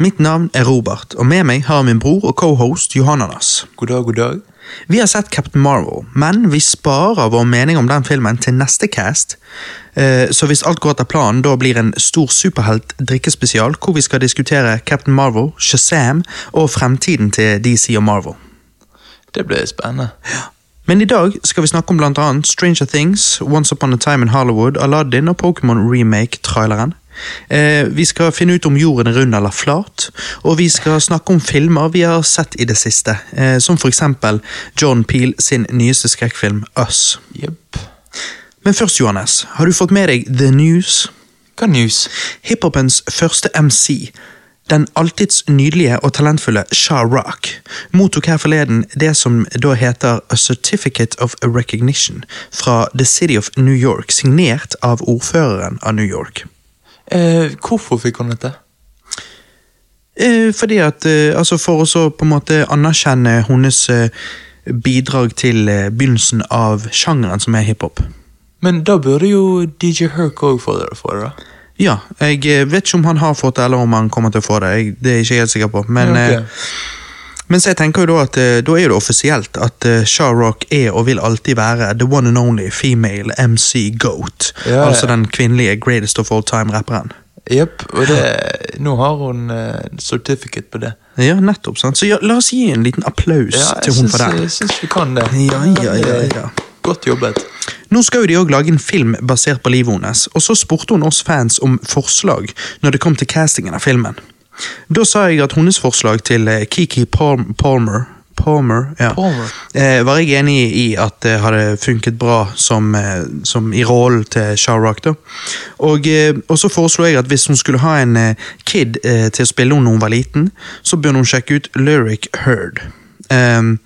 Mitt navn er Robert, og med meg har min bror og cohost Johananas. God dag, god dag. Vi har sett Captain Marvel, men vi sparer vår mening om den filmen til neste cast. Eh, Så hvis alt går etter planen, da blir en stor superhelt-drikkespesial hvor vi skal diskutere Captain Marvel, Shazam og fremtiden til DC og Marvel. Det blir spennende. Men i dag skal vi snakke om annet Stranger Things, Once Upon a Time in Hollywood, Aladdin og Pokémon Remake-traileren. Eh, vi skal finne ut om jorden er rund eller flat, og vi skal snakke om filmer vi har sett i det siste, eh, som for eksempel John Peel sin nyeste skrekkfilm Us. Yep. Men først, Johannes, har du fått med deg The News? Hva news? Hiphopens første MC, den alltids nydelige og talentfulle Shah Rock, mottok her forleden det som da heter A Certificate of Recognition fra The City of New York, signert av ordføreren av New York. Eh, hvorfor fikk han dette? Eh, fordi at, eh, altså For å så på en måte anerkjenne hennes eh, bidrag til eh, begynnelsen av sjangeren som er hiphop. Men da burde jo DJ Herc òg få det. For det. da. Ja, jeg eh, vet ikke om han har fått det, eller om han kommer til å få det. Jeg, det er jeg ikke helt sikker på. Men, Ja, men så jeg tenker jo da at eh, da er det offisielt at eh, Shah Rock er og vil alltid være the one and only female MC GOAT. Ja. Altså den kvinnelige greatest of all time-rapperen. Jepp. Og det, nå har hun uh, certificate på det. Ja, nettopp. sant? Så ja, la oss gi en liten applaus Ja, til hun for det. jeg syns vi kan det. Ja, ja, ja, ja. Godt jobbet. Nå skal jo de også lage en film basert på livet hennes, og så spurte hun oss fans om forslag når det kom til castingen av filmen. Da sa jeg at hennes forslag til eh, Kiki Palmer Palmer, ja. Palmer. Eh, var jeg enig i at det hadde funket bra som, eh, som i rollen til Shah da. Og, eh, og så foreslo jeg at hvis hun skulle ha en kid til å spille henne når hun var liten, så burde hun sjekke ut Lyric Heard. Um,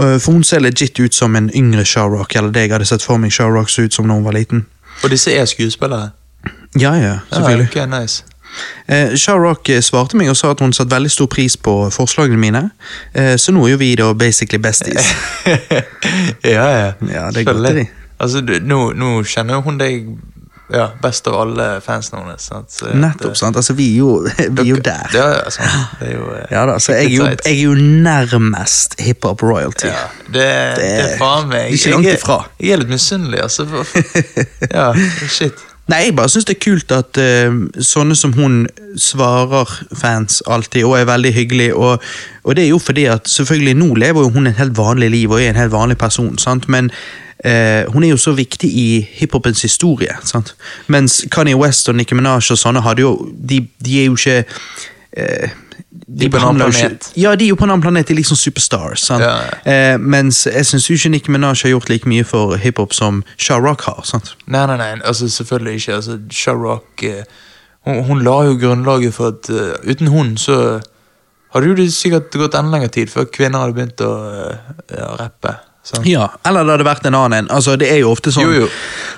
eh, for hun ser legit ut som en yngre Shah eller det jeg hadde sett for meg Shah så ut som når hun var liten. Og disse er skuespillere? Ja, ja, selvfølgelig. Ja, okay, nice. Eh, Shah Rukh eh, svarte meg og sa at hun satte veldig stor pris på forslagene mine, eh, så nå er jo vi da basically besties. ja, ja. Ja, det er godt det jeg. Altså, du, nå, nå kjenner hun deg ja, best av alle fansene hennes. Nettopp, det- sant? Altså, vi er jo, vi er jo der. Ja, ja, sant. Det er jo eh, Ja da, så jeg er jo, jeg er jo nærmest hiphop royalty. Ja, det, det, er faen meg ikke langt jeg, ifra. Jeg er litt misunnelig, altså. for- Ja, shit. Nei, jeg bare syns det er kult at uh, sånne som hun svarer fans alltid, og er veldig hyggelig. Og, og det er jo fordi at selvfølgelig nå lever hun et helt vanlig liv og er en helt vanlig person, sant? men uh, hun er jo så viktig i hiphopens historie. Sant? Mens Kanye West og Nicki Minaj og sånne hadde jo De, de er jo ikke eh, De er på en annen planet. Ikke, ja, de er jo på en annen planet, de er liksom superstars. Ja, Eh, mens jeg syns ikke Nicki Minaj har gjort like mye for hiphop som Shah Rock har. sant? Nei, nei, nei, altså selvfølgelig ikke. altså Sharrock eh, hun, hun la jo grunnlaget for at uh, uten hun så hadde jo det sikkert gått enda lengre tid før kvinner hadde begynt å uh, ja, rappe. sant? Ja, eller det hadde vært en annen en. Altså, det er jo ofte sånn Jo, jo.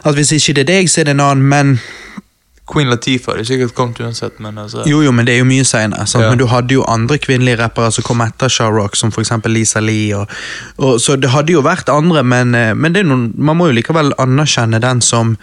at hvis ikke det er deg, så er det en annen, men Queen Latifah hadde sikkert kommet uansett, men altså Jo, jo, men det er jo mye senere. sant? Ja. Men du hadde jo andre kvinnelige rappere som kom etter Shah Rock, som eksempel Lisa Lee. Og, og, så det hadde jo vært andre, men, eh, men det er noen, man må jo likevel anerkjenne den som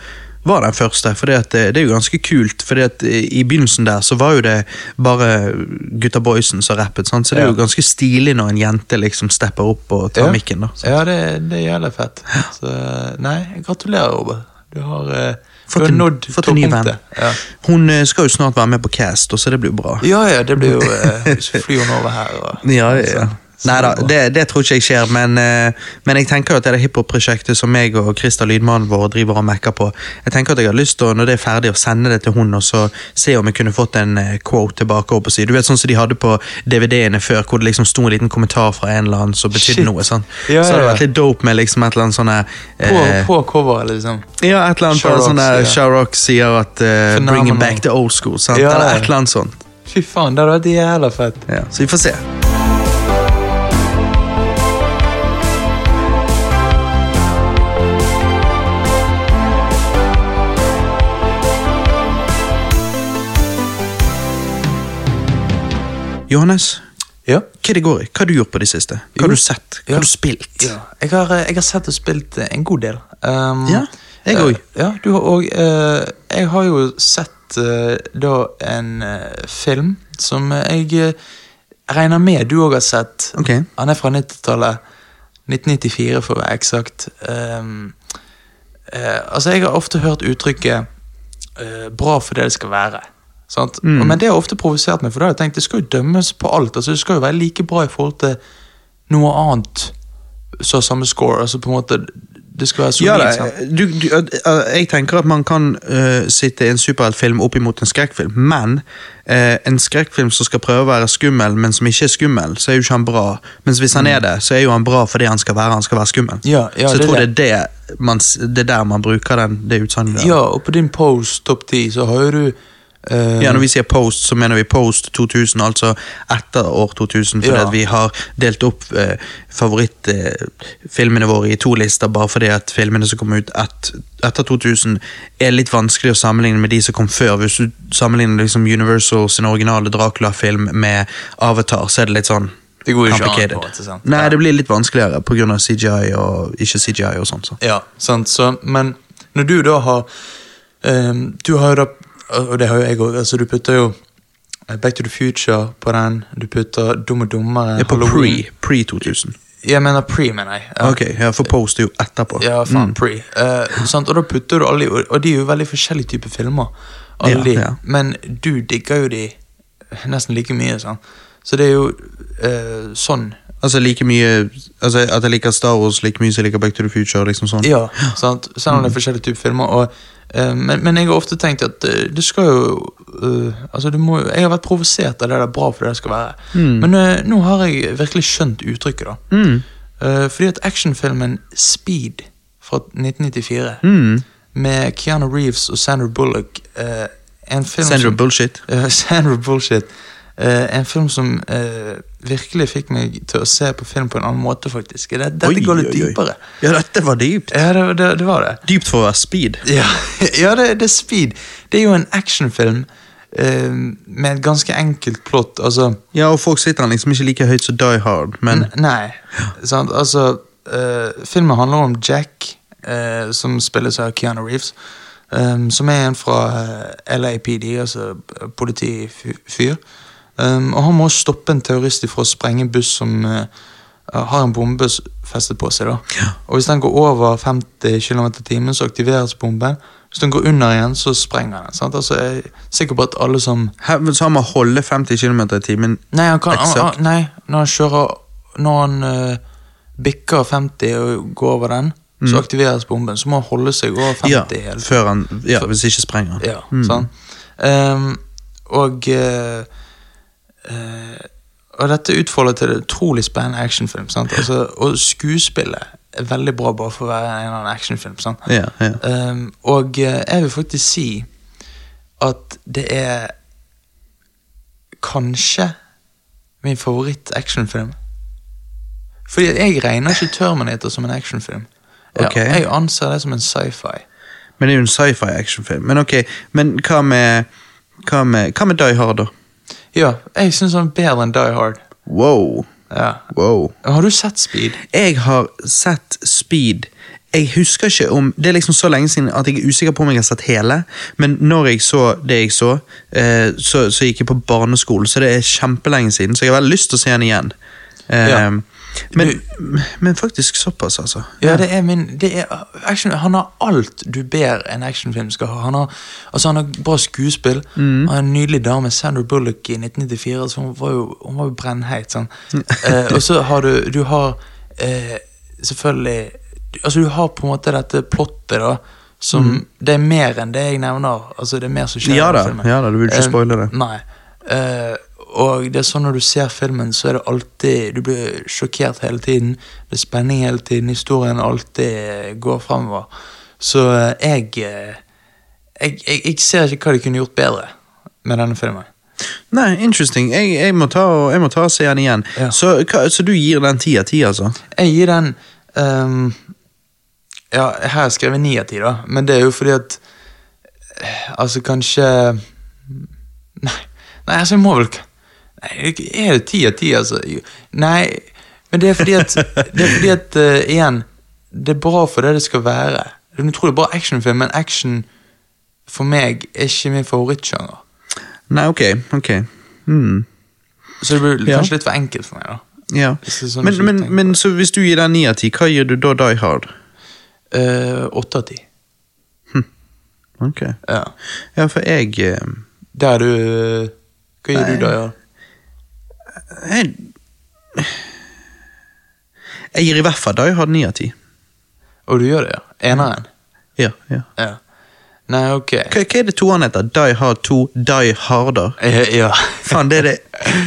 var den første, for det, at det, er jo ganske kult. For I begynnelsen der så var jo det bare gutta boysen som rappet, sant? så det er jo ganske stilig når en jente liksom stepper opp og tar Ja. mikken. da. sant? Ja, det, det jævlig fett. Så, nei, gratulerer, Robert. Du har, eh, du Fått har en, nådd fått en ny venn. Ja. Hun eh, skal jo snart være med på Cast, så det blir jo bra. ja, ja, det blir jo eh, flyr hun over her. Og, Ja, ja, ja. Nei da, det det, tror ikke jeg skjer, men, eh, men jeg tenker at det er det hiphop-prosjektet som meg og Christer lydmannen vår driver og mekker på. Jeg tenker at jeg har lyst til, når det er ferdig, å sende det til hun, og så se om jeg kunne fått en eh, quote tilbake. opp og si. Du vet sånn som de hadde på DVD-ene før, hvor det liksom sto en liten kommentar fra en eller annen som betydde Shit. noe. sånn. Ja, så hadde det ja. vært litt dope med liksom et eller annet sånn På, på coveret, liksom. Ja, et eller annet Sharrock, sånn der sier- sier at uh, 'bring it back to old school', sant? Ja, eller et eller annet sånt. Fy faen, det hadde vært jævla fett. Ja, så vi får se. Johannes, Ja. hva det går i? Hva har du gjort på det siste? Hva har du sett? Hva har du spilt? Ja, jeg har, eh, jeg har sett og spilt eh, en god del. Um, Ja, jeg eh, òg. Ja, du har òg Jeg har jo sett eh, da en eh, film som jeg eh, regner med du òg har sett. Okay. Han er fra 90-tallet. 1994, for å være eksakt. Um, eh, altså, jeg har ofte hørt uttrykket eh, 'bra for det det skal være'. Mm. Men det har ofte provosert meg, for da har jeg tenkt det skal jo dømmes på alt. altså Det skal jo være like bra i forhold til noe annet som har samme score. altså på en måte Det skal være solid. Ja, du, du, jeg tenker at man kan uh, sitte en superheltfilm opp imot en skrekkfilm, men uh, en skrekkfilm som skal prøve å være skummel, men som ikke er skummel, så er jo ikke han bra. Mens hvis han er det, så er jo han bra fordi han skal være han skal være skummel. Mm. Ja, ja, så jeg det tror det. det er, det, man, det er der man bruker den, det utsagnet. Ja, og på din post topp 10 så har jo du eh, Ja, Når vi sier post, så mener vi post 2000, altså etter år 2000. Fordi Ja. at vi har delt opp uh, favorittfilmene våre i to lister, bare fordi at filmene som kom ut et, etter 2000 er litt vanskelig å sammenligne med de som kom før. Hvis du sammenligner liksom Universal sin originale Dracula-film med Avatar, så er det litt sånn Det går jo ikke an, på det, sant? Nei, det blir litt vanskeligere pga. CGI og ikke CGI og sånn. Så. Ja, sant, så, men når du da har um, Du har jo da Og det har jo jeg òg. Altså, du putter jo eh, Back to the Future på den. Du putter Dum og dummere. Er på Halloween. pre, pre 2000. Jeg mener pre, mener jeg. Ja. Ok, ja, for post er jo etterpå. Ja, faen, Mm. pre. Eh? Og da putter du alle og- de er jo veldig forskjellige typer filmer. Ja, ja. Men du digger jo de nesten like mye, sant. Så det er jo eh, sånn. Altså like mye altså At jeg liker Star Wars like mye som jeg liker Back to the Future. liksom sånn Ja, sant? Selv om det er forskjellige typer filmer. Og, uh, men, men jeg har ofte tenkt at uh, det skal jo uh, Altså, du må jo Jeg har vært provosert av det der bra for det det skal være. Mm. Men nå har jeg virkelig skjønt uttrykket, da. Mm. Fordi at actionfilmen Speed fra 1994 Mm. med Keanu Reeves og Sandra Bullock Sandra, En film Sandra som Bullshit. Sandra Bullshit. En film som virkelig fikk meg til å se på film på en annen måte, faktisk. Det, dette Oi, går litt oi, oi. dypere. Ja, dette var dypt. Ja, det, det, det var det. Dypt for å være speed. Ja, ja det, det er Speed. Det er jo en actionfilm eh, med et ganske enkelt plott. Altså Ja, og folk sitter liksom ikke like høyt som Die Hard, men Nei. Sant? Altså, eh, filmen handler om Jack, eh, som spilles av Keanu Reeves. eh, som er en fra eh, LAPD, altså eh, politifyr. Um, og han må stoppe en terrorist fra å sprenge en buss som uh, har en bombe festet på seg. da. Og Hvis den går over 50 km i timen, så aktiveres bomben. Hvis den går under igjen, så sprenger den. Sant? Altså, jeg er sikker på at alle som Her, så han må holde 50 km i timen. Nei, han kan, han, han, nei når han kjører Når han uh, bikker 50 og går over den, så aktiveres bomben. Så må han holde seg over 50 Mm. Ja, hele før han, ja, hvis ikke sprenger han. Ja, Mm. sånn. Um, og eh, eh, Og dette utfolder til en utrolig spennende actionfilm. Altså, og skuespillet er veldig bra bare for å være en eller annen actionfilm. Ja, ja. Um, og eh, jeg vil faktisk si at det er kanskje min favoritt-actionfilm. Fordi jeg regner ikke Terminator som en actionfilm. Jeg, jeg anser det som en sci-fi. Men det er jo en sci-fi actionfilm. Men ok, men hva med, hva med, hva med Die Hard, da? Ja, jeg syns han er bedre enn Die Hard. Wow. Ja. wow. Har du sett Speed? Jeg har sett Speed. Jeg husker ikke om Det er liksom så lenge siden at jeg er usikker på om jeg har sett hele. Men når jeg så det jeg så, eh, så, så gikk jeg på barneskolen, så det er kjempelenge siden. Så jeg har veldig lyst til å se den igjen. Ja. Ja. Men, men faktisk såpass, altså. Ja, det er min det er, action, Han har alt du ber en actionfilm skal ha. Han har, altså han har bra skuespill. Han har en nydelig dame, Sandra Bullock, i 1994. Så hun var jo, hun var jo brennheit. Sånn. eh, og så har du Du har eh, selvfølgelig Altså Du har på en måte dette plottet, da. Som Det er mer enn det jeg nevner. Altså Det er mer som skjer Ja da, ja da, du vil ikke Eh, spoile det. Nei. Og det er sånn når du ser filmen, så er det alltid Du blir sjokkert hele tiden. Det er spenning hele tiden. Historien alltid går fremover. Så eh, jeg, eh, jeg, jeg Jeg ser ikke hva de kunne gjort bedre med denne filmen. Nei, interesting. Jeg, jeg, må ta, må ta og se den igjen. Ja. Så, hva, så du gir den ti av ti, altså? Jeg gir den um, Ja, her har jeg ni av ti, da. Men det er jo fordi at eh, Altså, kanskje Nei, nei altså, jeg må vel Nei, Er det ti av ti, altså? Nei, men det er fordi at Det er fordi at, uh, igjen Det er bra for det det skal være. Det er en utrolig bra actionfilm, men action for meg er ikke min favorittsjanger. Nei, ok. ok. Mm. Så det blir Ja. kanskje litt for enkelt for meg, da. Ja. Sånn Men, men, men så hvis du gir den ni av ti, hva gir du da Die Hard? Eh, Åtte av ti. Ok. Ja. Ja, for jeg eh, Der er du Hva gir Nei. du da, ja? Jeg, jeg gir i hvert fall Die Hard ni av ti. Og du gjør det, ja? Eneren? Ja, ja. Ja. Nei, ok. Hva, hva er det toeren heter? Die Hard 2, Die Harder? Ja. Ja. Faen, det det.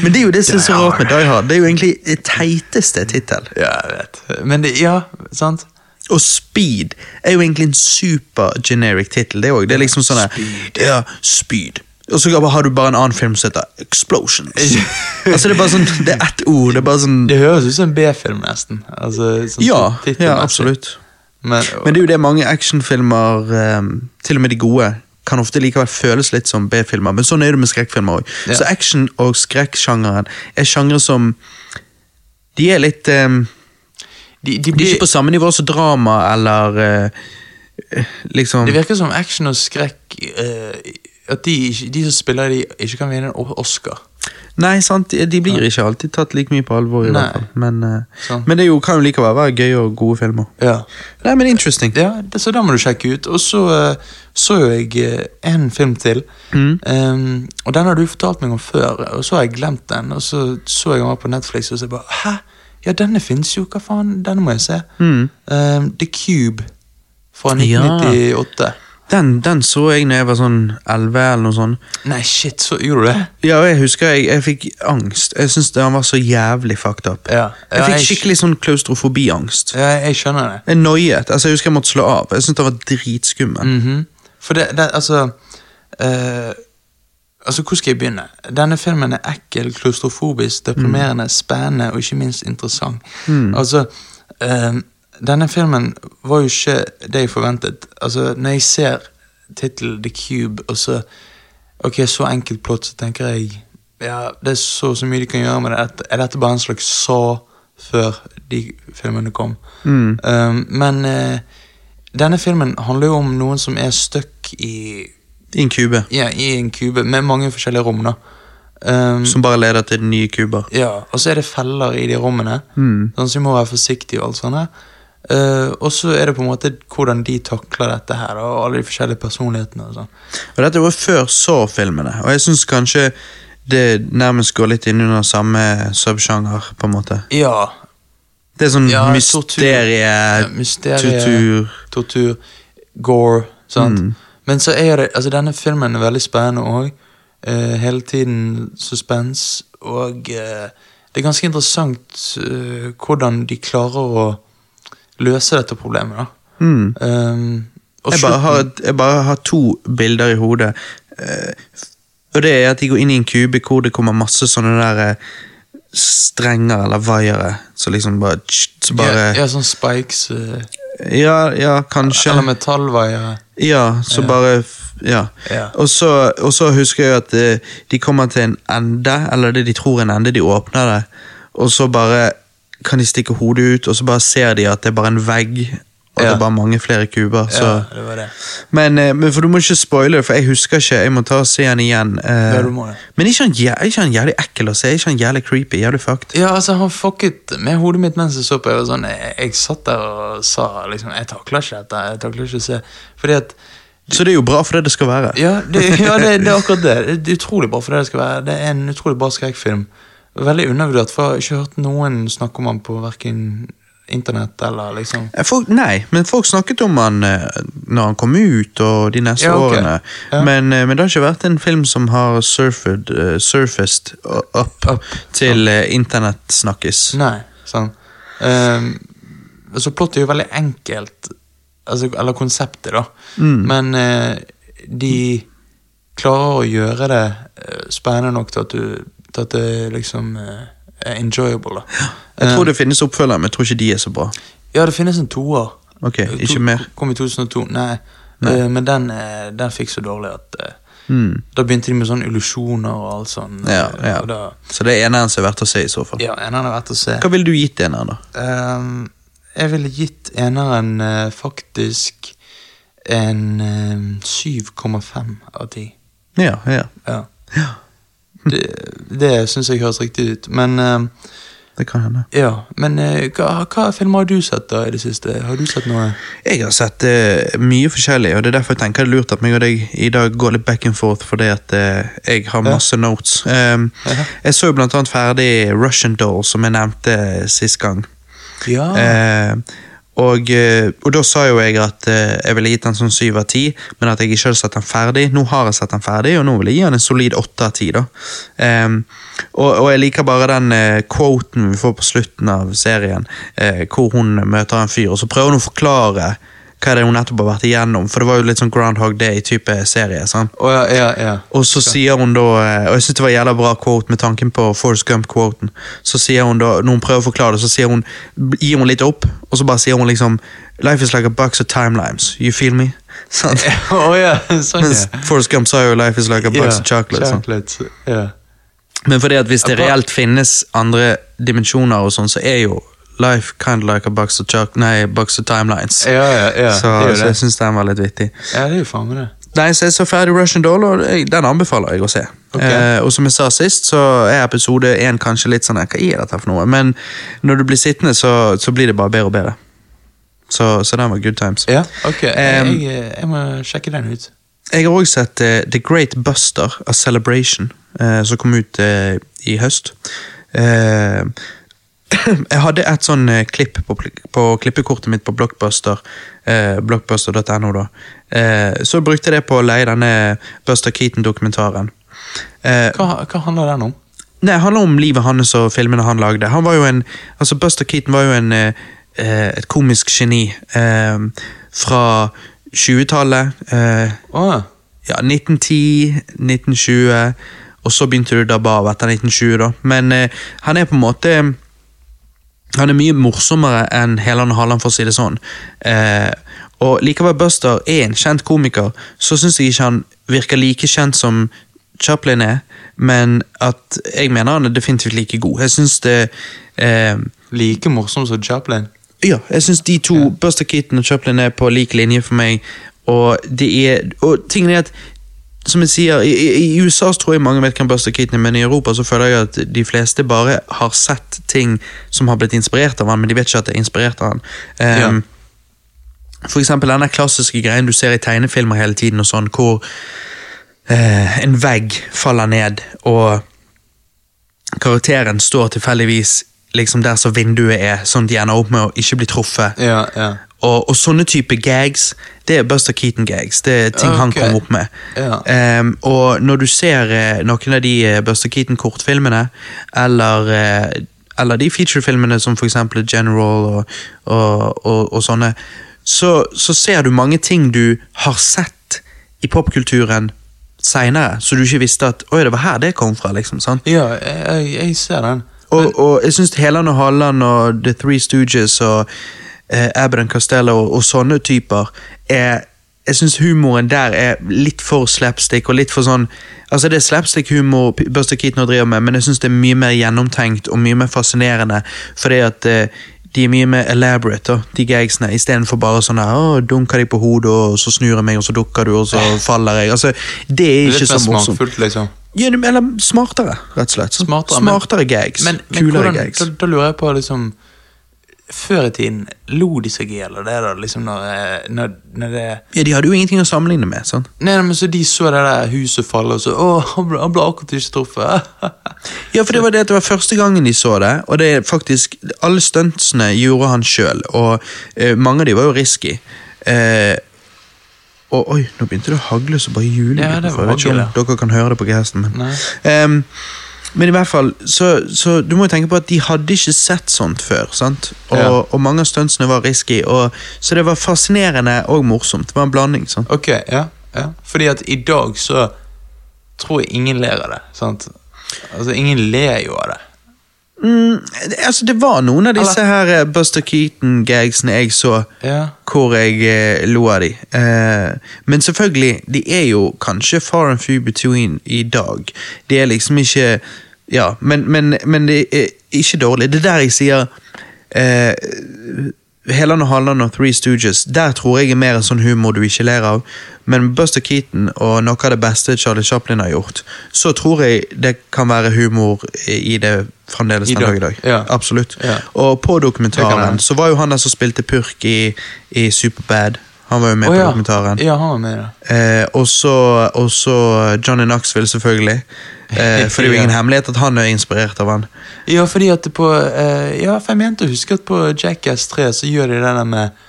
Men det er jo det som er så rart med Die Hard. Det er jo egentlig det teiteste tittel. ja, jeg vet. Men det, ja, sant? Og Speed er jo egentlig en super generic tittel. Det, òg. det er liksom sånn Speed. Ja, Speed. Og så har du bare en annen film som heter Explosions. altså Det er bare sånn, det er ett ord. Det er bare sånn Det høres ut som en B-film, nesten. Altså, sånn Ja, ja absolutt. Men, Men det er jo det mange actionfilmer, um, til og med de gode, kan ofte likevel føles litt som B-filmer. Men sånn er det med skrekkfilmer òg. Ja. Så action- og skrekksjangeren er sjangre som De er litt um, de, de De er blir, ikke på samme nivå som drama eller eh, liksom det virker som action og skrekk eh, At de, de som spiller de, ikke kan vinne en Oscar. Nei, sant, de blir blir ikke alltid tatt like mye på alvor, i Nei. hvert fall. Men, eh, Sånn. men det jo, kan jo likevel være gøy og gode filmer. Ja. Nei, men interesting. ja det, så da må du sjekke ut. Og så eh, så jo jeg eh, en film til. Mm. Um, og den har du fortalt meg om før, og så har jeg glemt den. Og så så jeg den var på Netflix, og så bare Hæ? Ja, denne fins jo, hva faen? Denne må jeg se. Mm. Um, The Cube fra Ja. 1998. Den, den så jeg når jeg var sånn 11 eller noe sånt. Nei, shit, så gjorde du det? Ja, jeg husker jeg, jeg fikk angst. Jeg syntes han var så jævlig fucked up. Ja. Jeg fikk jeg- skikkelig sånn klaustrofobiangst. Ja, jeg skjønner det. Jeg noiet. Altså, jeg husker jeg måtte slå av. Jeg syntes det var dritskummelt. Mm -hmm. For det, det altså uh, Altså, Hvor skal jeg begynne? Denne filmen er ekkel, klaustrofobisk, deprimerende, spennende og ikke minst interessant. Altså, eh, Denne filmen var jo ikke det jeg forventet. Altså, Når jeg ser tittelen The Cube, og så Ok, så enkelt plott, så tenker jeg Ja, det er så så mye de kan gjøre med det. Er- dette bare en slags så før de filmene kom? Mm. Um, men uh, denne filmen handler jo om noen som er stuck i, I en kube. ja, i en kube med mange forskjellige rom. da. Um, Som bare leder til nye kuber. ja, Og så er det feller i de rommene, Mm. sånn så vi må være forsiktige. og alt sånt her. Uh, og så er det på en måte hvordan de takler dette her, og alle de forskjellige personlighetene. og sånn. Og dette var før Saw-filmene, og jeg syns kanskje det nærmest går litt inn under samme subsjanger, på en måte. Ja. Det er sånn Ja, mysterie, ja, Mysterie, tortur tortur, gore, sant. Mm. Men så er det, altså denne filmen er veldig spennende òg. hele tiden suspens, og uh, det er ganske interessant eh, hvordan de klarer å løse dette problemet. da. mm. Um, jeg, bare har, jeg bare har to bilder i hodet. Uh, og det er at de går inn i en kube hvor det kommer masse sånne der eh, strenger eller vaiere. Så liksom bare, så bare ja, ja, sånn spikes Uh, Ja, ja, kanskje. Eller metallvaiere. Ja, så Ja. bare Ja. Og, så, og så husker jeg at de kommer til en ende, eller det de tror er en ende, de åpner det, og så bare kan de stikke hodet ut, og så bare ser de at det er bare en vegg, og Ja. det er bare mange flere kuber. Så. Ja, det var det. Men, eh, men for du må ikke spoile det, for jeg husker ikke. Jeg må ta og se den igjen. eh. Ja, du må det. Men ikke han, er ikke han jævlig ekkel å se? Er ikke han jævlig creepy? Jævlig fucked? Ja, altså Han fucket med hodet mitt mens jeg så på. Jeg, var sånn, jeg, jeg satt der og sa liksom Jeg takler ikke dette. Jeg takler ikke å se Fordi at Så det er jo bra for det det skal være. Ja, det, ja det, det er akkurat det. Det er utrolig bra for det det skal være. Det er en utrolig bra skrekkfilm. Veldig undervurdert, for jeg har ikke hørt noen snakke om han på hverken internett eller liksom Eh, Folk, nei, men folk snakket om han eh, når han kom ut og de neste Ja, okay. årene. Ja. Men, eh, men det har ikke vært en film som har surfed, uh, surfaced up, Up, til uh, internettsnakkis. Nei, sånn. Um, så plottet er jo veldig enkelt, altså, eller konseptet, da. Mm. Men uh, de klarer å gjøre det spennende nok til at, du, at det liksom eh, er enjoyable. da. Jeg tror Um, det finnes oppfølgere, men jeg tror ikke de er så bra. Ja, det finnes en toer. Ok, ikke mer. Kom i 2002. Nei, Nei. Eh, men den, eh, den fikk så dårlig at eh, Mm. Da begynte de med sånne illusjoner og alt sånn. Ja, eh, ja. Da, Så det er eneren som er verdt å se, i så fall. ja, eneren er verdt å se. Hva ville du gitt eneren, da? Um, jeg ville gitt eneren uh, faktisk en eh, 7,5 av 10. Ja, ja. Ja. Det, det syns jeg høres riktig ut. Men eh, Det kan hende. ja, men eh, hva, hva filmer har du sett da i det siste? Har du sett noe? Jeg har sett eh, mye forskjellig, og det er derfor jeg tenker det er lurt at meg og deg i dag går litt back and forth, fordi at eh, jeg har masse notes. Um, jeg så jo blant annet ferdig Russian Doll, som jeg nevnte sist gang. Ja. Eh, og, eh, og da sa jo jeg at eh, jeg ville gitt den sånn syv av ti, men at jeg ikke hadde sett den ferdig. Nå har jeg sett den ferdig, og nå vil jeg gi den en solid åtte av ti. Em, og, og jeg liker bare den uh, quoten vi får på slutten av serien, uh, hvor hun møter en fyr, og så prøver hun å forklare hva er det hun nettopp har vært igjennom, for det var jo litt sånn Groundhog Day-type serie. Å ja, ja, ja. Og så sier hun da, eh, og jeg synes det var jævla bra quote med tanken på Forrest Gump-quoten, så sier hun da, når hun prøver å forklare det, så sier hun, gir hun litt opp, og så bare sier hun liksom Life is like a box of timelines, you feel me? Sånn. oh, ja, sånn Mens. Forrest Gump sa jo Life is like a box yeah, of chocolate. sant? Sånn. Yeah. Men fordi at hvis det reelt finnes andre dimensjoner og sånn, så er jo life kind of like a box of, choc nei, box of timelines. Ja, ja, ja. så, det så jeg synes den var litt vittig. Ja, det er jo faen med det. Nei, så jeg så ferdig Russian Doll, og den anbefaler jeg å se. Okay. Eh, og som jeg sa sist, så er episode én kanskje litt sånn Hva er dette for noe? Men når du blir sittende, så, så blir det bare bedre og bedre. Så, så den var good times. Ja, ok. Um, jeg, jeg må sjekke den ut. Jeg har også sett uh, The Great Buster, A Celebration, uh, som kom ut uh, i høst. Eh, jeg hadde et sånn eh, klipp på, på klippekortet mitt på Blockbuster, eh, blockbuster.no da. Eh, så brukte jeg det på å leie denne Buster Keaton-dokumentaren. Eh, Hva, hva handler den om? Nei, Det handler om livet hans og filmene han lagde. Han var jo en, altså Buster Keaton var jo en, eh, eh, et komisk geni eh, fra 20-tallet. Eh, Å ja. ja, 1910, 1920, og så begynte det da bare etter 1920, da. Men han er på en måte Han er mye morsommere enn Helan Halland, for å si det sånn. Eh, og likevel Buster er en kjent komiker, så syns jeg ikke han virker like kjent som Chaplin er, men at jeg mener han er definitivt like god. Jeg syns det eh, Like morsom som Chaplin? ja, jeg syns de to, Buster Keaton og Chaplin, er på lik linje for meg. Og det er Og tingen er at som jeg sier, i, i, USA tror jeg mange vet hvem Buster Keaton er, men i Europa så føler jeg at de fleste bare har sett ting som har blitt inspirert av han, men de vet ikke at det er inspirert av han. Um, For eksempel denne klassiske greien du ser i tegnefilmer hele tiden, og sånn, hvor uh, en vegg faller ned, og karakteren står tilfeldigvis liksom der som vinduet er, sånn at de ender opp med å ikke bli truffet. Ja, ja. Og, og sånne type gags, det er Buster Keaton-gags. Det er ting han kom opp med. Ja. Um, og når du ser uh, noen av de eh, Buster Keaton-kortfilmene, eller, uh, eller de featurefilmene som eksempel General og, og, og, sånne, så, så ser du mange ting du har sett i popkulturen seinere, så du ikke visste at Oi, det var her det kom fra, liksom. sant? ja jeg, jeg, ser den. Og, og jeg syns Helan og Halland og The Three Stooges og eh, Abbott and og, og sånne typer er Jeg syns humoren der er litt for slapstick og litt for sånn Altså Det er slapstick-humor Buster Keaton driver med, men jeg syns det er mye mer gjennomtenkt og mye mer fascinerende, fordi at eh, de er mye mer elaborate, da, de gagsene, istedenfor bare sånn her, å, dunker de på hodet, og så snur jeg meg, og så dukker du, og så faller jeg. Altså, Det er ikke så mer morsomt. smakfullt, liksom. Ja, eller smartere, rett og slett. Smartere, men- gags. Men, men kulere hvordan, gags. da, da lurer jeg på liksom Før i tiden, lo de seg i hjel av det da, liksom når, eh, når, når det Ja, De hadde jo ingenting å sammenligne med. sant? Nei, men så de så det der huset falle, og så Å, han ble, han ble akkurat ikke truffet. Ja, for Det var det at det var første gangen de så det, og det er faktisk alle stuntsene gjorde han sjøl. Og eh, mange av de var jo risky. Eh, og oi, nå begynte det å hagle så bare juling. Ja, om dere kan høre det på gesten. Men, Nei. Men i hvert fall, så, så du må jo tenke på at de hadde ikke sett sånt før. sant? Og, Ja. og mange av stuntsene var risky, og, så det var fascinerende og morsomt. Det var en blanding. sant? Ok, ja, ja. Fordi at i dag så tror jeg ingen ler av det. sant? Altså, ingen ler jo av det. Mm, altså, det var noen av disse her eh, Buster Keaton-gagsene jeg så. Ja. hvor jeg eh, lo av de. Eh, men selvfølgelig, de er jo kanskje far and few between i dag. De er liksom ikke Ja, men, men, men det er ikke dårlig. Det er der jeg sier eh, Heland og Halland og Three Stooges, der tror jeg er mer en sånn humor du ikke ler av. Men Buster Keaton og noe av det beste Charlie Chaplin har gjort, så tror jeg det kan være humor i det fremdeles den dag, i dag. ja. Absolutt. Ja. Og på dokumentaren så var jo han der som spilte purk i, i Superbad. Han var jo med oh, på ja. dokumentaren. Ja, han var med ja. Eh, og så Johnny Knoxville, selvfølgelig. Eh, for det er jo ingen hemmelighet at han er inspirert av han. Ja, fordi at på eh, Ja, for jeg mente å huske at på Jackass 3 så gjør de det der med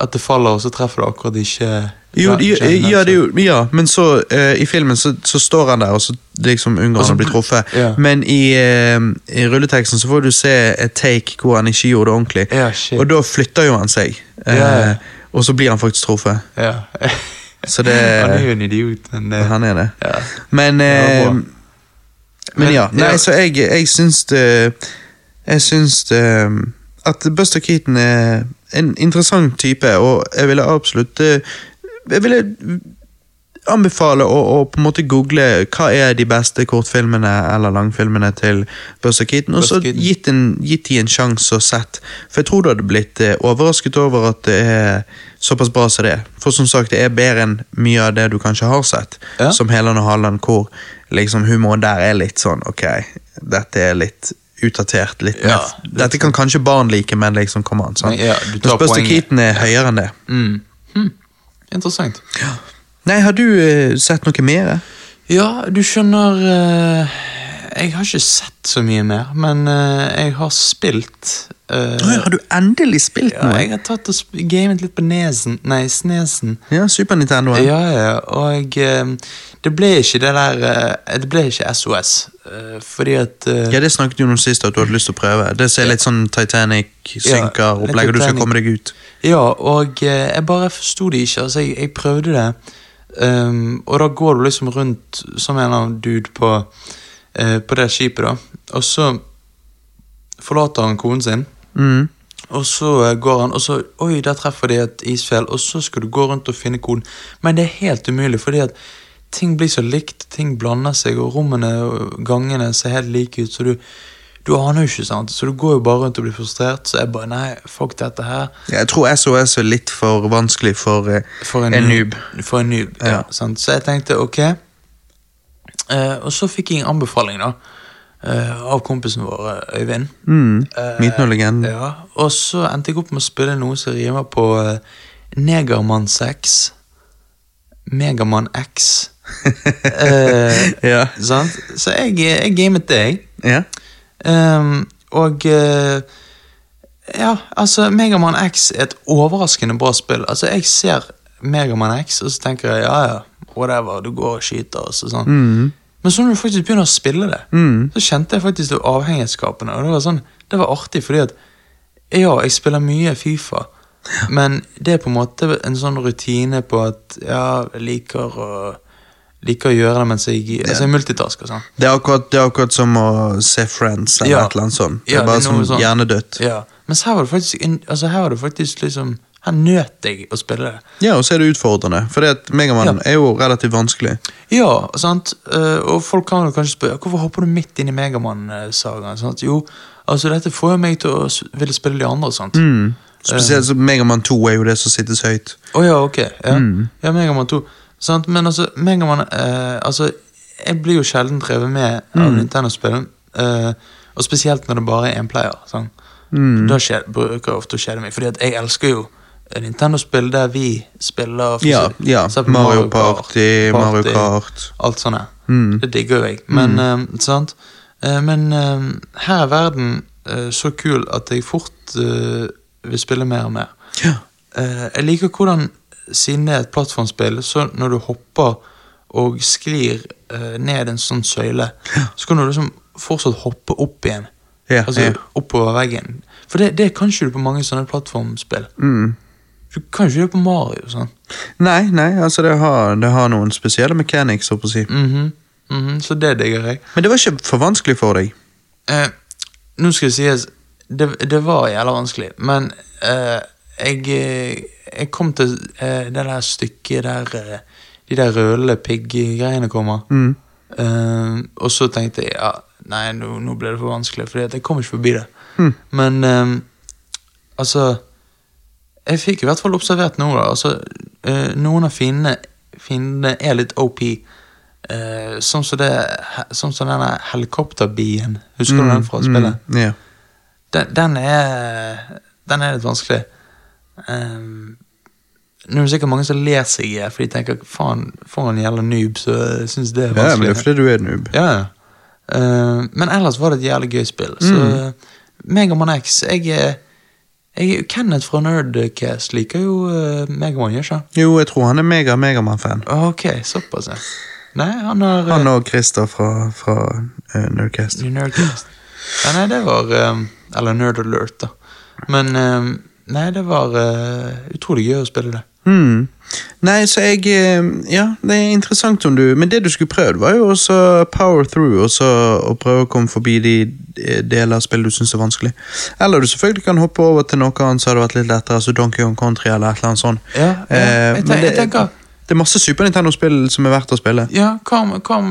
at det faller, og så treffer det akkurat ikke Jo, ja, ja, det jo, ja, men så eh, i filmen så, så står han der, og så liksom unngår han å bli truffet. ja. Men i, eh, i rulleteksten så får du se et take hvor han ikke gjorde det ordentlig. Ja. Og da flytter jo han seg. Eh. Og så blir han faktisk truffet. Ja. Så det Han er jo en idiot, men det, Han er det. ja. Men, eh. Men, ja, nei, så jeg, jeg syns det Jeg syns det At Buster Keaton er en interessant type, og jeg ville absolutt eh, Jeg ville anbefale å, å på en måte google hva er de beste kortfilmene eller langfilmene til Buster Keaton, og så gitt, en, gitt de en sjanse og sett. For jeg tror du hadde blitt eh, overrasket over at det er såpass bra som det er. For som sagt, det er bedre enn mye av det du kanskje har sett, Ja. som Helan og Halland, hvor liksom humoren der er litt sånn ok, dette er litt utdatert. litt Ja, mer. Dette kan kanskje barn like, men liksom, kom an. Sånn. Ja, Buster. Keaton er høyere enn det. Mm. Hm. Interessant. Nei, har du eh, sett noe mer? Ja, du skjønner eh, Jeg har ikke sett så mye mer, men eh, jeg har spilt eh, Oi, har du endelig spilt Ja, noe? jeg har tatt og sp- gamet litt på nesen Nei, snesen. Ja, Super Nintendo. Ja, ja, og eh, det ble ikke det der eh, Det ble ikke SOS, eh, fordi at eh, Ja, det snakket du om sist at du hadde lyst til å prøve. Det ser litt sånn Titanic-synker-opplegg, og du skal Titanic. komme deg ut. Ja, og eh, jeg bare forsto det ikke. Altså, jeg, jeg prøvde det, ehm, og da går du liksom rundt som en eller annen dude på, uh, på det skipet, da. Og så forlater han konen sin, Mm. og så eh, går han, og så Oi, der treffer de et isfjell, og så skal du gå rundt og finne koden. Men det er helt umulig, fordi at ting blir så likt, ting blander seg, og rommene og gangene ser helt like ut, så du du aner jo ikke, sant? så du går jo bare rundt og blir frustrert. Så jeg bare Nei, fuck dette her. Jeg tror SOS er litt for vanskelig for eh, For en, En noob. For en noob, ja. Ja. sant? Så jeg tenkte ok. Eh, og så fikk jeg en anbefaling da eh, av kompisen vår, eh, Øyvind. mm, Eh, Myten og legenden. Ja, Og så endte jeg opp med å spille noe som rimer på uh, Negermann 6. Megamann X. Eh, Ja. sant? Så jeg, jeg gamet det, jeg. ja. Ehm, og uh, Ja, altså, Megaman X er et overraskende bra spill. Altså, Jeg ser Megaman X, og så tenker jeg ja, ja, whatever, du går og skyter. Og sånn. Mm. Men så når du faktisk begynner å spille det, Mm. så kjente jeg faktisk det avhengighetsskapende. Og det var sånn, det var artig, fordi at ja, jeg spiller mye Fifa, men det er på en måte en sånn rutine på at ja, jeg liker å liker å gjøre det mens jeg Altså, jeg multitasker sånn. Det, er akkurat, det er akkurat som å se Friends eller Ja. et eller annet sånt. Det Ja, er bare det er noe sånn hjernedødt. Ja, mens her var det faktisk Altså her var det faktisk liksom Her nøt jeg å spille det. Ja, og så er det utfordrende, for Megamann Megaman Ja. er jo relativt vanskelig. Ja, sant. Eh, og folk kan jo kanskje spørre hvorfor hopper du midt inn i Megamann-sagaen. Jo, altså dette får jo meg til å ville spille de andre. sant? Mm. Spesielt så Megaman 2 er jo det som sittes høyt. Å ja, ok. Ja, Mm. ja Megaman 2. Sant? Men altså, Megaman eh, Altså, jeg blir jo sjelden drevet med av Mm. Nintendo-spill. eh, og spesielt når det bare er én player. sant? Mm. Da skjer, bruker jeg ofte å kjede meg, fordi jeg elsker jo Nintendo-spill der vi spiller for Ja, ja. Mario, Mario Party, Mario Kart. Alt sånt. Mm. Det digger jo jeg. Men, eh, sant? Eh, men eh, her er verden eh, så kul at jeg fort vil spille mer og mer. Ja. Jeg liker hvordan, siden det er et plattformspill, så når du hopper og sklir eh, ned en sånn søyle, så kan du liksom fortsatt hoppe opp igjen. Ja, altså ja. oppover veggen. For det, det kan ikke du på mange sånne plattformspill. Mm. Du kan ikke det på Mario. sånn. Nei, nei, altså det har, det har noen spesielle mechanics, å si. Mm -hmm. så det digger jeg. Men det var ikke for vanskelig for deg? Eh, nå skal det sies, det, det var jævla vanskelig, men eh, jeg, eh, jeg kom til eh, det der stykket der eh, de der røle pigg-greiene kommer. Mm. Eh, og så tenkte jeg ja, nei, nå, nå ble det for vanskelig, for jeg kom ikke forbi det. Mm. Men eh, altså Jeg fikk i hvert fall observert noe. da. Altså, eh, noen av fiendene fiendene er litt OP. Sånn som det Sånn som denne helikopterbien. Husker du den fra spillet? Mm, ja. Den, den er Den er litt vanskelig. Um, nå er det sikkert mange som ler seg i for de tenker faen, for en jævla noob så synes det er vanskelig. ja, men det er fordi du er noob. Ja. Eh, men ellers var det et jævlig gøy spill. Så Mm. Megaman X jeg, er- jeg, er Kenneth fra Nerdcast liker jo uh, Megaman, gjør ikke han? Jo, jeg tror han er mega-Megaman-fan. Ok, såpass, ja. Nei, han har Han og Christer fra, fra uh, Nerdcast. uh, Nerdcast. Ja, nei, det var um, Eller Nerd Alert, da. Men um, Nei, det var uh, utrolig gøy å spille det. Hmm. Nei, så jeg eh, Ja, det er interessant om du Men det du skulle prøvd, var jo også power through, også å prøve å komme forbi de eh, deler av spillet du syns er vanskelig. Eller du selvfølgelig kan hoppe over til noe annet som hadde vært litt lettere, altså Donkey Kong Country eller et eller annet sånt. Ja, ja. Jeg, tenker det jeg tenker Det er masse Super Nintendo-spill som er verdt å spille. Ja, kom, kom.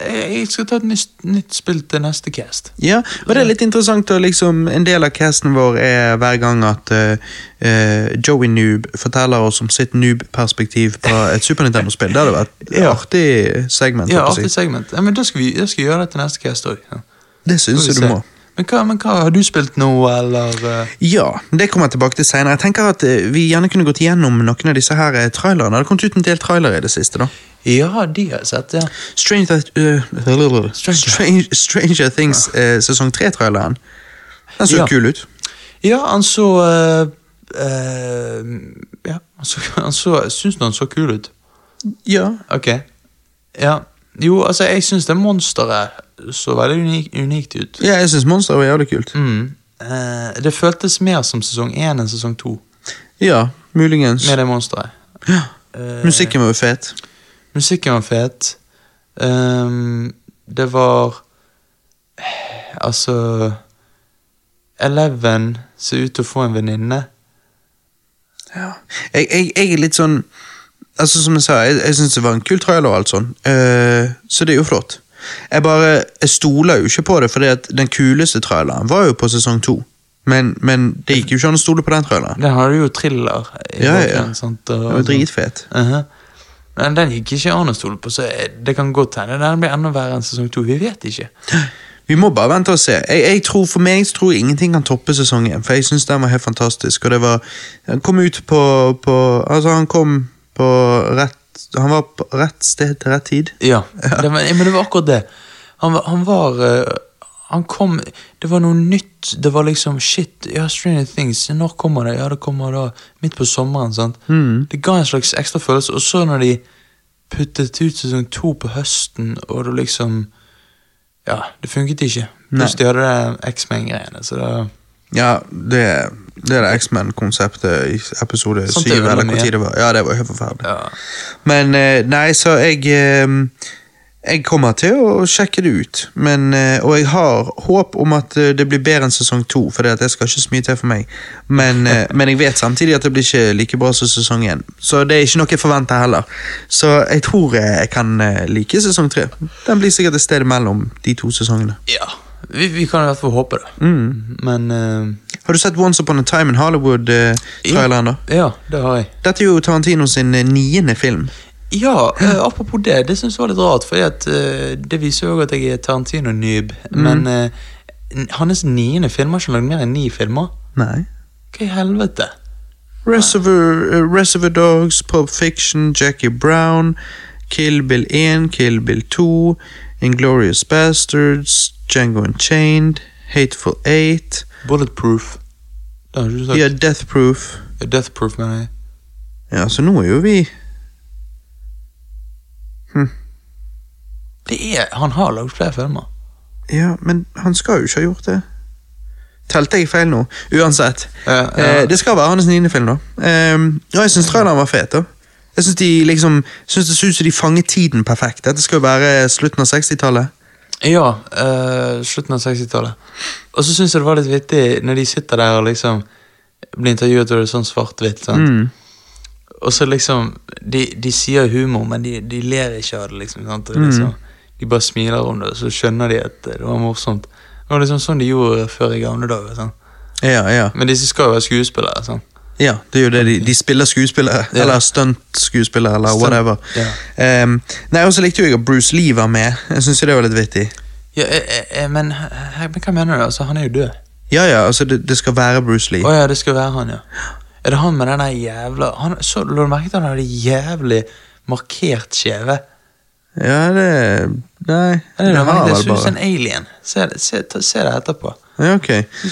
Jeg skal ta et nytt, nytt spill til neste cast. Ja, og det er litt interessant å liksom En del av casten vår er hver gang at eh, Joey Noob forteller oss om sitt noob-perspektiv på et Super Nintendo-spill. Det hadde vært et Ja. artig segment. Ja, artig segment. Ja, men Da skal vi, da skal vi gjøre det til neste cast òg. Ja. Det syns jeg du må. Men hva, men hva, har du spilt nå, eller eh? Ja, det kommer jeg tilbake til senere. Jeg tenker at eh, Vi gjerne kunne gått igjennom noen av disse her eh, trailerne. Det har kommet ut en del trailere i det siste. da. Ja, de har jeg sett, ja. Stranger, uh, Stranger. Stranger, Things uh, sesong tre-traileren. Den så Ja. kul ut. Ja, han så uh, Ja, han så, han så Syns du han så kul ut? Ja. Ok. Ja. Jo, altså, jeg syns det monsteret så veldig unik, unikt ut. ja, jeg syns Monster var jævlig kult. Mm. Eh, det føltes mer som sesong én enn sesong to Ja, muligens. med det monsteret. Ja. Eh, Musikken var jo fet. Musikken var fet. Um, det var Altså Eleven ser ut til å få en venninne. Ja. Jeg, jeg, jeg er litt sånn Altså Som jeg sa, jeg, jeg syns det var en kul trailer, og alt sånn. Uh, så det er jo flott. Jeg bare, jeg stoler jo ikke på det, at den kuleste traileren var jo på sesong to. Men, men det gikk jo ikke an å stole på den traileren. Den hadde jo thriller. Ja, ja, Den var dritfet. Mhm. Men den gikk ikke an å stole på, så det kan godt hende den blir enda verre enn sesong to. Vi vet ikke. Vi må bare vente og se. Jeg, jeg tror For meg tror jeg ingenting kan toppe sesong én, for jeg syns den var helt fantastisk. Og det var Han kom ut på, på Altså, han kom på rett Han var på rett sted til rett tid. Ja, Det var, men det var akkurat det. Han var, han var eh, Han kom Det var noe nytt. Det var liksom shit, ja, Stranger Things. Når kommer det? Ja, det kommer da midt på sommeren. sant? Mm. Det ga en slags ekstra følelse. Og så når de puttet ut sesong to på høsten, og det liksom Ja, det funket ikke. Pluss de hadde det X-Men-greiene, så det Ja, det, det er det X-Men-konseptet i episode Sånt er syv, eller hvor mye. tid det var. Ja, det var helt forferdelig. Ja. Men eh, nei, så jeg eh, Jeg kommer til å sjekke det ut. Men, eh, og jeg har håp om at eh, det blir bedre enn sesong to, for det skal ikke så mye til for meg. Men, eh, men jeg vet samtidig at det blir ikke like bra som sesong én. Så det er ikke noe jeg forventer heller. Så jeg tror eh, jeg kan eh, like sesong tre. Den blir sikkert et sted mellom de to sesongene. ja. Vi, vi kan i hvert fall håpe det. Men uh, Har du sett Once Upon a Time in Hollywood-traileren, da? Ja, det har jeg. Dette er jo Tarantino sin eh, niende film. Ja, uh, apropos det, det syns jeg var litt rart, for det viser jo at jeg er Tarantino-noob. Men eh, hans niende film har ikke lagd mer enn ni filmer. Nei. Hva i helvete? Reservoir, eh, Reservoir Dogs, Pop Fiction, Jackie Brown, Kill Bill 1, Kill Bill 2, Inglorious Bastards, Django Unchained, Hateful Eight, Bulletproof. Det har ikke du sagt. ja, Death Proof. Ja, Death Proof, mener jeg. Ja, så nå er jo vi Det er, han har lagd flere filmer. Ja, men han skal jo ikke ha gjort det. Telte jeg feil nå? Uansett. Ja, ja. Eh, det skal være hans niende film, da. Eh, og jeg syns traileren var fet. da Jeg syns de liksom Synes det ser ut som de fanger tiden perfekt. Dette skal jo være slutten av 60-tallet. Ja, eh, slutten av 60-tallet. Og så syns jeg det var litt vittig når de sitter der og liksom blir intervjuet, og det er sånn svart-hvitt. Mm. Og så liksom De, de sier humor, men de, de ler ikke av det, liksom. Sant? Mm. liksom de bare smiler om det, og så skjønner de at det var morsomt. Det var liksom sånn de gjorde før i gamle dager. Sant? Ja, ja. Men disse skal jo være skuespillere. Sant? Ja, det er jo det. De, de spiller skuespillere, Ja. eller stunt-skuespillere, eller Stunt, whatever. ja. Um, nei, og så likte jeg at Bruce Lee var med. Jeg syns det var litt vittig. Ja, eh, eh, men, eh, men hva mener du? Altså, han er jo død. Ja, ja, altså det, det skal være Bruce Lee. Å ja, det skal være han, ja. Er det han med den jævla han, så, Lå du merke til han hadde jævlig markert skjeve? Ja, det Nei, Det, det det, det ser ut som bare en alien. Se, det- se, ta, se det etterpå. ja, ok.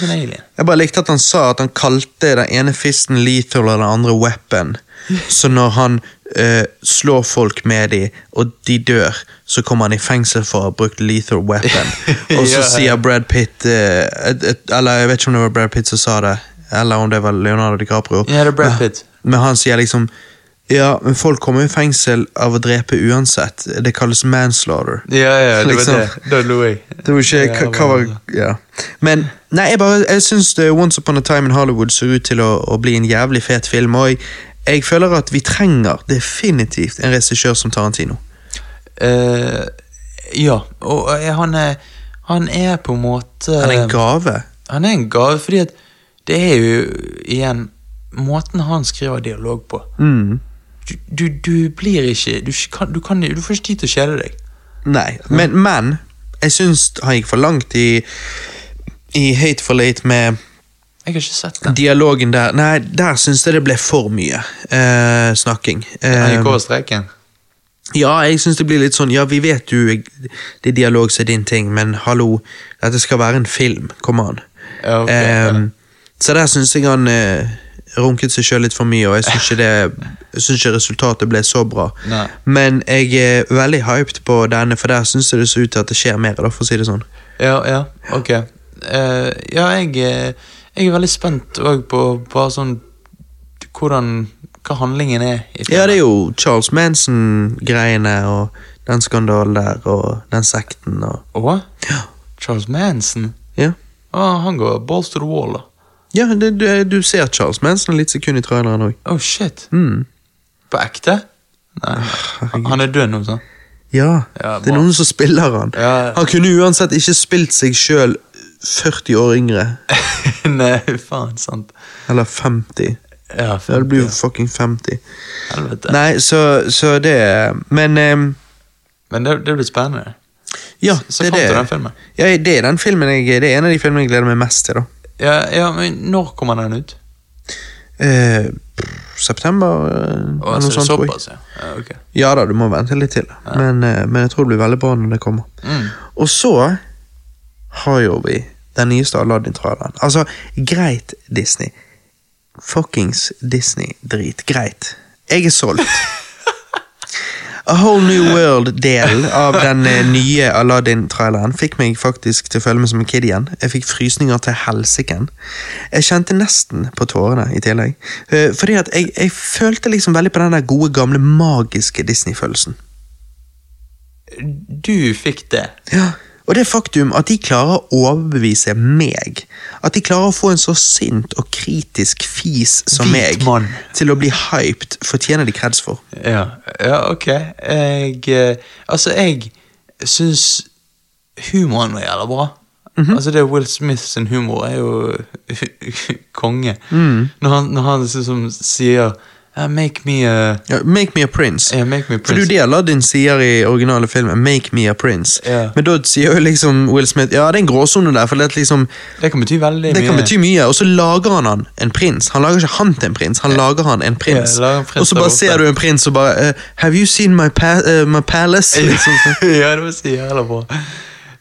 Alien. Jeg bare likte at han sa at han kalte den ene fisten lethal og den andre weapon. Så når han eh, slår folk med de, og de dør, så kommer han i fengsel for å ha brukt lethal weapon. Og så Ja, sier Brad Pitt eh, et, et, Eller jeg vet ikke om det var Brad Pitt som sa det, eller om det var Leonardo DiCaprio. Ja, det er Brad Men- Pitt. Men han sier liksom Ja, men folk kommer i fengsel av å drepe uansett. Det kalles manslaughter. Ja, ja, det Liksom. var det. Da lo jeg. Det var ikke hva, var Ja. Men nei, jeg bare Jeg syns Once Upon a Time in Hollywood ser ut til å, å bli en jævlig fet film, og jeg, jeg føler at vi trenger definitivt en regissør som Tarantino. Uh, ja, og uh, han er, han er på en måte Han er en gave. Han er en gave, fordi at det er jo igjen måten han skriver dialog på. Mm. Du, du, du blir ikke du, kan, du, kan, du får ikke tid til å kjede deg. Nei, men, men jeg syns han gikk for langt i i Hate for late med Jeg har ikke sett den. dialogen der. Nei, der syns jeg det ble for mye uh, snakking. Han Eh, gikk over streken. Ja, jeg syns det blir litt sånn Ja, vi vet du det er dialog som er din ting, men hallo, dette skal være en film. Kom an. Ja, um, ja. så der syns jeg han eh, runket seg sjøl litt for mye, og jeg syns ikke, ikke resultatet ble så bra. Nei. Men jeg er veldig hyped på denne, for der syns jeg det ser ut til at det skjer mer, da, for å si det sånn. Ja, ja, ok. Uh, ja, jeg, eh, jeg er veldig spent òg på bare sånn hvordan Hva handlingen er i. Ja, det er jo Charles Manson-greiene og den skandalen der, og den sekten og Å? Ja. Charles Manson? Ja, Ah, han går balls to the wall, da. Ja det, du, du ser Charles Manson litt sekund i traileren òg. Oh, shit. Mm. På ekte? Nei, han- han er død nå, sant? Ja, Ja, det er noen som spiller han. Ja. Han kunne uansett ikke spilt seg sjøl 40 år yngre. Nei, faen, sant. Eller 50. Ja, Ja, det blir jo fucking 50. Helvete. Nei, så, så det Men um, Men det, det blir spennende. ja, Se det fram er den det. filmen. Ja, det er den filmen jeg, det er en av de filmene jeg gleder meg mest til. da Ja, ja, men når kommer den ut? eh, September, eh, oh, eller så noe det er sånt. såpass, ja. ja ok. Ja da, du må vente litt til. Men, eh, men jeg tror det blir veldig bra når det kommer. Mm. Og så har jo vi den nyeste Aladdin-traileren. Altså, greit, Disney. Fuckings Disney-drit. Greit. Jeg er solgt. A Whole New World-delen av den eh, nye Aladdin-traileren fikk meg faktisk til å føle meg som en kid igjen. Jeg fikk frysninger til helsiken. Jeg kjente nesten på tårene i tillegg. Eh, fordi at jeg, jeg følte liksom veldig på den der gode, gamle, magiske Disney-følelsen. Du fikk det. Ja, og det faktum at de klarer å overbevise meg, at de klarer å få en så sint og kritisk fis som meg til å bli hyped, fortjener de kreds for. Ja, ja ok. Jeg eh, Altså, jeg syns humoren var jævla bra. Mhm. Altså, det Will Smith sin humor er jo konge. Mm. Når han, når han liksom sier "Uh, Make me a Ja, make me a prince. Yeah, make me a For det er din sier i originale filmen, make me a prince. Yeah. Men da sier jo liksom Will Smith, ja det er en gråsone der, for det, liksom, Det kan bety veldig det mye. kan bety mye, og så lager han han en prins. Han lager ikke han til en prins, han lager han en prins. Ja, en prins og så bare ser du en prins og bare, uh, have you seen my, pa uh, my palace? Liksom sånn. ja, det var så jævla bra.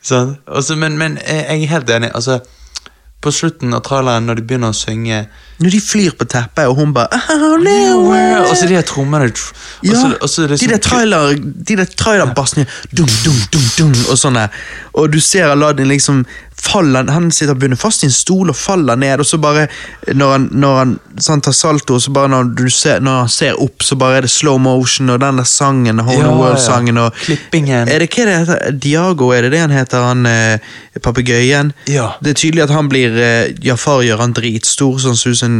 Sånn. Også, men, men jeg jeg er helt enig. Altså, på slutten av traileren, når de begynner å synge Når de flyr på teppet, og hun bare oh, Og så de der trommene Ja, så- de sånn- der trailer, de der trailerbassene dum, dum, dum, dum, og sånne. Og du ser Aladdin liksom faller Han sitter bundet fast i en stol og faller ned, og så bare Når han, når han så han tar salto, så bare når, du ser, når han ser opp, så bare er det slow motion, og den der sangen, Home ja, World-sangen og Klippingen. Er det hva det heter? Diago, er det det han heter? Han eh, papegøyen? Ja. Det er tydelig at han blir eh, Jafar gjør han dritstor, sånn som en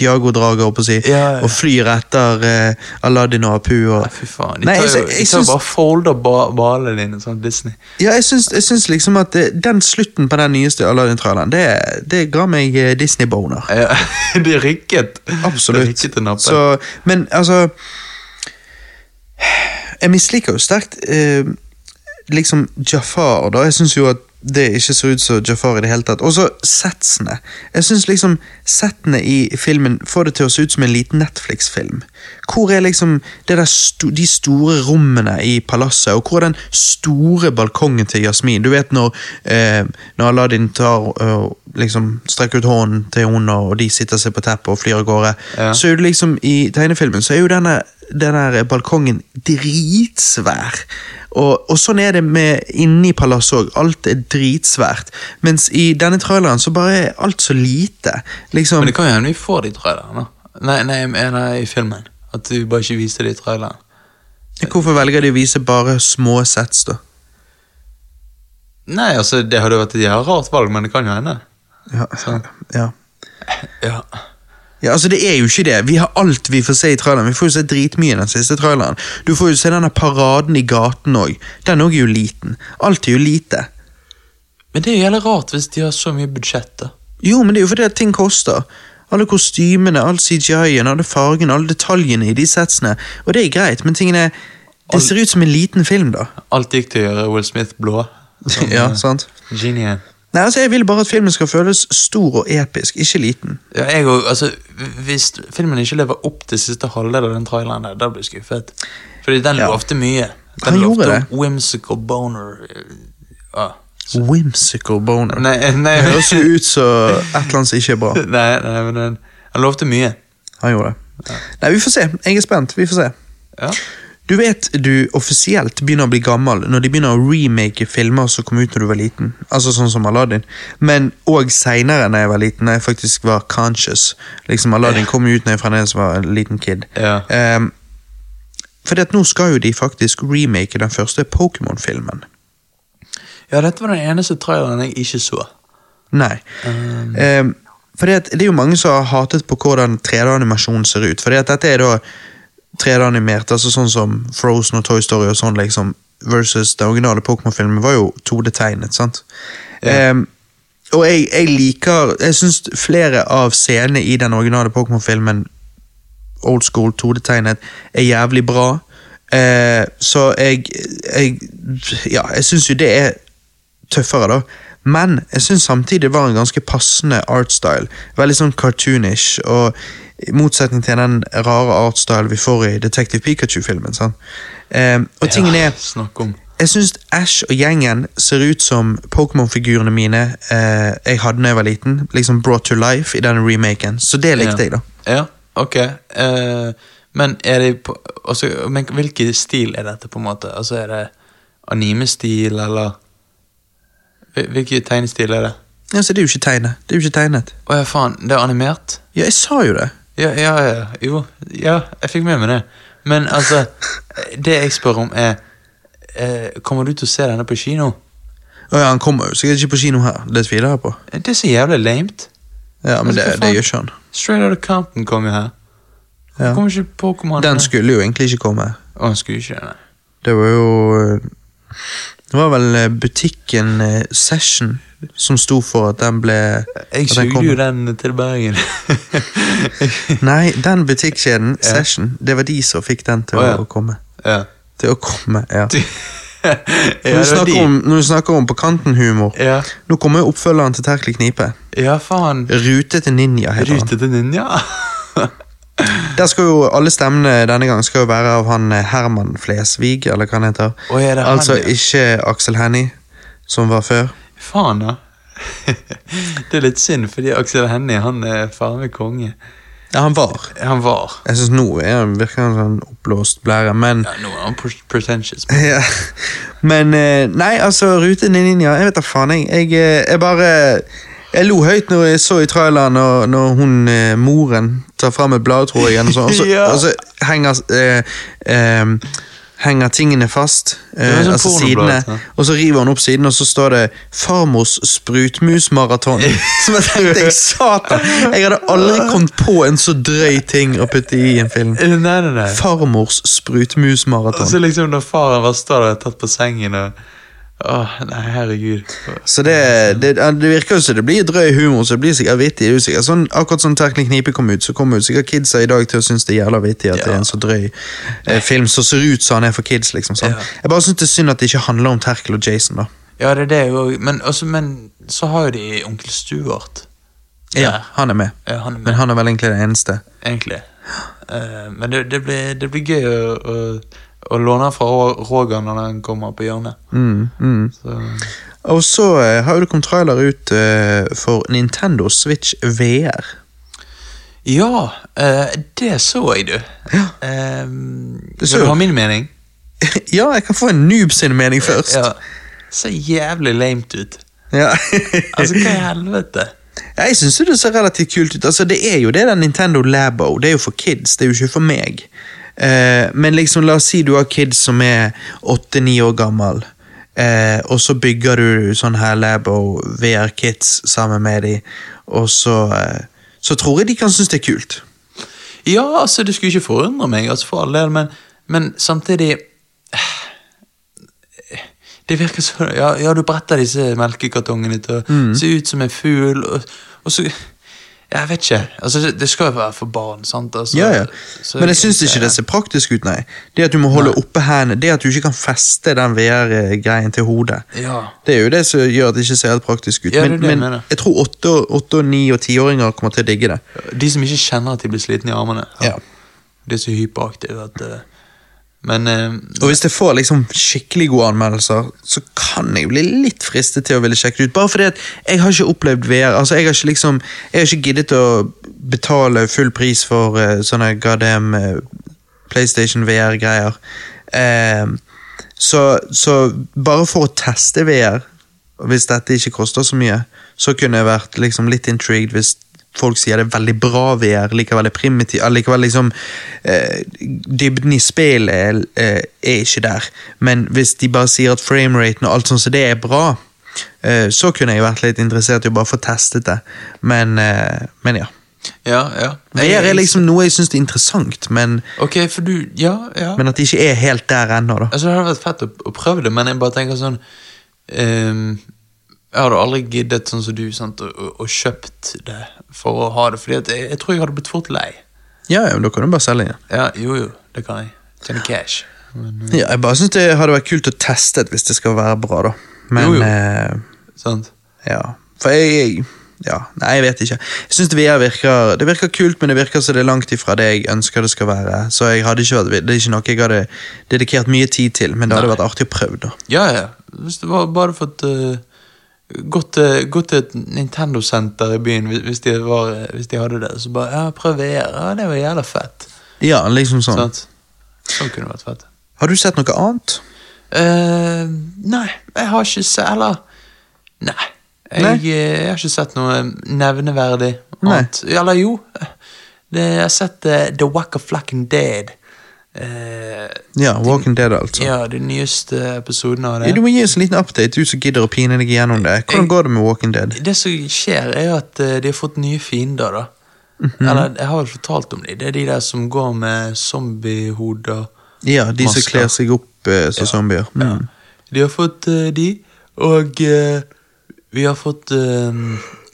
Diago-drager, holdt på å si, Ja, ja. og flyr etter eh, Aladdin og Apu. Og, Nei, fy faen. De Nei, tar, jeg, jo, jeg, de tar bare folder ba balene dine, sånn Disney. ja, jeg syns, jeg syns liksom at det, den slutten på den nyeste Aladdin-traileren, det, det ga meg eh, Disney-boner. Ja, det rykket. Absolutt. Det rykket. Så, men altså Jeg misliker jo sterkt eh, liksom Jafar, da. Jeg syns jo at det ikke så ut som Jafar i det hele tatt. Og så setsene. Jeg syns liksom settene i filmen får det til å se ut som en liten Netflix-film. Hvor er liksom sto, de store rommene i palasset, og hvor er den store balkongen til Jasmin? Du vet når, eh, når Aladdin tar og liksom strekker ut hånden til henne, og de sitter seg på teppet og flyr av gårde. Ja. Så er det liksom i tegnefilmen så er jo denne, den der balkongen dritsvær. Og, og sånn er det med inni palasset òg. Alt er dritsvært. Mens i denne traileren så bare er alt så lite. Liksom, Men det kan jo hende vi får de trailerne. Nei. Nei, nei, i filmen. At du bare ikke viser de trailerne. Hvorfor velger de å vise bare små sets, da? Nei, altså, det hadde vært et jævla rart valg, men det kan jo hende. Ja, Sånn. ja. Ja. Ja, altså Det er jo ikke det. Vi har alt vi får se i traileren. Vi får jo se dritmye i den siste traileren. Du får jo se denne paraden i gaten òg. Den òg er jo liten. Alt er jo lite. Men det er jo jævlig rart hvis de har så mye budsjett, da. Jo, men det er jo fordi at ting koster. Alle kostymene, all CGI-en, alle fargene, alle detaljene i de setsene. Og det er greit, men tingene Det ser ut som en liten film, da. Alt gikk til å gjøre Will Smith blå. Som, Ja, eh, sant? Genien. Nei, altså Jeg vil bare at filmen skal føles stor og episk, ikke liten. Ja, jeg og, altså, Hvis filmen ikke lever opp til siste halvdel av den traileren, der, da blir jeg skuffet. Fordi den Ja. lovte mye. Den Han lovte det. whimsical boner. Ja. Whimsical boner. Nei, nei, Det høres jo ut som et eller annet som ikke er bra. nei, nei, men den, han lovte mye. Han gjorde det. Nei, Vi får se. Jeg er spent. Vi får se. Ja. Du vet du offisielt begynner å bli gammel når de begynner å remake filmer som kom ut når du var liten. Altså sånn som Aladdin. Men òg seinere, da jeg var liten, når jeg faktisk var conscious. Liksom Aladdin kom jo ut når jeg fremdeles var en liten kid. Ja. Um, fordi at nå skal jo de faktisk remake den første Pokémon-filmen. ja, dette var den eneste traileren jeg ikke så. Nei. Um, Um, fordi at det er jo mange som har hatet på hvordan 3D-animasjonen ser ut. Fordi at dette er da 3D-animert, altså sånn som Frozen og Toy Story og sånn, liksom, versus den originale Pokémon-filmen var jo 2D-tegnet, sant? Ja. Um, og jeg, jeg liker Jeg syns flere av scenene i den originale Pokémon-filmen, old school 2D-tegnet, er jævlig bra. Uh, så jeg, jeg Ja, jeg syns jo det er tøffere, da. Men jeg syns samtidig det var en ganske passende artstyle. Veldig sånn cartoonish, og i motsetning til den rare artstyle vi får i Detective Pikachu-filmen. Sånn. Eh, og tingen er jeg syns Ash og gjengen ser ut som Pokémon-figurene mine eh, jeg hadde da jeg var liten. Liksom brought to life i denne remaken. Så det likte jeg, da. Ja, ok. Eh, men er det altså, men hvilken stil er dette, på en måte? Altså, Er det anime-stil, eller Hvilken tegnestil er det? Altså, det er jo ikke tegnet. Det er jo ikke tegnet. Å ja, faen. Det er animert? Ja, jeg sa jo det. Ja, ja, ja. Jo. Ja, jeg fikk med meg det. Men altså, det jeg spør om, er eh, Kommer du til å se denne på kino? Å ja, han kommer jo sikkert ikke på kino her. Det tviler jeg på. Det er så jævlig lamet. Ja, men Altså, det, det gjør ikke han. Straight Outta Compton kom jo her. Ja. Kommer ikke Pokémon Den skulle jo egentlig ikke komme. Å, han skulle ikke nei. Det var jo eh, Det var vel eh, butikken eh, Session som sto for at den ble Jeg sugde jo den til Bergen. Nei, den butikkjeden, Ja. Session, det var de som fikk den til Å, ja. å komme. ja. Til å komme, ja. Når du, snakker om, når du snakker om på kanten-humor Ja. Nå kommer jo oppfølgeren til Terkel knipe. ja, faen. Rute til ninja heter han. Til ninja. Der skal jo Alle stemmene denne gang skal jo være av han eh, Herman Flesvig, eller hva han heter. Oi, han, altså ja? ikke Aksel Hennie, som var før. Faen, da. det er litt synd, fordi Aksel Hennie han er faen meg konge. Ja, han var. Han var. Jeg syns nå er han virker han sånn oppblåst blære, men Ja, nå er han pretentious. ja. Men eh, Nei, altså, Rute ninja Jeg vet da faen, jeg. Jeg, eh, jeg bare Jeg lo høyt når jeg så i traileren når, når hun eh, moren tar fram et blad, tror jeg, eller sånn, og så, Ja. og så henger eh, eh, Henger tingene fast, eh, sånn altså sidene, ja. og så river hun opp siden, og så står det 'Farmors sprutmusmaraton'. Som jeg tenkte jeg satan! Jeg hadde aldri kommet på en så drøy ting å putte i en film. Nei, nei, nei. Farmors Og så liksom når faren var stå der tatt på sengen og Åh, nei, herregud. Så det, det, det virker jo som det blir drøy humor, så det blir sikkert vittig. usikker. Sånn, akkurat sånn Terkelig knipe kom ut, så kommer sikkert kidsa i dag til å synes det er jævla vittig at det er en så drøy eh, film som ser ut som han er for kids. liksom sånn. Ja. Jeg bare syns det er synd at det ikke handler om Terkel og Jason. da. Ja, det er det jo, men, også, men så har jo de onkel Stuart. Ja, Han er med, Ja, han er med. men han er vel egentlig det eneste. egentlig. Uh, men det, det, blir, det blir gøy å, å, å låne fra Roger når den kommer på hjørnet. Mm, mm. Så, Og så eh, har du det kommet trailer ut eh, for Nintendo Switch VR. ja, eh, det så jeg, du. Ja. Eh, Det så vil du ha min mening? ja, jeg kan få en noob sin mening først. Ja. Ser jævlig lamet ut. Ja. Altså, hva i helvete? Jeg syns det ser relativt kult ut. Altså, Det er jo det der Nintendo Labo. Det er jo for kids, det er jo ikke for meg. Eh, men liksom, la oss si du har kids som er åtte-ni år gammel, eh, og så bygger du sånn her og VR Kids sammen med dem, og så, eh, så tror jeg de kan synes det er kult. Ja, altså, det skulle ikke forundre meg, altså, for all del, men, men samtidig Det virker så Ja, ja du bretter disse melkekartongene til å Mm. se ut som en fugl, og, og så Jeg vet ikke. Altså, det, skal jo være for barn, sant? Altså, Ja, ja. Men jeg syns ikke det ser praktisk ut, nei. Det at du må holde oppe hendene, det at du ikke kan feste den VR-greien til hodet. Ja. Det er jo det som gjør at det ikke ser helt praktisk ut. Ja, men, det men jeg tror åtte, åtte, ni og tiåringer kommer til å digge det. De som ikke kjenner at de blir slitne i armene. Ja. De er så hyperaktive at eh, Men eh, Og hvis det får liksom skikkelig gode anmeldelser, så kan jeg bli litt fristet til å ville sjekke det ut. Bare fordi at jeg har ikke opplevd VR. Altså, jeg har ikke liksom Jeg har ikke giddet å betale full pris for uh, sånne goddamn uh, PlayStation VR-greier. Uh, så, så bare for å teste VR, hvis dette ikke koster så mye, så kunne jeg vært liksom litt intrigued hvis folk sier det er veldig bra VR, likevel er primitiv, likevel liksom eh, Dybden i spillet er, eh, er ikke der. Men hvis de bare sier at frameraten og alt sånt så det er bra, eh, så kunne jeg vært litt interessert i å bare få testet det. Men, eh, men ja. Ja, ja. VR er liksom noe jeg syns er interessant, men, Ok, for du Ja, ja. men at det ikke er helt der ennå, da. Altså, det hadde vært fett å, å prøve det, men jeg bare tenker sånn ehm, Jeg hadde aldri giddet sånn som du, sant, og, og, kjøpt det for å ha det, fordi jeg, jeg tror jeg hadde blitt fort lei. Ja, ja, men da kan du bare selge det. Ja, jo, jo, det kan jeg. Tjene cash. Men, eh, Ja, jeg bare syns det hadde vært kult å teste det hvis det skal være bra, da. Men Jo, jo. eh, sant? Ja, for jeg, Ja, nei, jeg vet ikke. Jeg syns det virker Det virker kult, men det virker som det er langt ifra det jeg ønsker det skal være. Så jeg hadde ikke vært, det er ikke noe jeg hadde dedikert mye tid til, men det hadde Nei. vært artig å prøve, da. Ja, ja. Hvis det var bare fått uh, gått, til- gå til et Nintendo-senter i byen, hvis, de var, hvis de hadde det, så bare Ja, prøv VR. Ja, det var jævla fett. Ja, liksom sånn. Sant? Sånn kunne vært fett. Har du sett noe annet? Uh, nei, jeg har ikke sett Eller Nei. Jeg, Nei? eh, jeg har ikke sett noe nevneverdig Nei. annet. Eller jo. Det, jeg har sett uh, The Wack of Flacken Dead. Eh, Ja, Walking Dead, altså. ja, de nyeste episodene av det. Ja, du må gi oss en liten update, du som gidder å pine deg gjennom det. Hvordan Jeg- går det med Walking Dead? Det som skjer, er jo at eh, de har fått nye fiender, da. Mhm. Eller, jeg har vel fortalt om dem. Det er de der som går med zombiehoder. Ja, de som Masker. kler seg opp eh, som zombier. Ja. Mm. De har fått uh, de, og uh, vi har fått eh,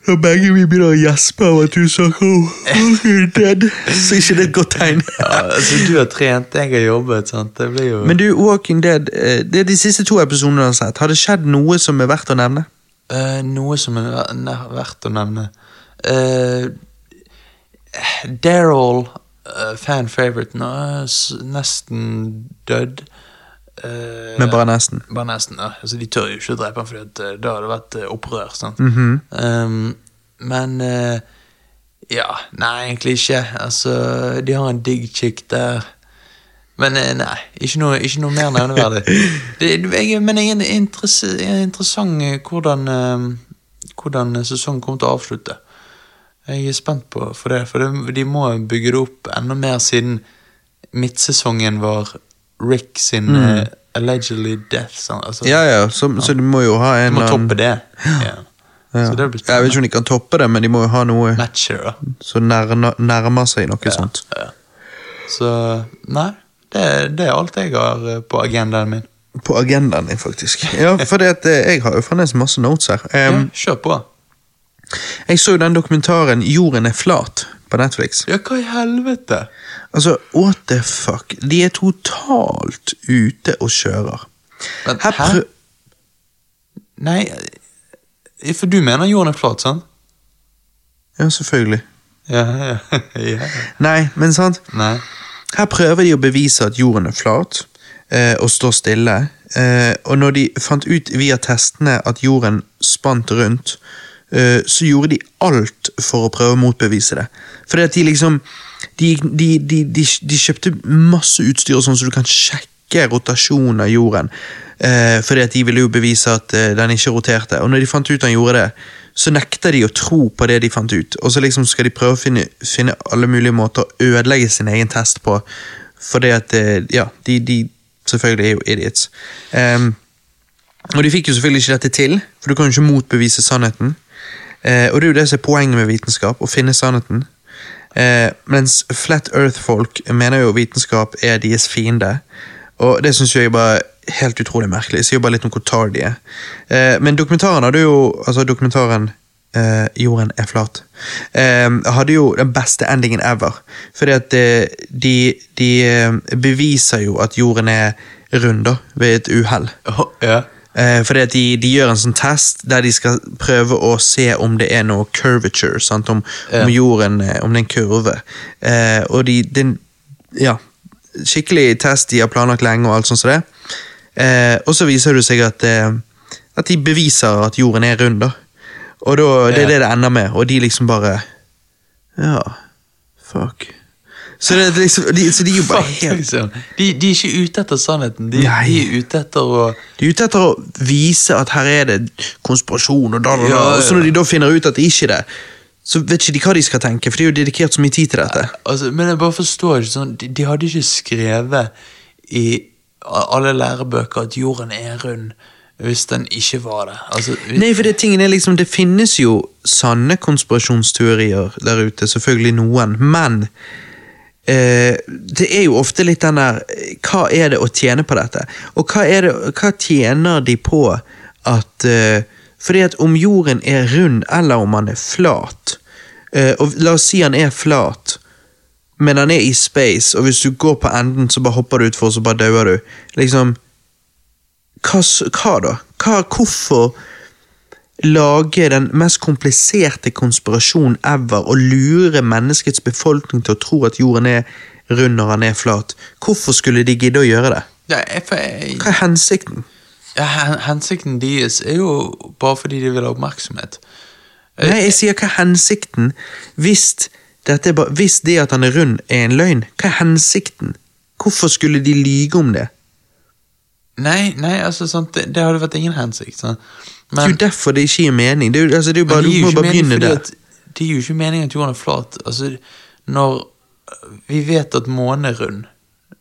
Og begge vi begynner å gjespe av at du snakker om Walking Dead. Så ikke det er et godt tegn. ja, altså, Du har trent, jeg har jobbet. sant? Det blir jo Men du, Walking Dead, eh, det er de siste to episodene du har sett. Har det skjedd noe som er verdt å nevne? Uh, Noe som er verdt å nevne. Uh, Daryl, uh, fan favorite, nå er nesten død. Eh, Men bare nesten. Ja. Altså, de tør jo ikke å drepe ham, for da hadde det vært eh, opprør. sant? Mhm. Um, men uh, Ja, nei, egentlig ikke. Altså, de har en digg chick der. Men eh, nei, ikke noe, ikke noe mer nevneverdig. Men jeg er interess- jeg er interessant eh, hvordan, eh, hvordan sesongen kommer til å avslutte. Jeg er spent på for det, for de må bygge det opp enda mer siden midtsesongen var Rick sin eh, allegedly death. Altså, Mm. Ja, ja, så, så de må jo ha de Du må toppe det. Ja. ja. Så det Jeg vet ikke om de kan toppe det, men de må jo ha noe Matcher, som nærmer, seg noe Ja, sånt. ja. Så nei, det, det er alt jeg har eh, på agendaen min. på agendaen din, faktisk. Ja, for eh, jeg har jo fremdeles masse notes her. Ja, kjør på. Jeg så jo den dokumentaren 'Jorden er flat' på Netflix. Ja, hva i helvete? Altså, what the fuck? De er totalt ute og kjører. Men, Her hæ? prø... Nei, eh, for du mener jorden er flat, sant? Ja, selvfølgelig. Ja, ja, ja. Nei, men sant? Nei. Her prøver de å bevise at jorden er flat, eh, og står stille. Eh, og når de fant ut via testene at jorden spant rundt, eh, så gjorde de alt for å prøve å motbevise det. Fordi at de liksom De, de, de, de, kjøpte masse utstyr sånn så du kan sjekke rotasjonen av jorden. Eh, fordi at de ville jo bevise at eh, den ikke roterte. Og når de fant ut den gjorde det, så nekter de å tro på det de fant ut. Og så liksom skal de prøve å finne, finne alle mulige måter å ødelegge sin egen test på. Fordi at eh, Ja, de, de selvfølgelig er jo idiots. Ehm, og de fikk jo selvfølgelig ikke dette til, for du kan jo ikke motbevise sannheten. Eh, og det er jo det som er poenget med vitenskap, å finne sannheten. Eh, mens Flat Earth-folk mener jo vitenskap er deres fiende. Og det syns jeg bare helt utrolig merkelig. Sier bare litt om hvor tar de er. Eh, men dokumentaren hadde jo Altså dokumentaren eh, 'Jorden er flat' eh, hadde jo den beste endingen ever. Fordi at eh, de, de eh, beviser jo at jorden er rund da, ved et uhell. Oh, ja. Eh, fordi at de, de gjør en sånn test der de skal prøve å se om det er noe curvature, sant? Om, om jorden eh, om det er en kurve. Eh, og de, de, ja, skikkelig test de har planlagt lenge og alt sånt som det. Eh, og så viser det seg at, eh, at de beviser at jorden er rund da. Og da, det er det det ender med, og de liksom bare, ja, fuck. Så, det, det, liksom, de, så de er jo bare helt liksom. De, de er ikke ute etter sannheten. De, de er ute etter å De er ute etter å vise at her er det konspirasjon, og da, da, da. Og så når de da finner ut at det ikke er det, så vet ikke de hva de skal tenke, for de har jo dedikert så mye tid til dette. altså, Men jeg bare forstår ikke sånn De, de hadde ikke skrevet i alle lærebøker at jorden er rund hvis den ikke var det. Altså, vi- Nei, for det, tingen er liksom, det finnes jo sanne konspirasjonsteorier der ute, selvfølgelig noen, men eh, det er jo ofte litt den der eh, Hva er det å tjene på dette? Og hva, det, hva tjener de på at eh, Fordi at om jorden er rund, eller om den er flat eh, Og la oss si den er flat, men den er i space, og hvis du går på enden, så bare hopper du utfor, så bare dauer du. Liksom hva, hva da? Hva, hvorfor lage den mest kompliserte konspirasjonen ever og lure menneskets befolkning til å tro at jorden er rund når den er flat? Hvorfor skulle de gidde å gjøre det? ja, jeg, jeg, Hva er hensikten? ja, hensikten deres er jo bare fordi de vil ha oppmerksomhet. Nei, jeg sier hva er hensikten hvis, bare, hvis det at han er rund er en løgn? Hva er hensikten? Hvorfor skulle de lyge om det? Nei, nei, altså sant, det, det hadde vært ingen hensikt. Sant? Det er jo derfor det ikke gir mening. Det er jo, altså, det er jo bare, det du må bare begynne der. Det gir jo ikke mening at jorden er flat. Altså, når vi vet at månen er rund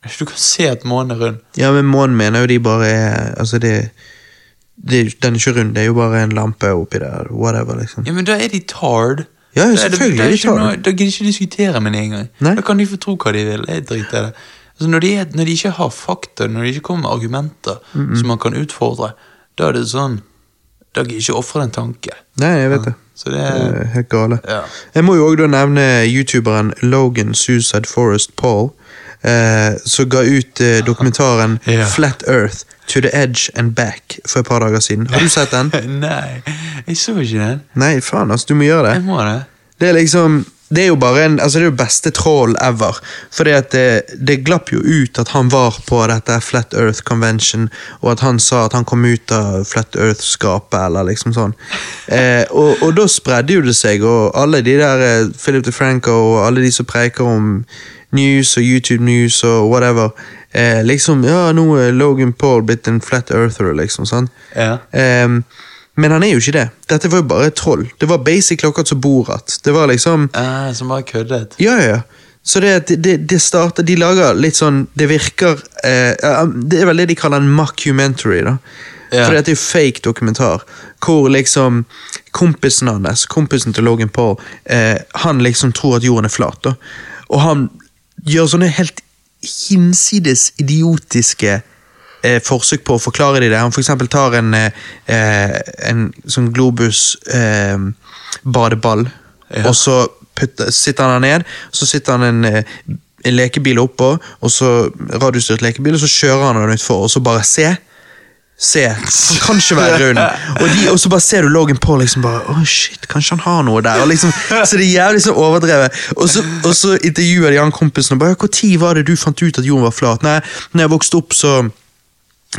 Du kan se at månen er rund. Ja, men månen mener jo de bare er Altså, det, det Den er ikke rund, det er jo bare en lampe oppi der. Whatever, liksom. Ja, men da er de tard. Ja, ja, Da er det- selvfølgelig da er de tard. noe- Da gidder ikke diskutere med det engang. Da kan de få tro hva de vil. Jeg driter i det. Altså, når, de er, når de ikke har fakta, når de ikke kommer med argumenter som man kan utfordre, da er det sånn Da gidder jeg ikke ofre en tanke. Nei, jeg vet det. Så det Det er er helt gale. Ja. Jeg må jo også nevne youtuberen Logan Suicide Forest Paul, eh, som ga ut eh, dokumentaren Ja. Flat Earth To The Edge and Back for et par dager siden. Har du sett den? Nei, jeg så ikke den. Nei, faen, altså, du må gjøre det. Jeg må det. Det er liksom det er jo bare en, altså det er jo beste troll ever. At det, det glapp jo ut at han var på dette Flat Earth Convention, og at han sa at han kom ut av Flat Earth-skapet, eller liksom sånn. Eh, og, og da spredde jo det seg, og alle de der eh, Philip DeFranco og alle de som preiker om news og YouTube News og whatever, eh, liksom Ja, nå er Logan Paul blitt en Flat Earther, liksom. sånn. Ja. Ehm, men han er jo ikke det. Dette var jo bare et troll. Det var basically akkurat som Borat. Det var liksom Ah, som bare køddet. Ja, ja. ja. Så det, det, det starter De lager litt sånn Det virker eh, Det er vel det de kaller en mockumentary, da. Ja. For dette er jo fake dokumentar. Hvor liksom kompisen hans, kompisen til Logan Paul, eh, han liksom tror at jorden er flat. da. Og han gjør sånne helt hinsides idiotiske eh, forsøk på å forklare de det. Han eksempel tar en, eh, eh, en sånn Globus eh, Ja. og så putter, sitter han der ned, så sitter han en, eh, en lekebil oppå, og så radiostyrt lekebil, og så kjører han den utfor, og så bare se. Se, han kan ikke være rund. Og, de, og så bare ser du Logan Paul liksom bare Å shit, kanskje han har noe der. Liksom, så det er jævlig sånn overdrevet. Og så, og så intervjuer de han kompisen og bare Når var det du fant ut at jorden var flat? Nei, når jeg vokste opp, så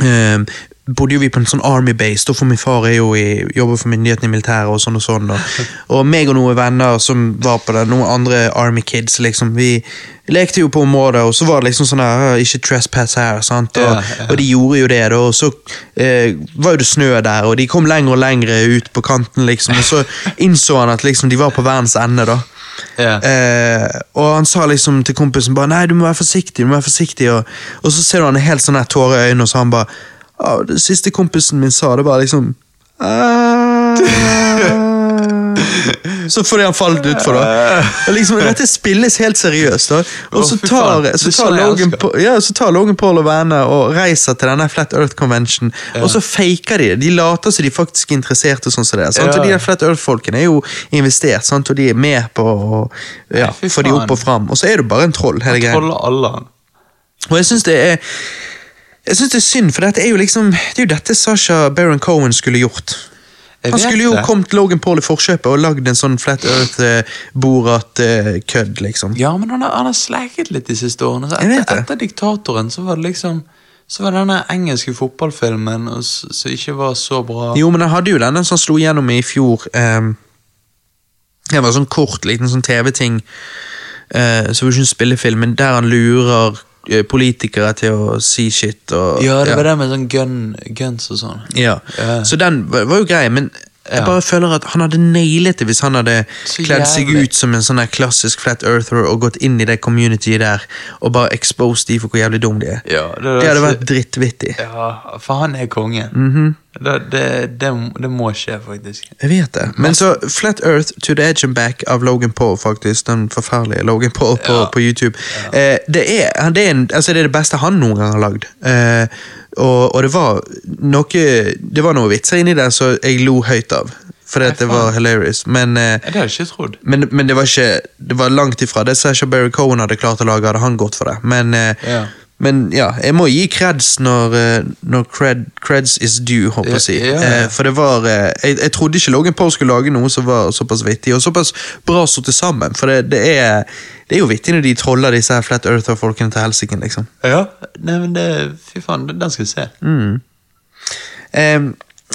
eh, bodde jo vi på en sånn Army base, for min far er jo i, jobber for myndighetene i militæret og sånn og sånn. Og, og meg og noen venner som var på det, noen andre Army kids, liksom, vi lekte jo på området, og så var det liksom sånn her, «Ah, ikke trespass her, sant, og, og de gjorde jo det, da, og så eh, var jo det snø der, og de kom lenger og lenger ut på kanten, liksom, og så innså han at liksom de var på verdens ende, da. Ja. Eh, og han sa liksom til kompisen bare Nei, du må være forsiktig, du må være forsiktig Og, og så ser du han er helt sånn tårer i øynene, og så han bare «Ah, Det siste kompisen min sa, det var liksom «Ah». Så fordi han falt utfor, da. Liksom, dette spilles helt seriøst, da. Og så tar, så Det tar, Logan, ja, så tar Logan Paul og vennene og reiser til denne Flat Earth Convention, og så faker de det. De later som de faktisk er interessert, og sånn som det. Sant? Og de der Flat Earth-folkene er jo investert, sant? og de er med på å ja, få de opp og fram. Og så er du bare en troll, hele greia. Og jeg syns det er jeg synes det er synd, for dette er jo liksom Det er jo dette Sasha Baron Cohen skulle gjort. Han skulle jo det. kommet Logan Paul i forkjøpet og lagd en sånn Flat Earth-borat-kødd, liksom. Ja, men han har, han har slacket litt de siste årene. Så etter, etter diktatoren så var det liksom Så var det denne engelske fotballfilmen som ikke var så bra. Jo, men han hadde jo den som slo gjennom i fjor. Um, det var en sånn kort, liten sånn TV-ting. Uh, så var det ikke en spillefilm, men der han lurer eh, politikere til å si shit. Og, Ja, det var det med sånn gun, guns og sånn. Ja. Ja. Så den var, var jo grei, men jeg Ja. bare føler at han hadde nailet det hvis han hadde kledd seg ut som en sånn klassisk flat earther og gått inn i det communityet der og bare exposed de for hvor jævlig dum de er. Ja, det, Det hadde vært drittvittig. Ja, for han er konge. Mhm. Det, det, det, det må skje, faktisk. Jeg vet det. Men så Flat Earth to the Edge and Back av Logan Paul, faktisk. Den forferdelige Logan Paul på, Ja. på YouTube. Eh, det, er, det, er en, altså det er det beste han noen gang har lagd. Eh, og, og det var noe Det var noen vitser inni der som jeg lo høyt av. Fordi at det var hilarious. Men, eh, Det har jeg ikke trodd. men, men det var ikke Det var langt ifra det Sasha Barry Cohen hadde klart å lage, hadde han gått for det. Men eh, Ja. Men ja, jeg må gi creds når, eh, når cred, creds is due, håper jeg å si. Ja, ja. Eh, For det var eh, jeg, jeg trodde ikke Logan Paul skulle lage noe som var såpass vittig, og såpass bra satt sammen. For det, det, er, det er jo vittig når de troller disse her Flat Earther-folkene til helsike, liksom. Ja, nei, men det Fy faen, den skal vi se. Mm. Eh,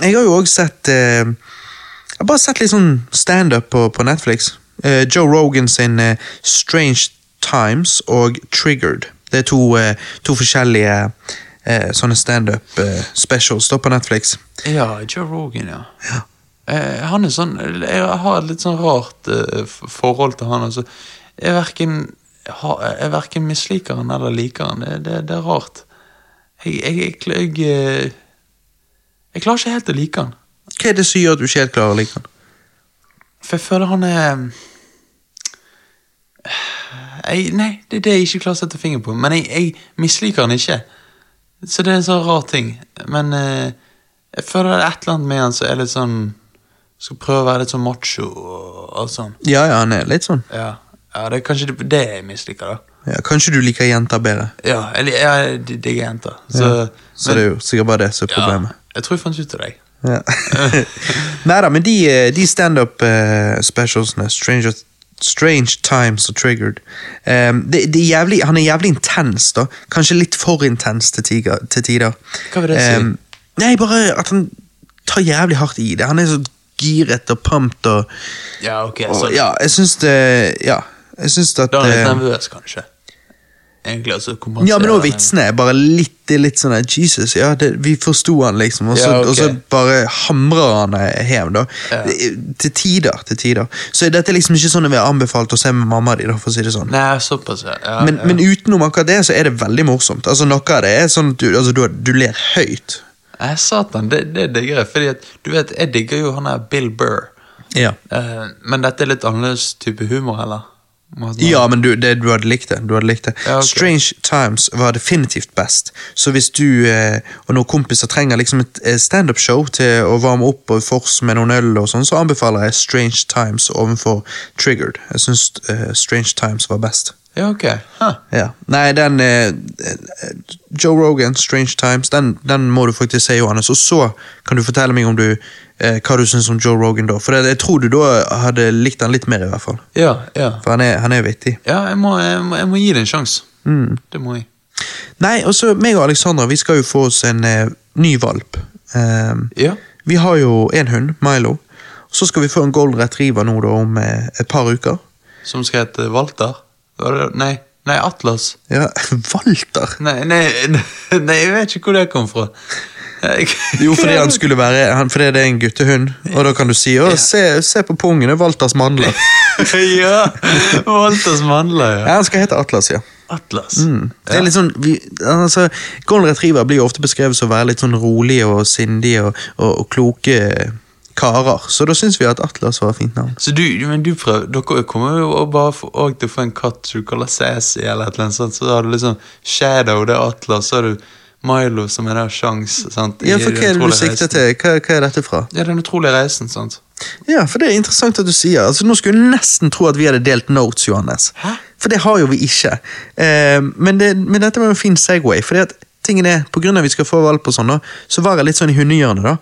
jeg har jo òg sett eh, Jeg har bare sett litt sånn standup på, på Netflix. Eh, Joe Rogan sin Strange Times og Triggered. Det er to, eh, to forskjellige eh, sånne standup eh, på Netflix. Ja, Joe Rogan, ja. Eh, han er sånn Jeg har et litt sånn rart forhold til han. Altså. Jeg verken, jeg verken misliker han eller liker han. Det, det, det er rart. Jeg, jeg, jeg, jeg, jeg klarer ikke helt å like han. Hva er det som gjør at du ikke helt klarer å like han? For jeg føler han er jeg, Nei, det er det jeg ikke klarer å sette fingeren på. Men jeg, jeg misliker han ikke. Så det er en sånn rar ting. Men eh, jeg føler det er et eller annet med han som er litt sånn Skal prøve å være litt sånn macho og alt sånn. Ja, ja, han er litt sånn. Ja, ja det er kanskje det, det jeg misliker, da. Ja, kanskje du liker jenter bedre. Ja, eller jeg dig- digger jenter. Så, Ja. Så det er jo sikkert bare det som er problemet. Ja, jeg tror jeg fant ut av deg. Ja. Neida, men de, eh, de stand-up eh, Stranger, Strange Times og Triggered Um, det, det er jævlig, Han er jævlig intens, da. Kanskje litt for intens til, tiger, til tider. Hva vil det si? Eh, nei, bare at han tar jævlig hardt i det. Han er så giret og pumped og, Ja, ok, og Ja, jeg syns det Ja, jeg syns at Da er han litt eh, nervøs, kanskje. Egentlig, altså ja, men òg vitsene er bare litt, litt sånn at Jesus, ja, det, vi forsto han, liksom. Og så, Ja, okay. bare hamrer han hjem, da. Ja. Til tider, til tider. Så dette er liksom ikke sånn jeg ville anbefalt å se med mamma di, da, for å si det sånn. Nei, såpass, ja. Men, men utenom akkurat det, så er det veldig morsomt. Altså, Noe av det er sånn at du, altså, du, du ler høyt. Nei, satan, det, det digger jeg. Fordi at, du vet, jeg digger jo han der Bill Burr. Ja. Uh, men dette er litt annerledes type humor, eller? Måten- Ja, men du, det, du hadde likt det. Du hadde likt det. Ja, okay. Strange Times var definitivt best. Så hvis du eh, og noen kompiser trenger liksom et eh, standup-show til å varme opp og fors med noen øl, og sånn, så anbefaler jeg Strange Times overfor Triggered. Jeg syns eh, Strange Times var best. Ja, ok. Huh. Ja. Nei, den eh, eh, Joe Rogan, Strange Times, den, den må du faktisk se, Johannes. Og så kan du fortelle meg om du, hva du syns om Joe Rogan da. For det, jeg tror du da hadde likt han litt mer, i hvert fall. Ja, ja. For han er, han er vittig. Ja, jeg må, jeg må, jeg må gi det en sjanse. Mm. Det må jeg. Nei, og så meg og Alexandra, vi skal jo få oss en eh, ny valp. Eh, Ja. vi har jo en hund, Milo. Så skal vi få en golden retriever nå da om eh, et par uker. Som skal hete Walter? Nei, nei, Atlas. Ja, Walter! Nei, nei, nei, jeg vet ikke hvor det kom fra. Jo, fordi han skulle være han, Fordi det er en guttehund, og da kan du si å, se, se på er Walters mandler. ja! Walters mandler, Ja, ja. han skal hete Atlas, ja. Atlas. Det er litt sånn, vi, altså, Golden retriever blir jo ofte beskrevet som å være litt sånn rolige og sindige og, og, og kloke karer, så da syns vi at Atlas var et fint navn. Så du, men du prøver, dere kommer jo bare for, til å få en katt som du kaller Sassy, eller et eller annet sånt, så har du liksom Shadow, det er Atlas, så har du Milo, som er der Sjans, sant? i Ja, for Hva er det du sikter til? Hva, hva er dette fra? Ja, Den utrolige reisen, sant? Ja, for det er interessant at du sier. Altså, Nå skulle jeg nesten tro at vi hadde delt notes, Johannes. Hæ? For det har jo vi ikke. Eh, men, det, men dette var en fin Segway. fordi at tingen er, på at vi skal få valp og sånn, da, så var jeg litt sånn i hundehjørnet. da.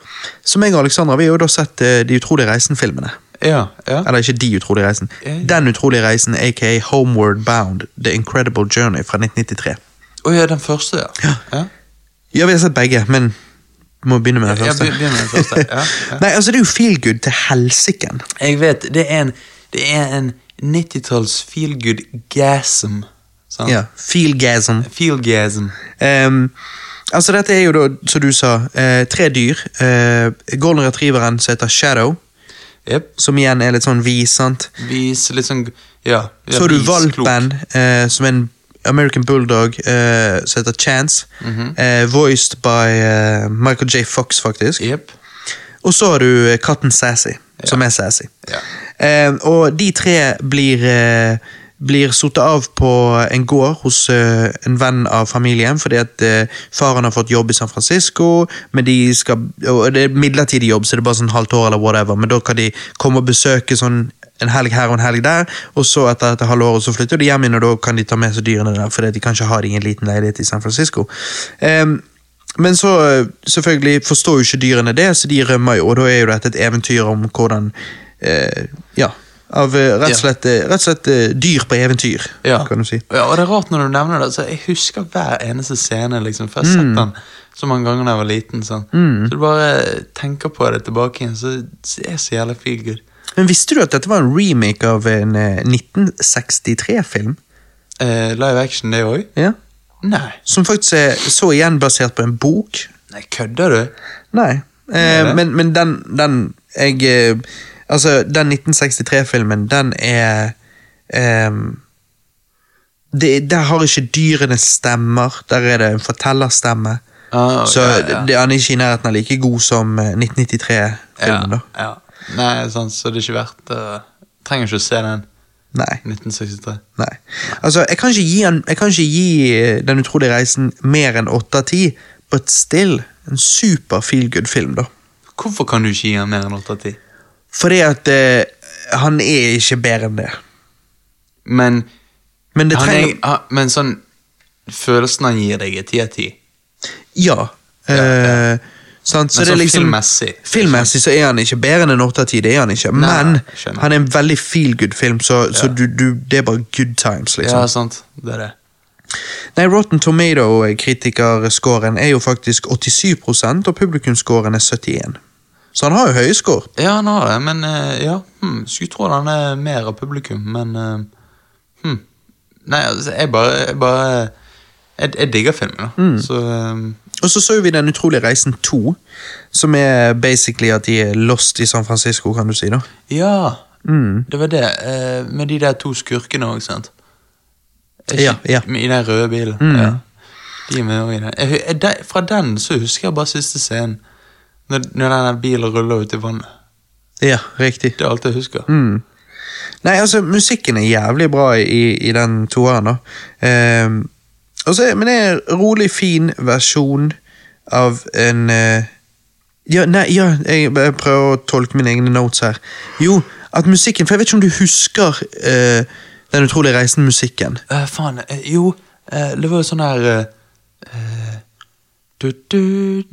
Så meg og Alexandra vi har jo da sett eh, De utrolige reisen-filmene. Ja, ja. Eller ikke De utrolige reisen. Ja, ja. Den utrolige reisen, aka Homeward Bound, The Incredible Journey fra 1993. Å ja, den første, ja. ja. Ja, vi har sett begge, men må begynne med den første. Ja, begynne med den første. Ja, ja. Nei, altså Det er jo feel good til helsiken. Jeg vet, det er en, det er en 90-talls feelgood gasm. Sant? Ja, Feelgasm. Feelgasm. Um, altså Dette er jo da, som du sa, uh, tre dyr. Uh, Golden retrieveren som heter Shadow, Yep. som igjen er litt sånn vis. sant? Vis litt sånn Ja. ja Så har du valpen, uh, som er en American Bulldog, uh, som heter Chance. Mm -hmm. uh, voiced by uh, Michael J. Fox, faktisk. Yep. Og så har du katten Sassy, som er Sassy. Ja. Og de tre blir, uh, blir satt av på en gård hos en venn av familien, fordi at faren har fått jobb i San Francisco, men de skal, og det er midlertidig jobb, så det er bare sånn halvt år eller whatever, men da kan de komme og besøke sånn en helg her og en helg der, og så etter et halvår så flytter de hjem igjen, og da kan de ta med seg dyrene der, fordi de kan ikke ha det i en liten leilighet i San Francisco. Um, men så eh, selvfølgelig forstår jo ikke dyrene det, så de rømmer jo, og da er jo dette et eventyr om hvordan eh, Ja, av eh, rett og slett, eh, rett og slett eh, dyr på eventyr, Ja. kan du si. ja, og det er rart når du nevner det. Så jeg husker hver eneste scene, liksom, for jeg har Mm. sett den så mange ganger da jeg var liten. Sånn. Så du bare tenker på det tilbake igjen, så det er så jævlig feel good. Men visste du at dette var en remake av en eh, 1963-film? Eh, live action, det òg? Ja. Nei. Som faktisk er så igjen basert på en bok. Nei, kødder du? Nei. Eh, Nei men, men den, den jeg eh, Altså, den 1963-filmen, den er um, det, Der har ikke dyrene stemmer, der er det en fortellerstemme. Ah, så ja, han er ikke i nærheten av like god som eh, 1993-filmen, da. Ja, ja. Nei, sånn, så det er ikke verdt uh, Trenger ikke å se den. Nei. 1963. nei. Altså, jeg kan ikke gi, en, kan ikke gi eh, Den utrolige reisen mer enn åtte av ti, but still en super feel good-film, da. Hvorfor kan du ikke gi han mer enn 8 av 10? Fordi at uh, han er ikke bedre enn det. Men, Men det han trenger er, men sånn Følelsen han gir deg, er 10 av 10. Ja. Ja, ja. eh, sant? Så så det liksom, filmmessig. Filmmessig så er han ikke bedre enn en 8 av 10, det er han ikke. Nei, Men han er en veldig feel good-film, så, så du, du, det er bare good times, liksom. Ja, sant. Det er det. Nei, Rotten Tomato-kritikerscoren er jo faktisk 87% og publikumsscoren er 71. Så han har jo høye score. Ja, han har det, men eh, ja. Hmm, skulle tro han er mer av publikum, men hmm. Nei, altså, jeg bare Jeg, bare, jeg, jeg digger filmen, da. Mm. Så eh, Og så så vi Den utrolige reisen 2, som er basically at de er lost i San Francisco, kan du si. da. Ja, Mm. det var det. eh, med de der to skurkene òg, sant? Ikke, Ja, ja. I den røde bilen. Mm. Ja. De er med i den. Jeg, jeg, de- fra den så husker jeg bare siste scenen. Når, når den bilen ruller ut i vannet. Ja, riktig. Det er alt jeg husker. Mm. Nei, altså, musikken er jævlig bra i, i den toeren, da. Ehm, og så er- men det er en rolig, fin versjon av en eh, Ja, nei, ja, jeg prøver å tolke mine egne notes her. Jo, at musikken For jeg vet ikke om du husker uh, Den utrolige reisen-musikken. Uh, faen, uh, jo, eh, det var jo sånn her eh, eh, du, du,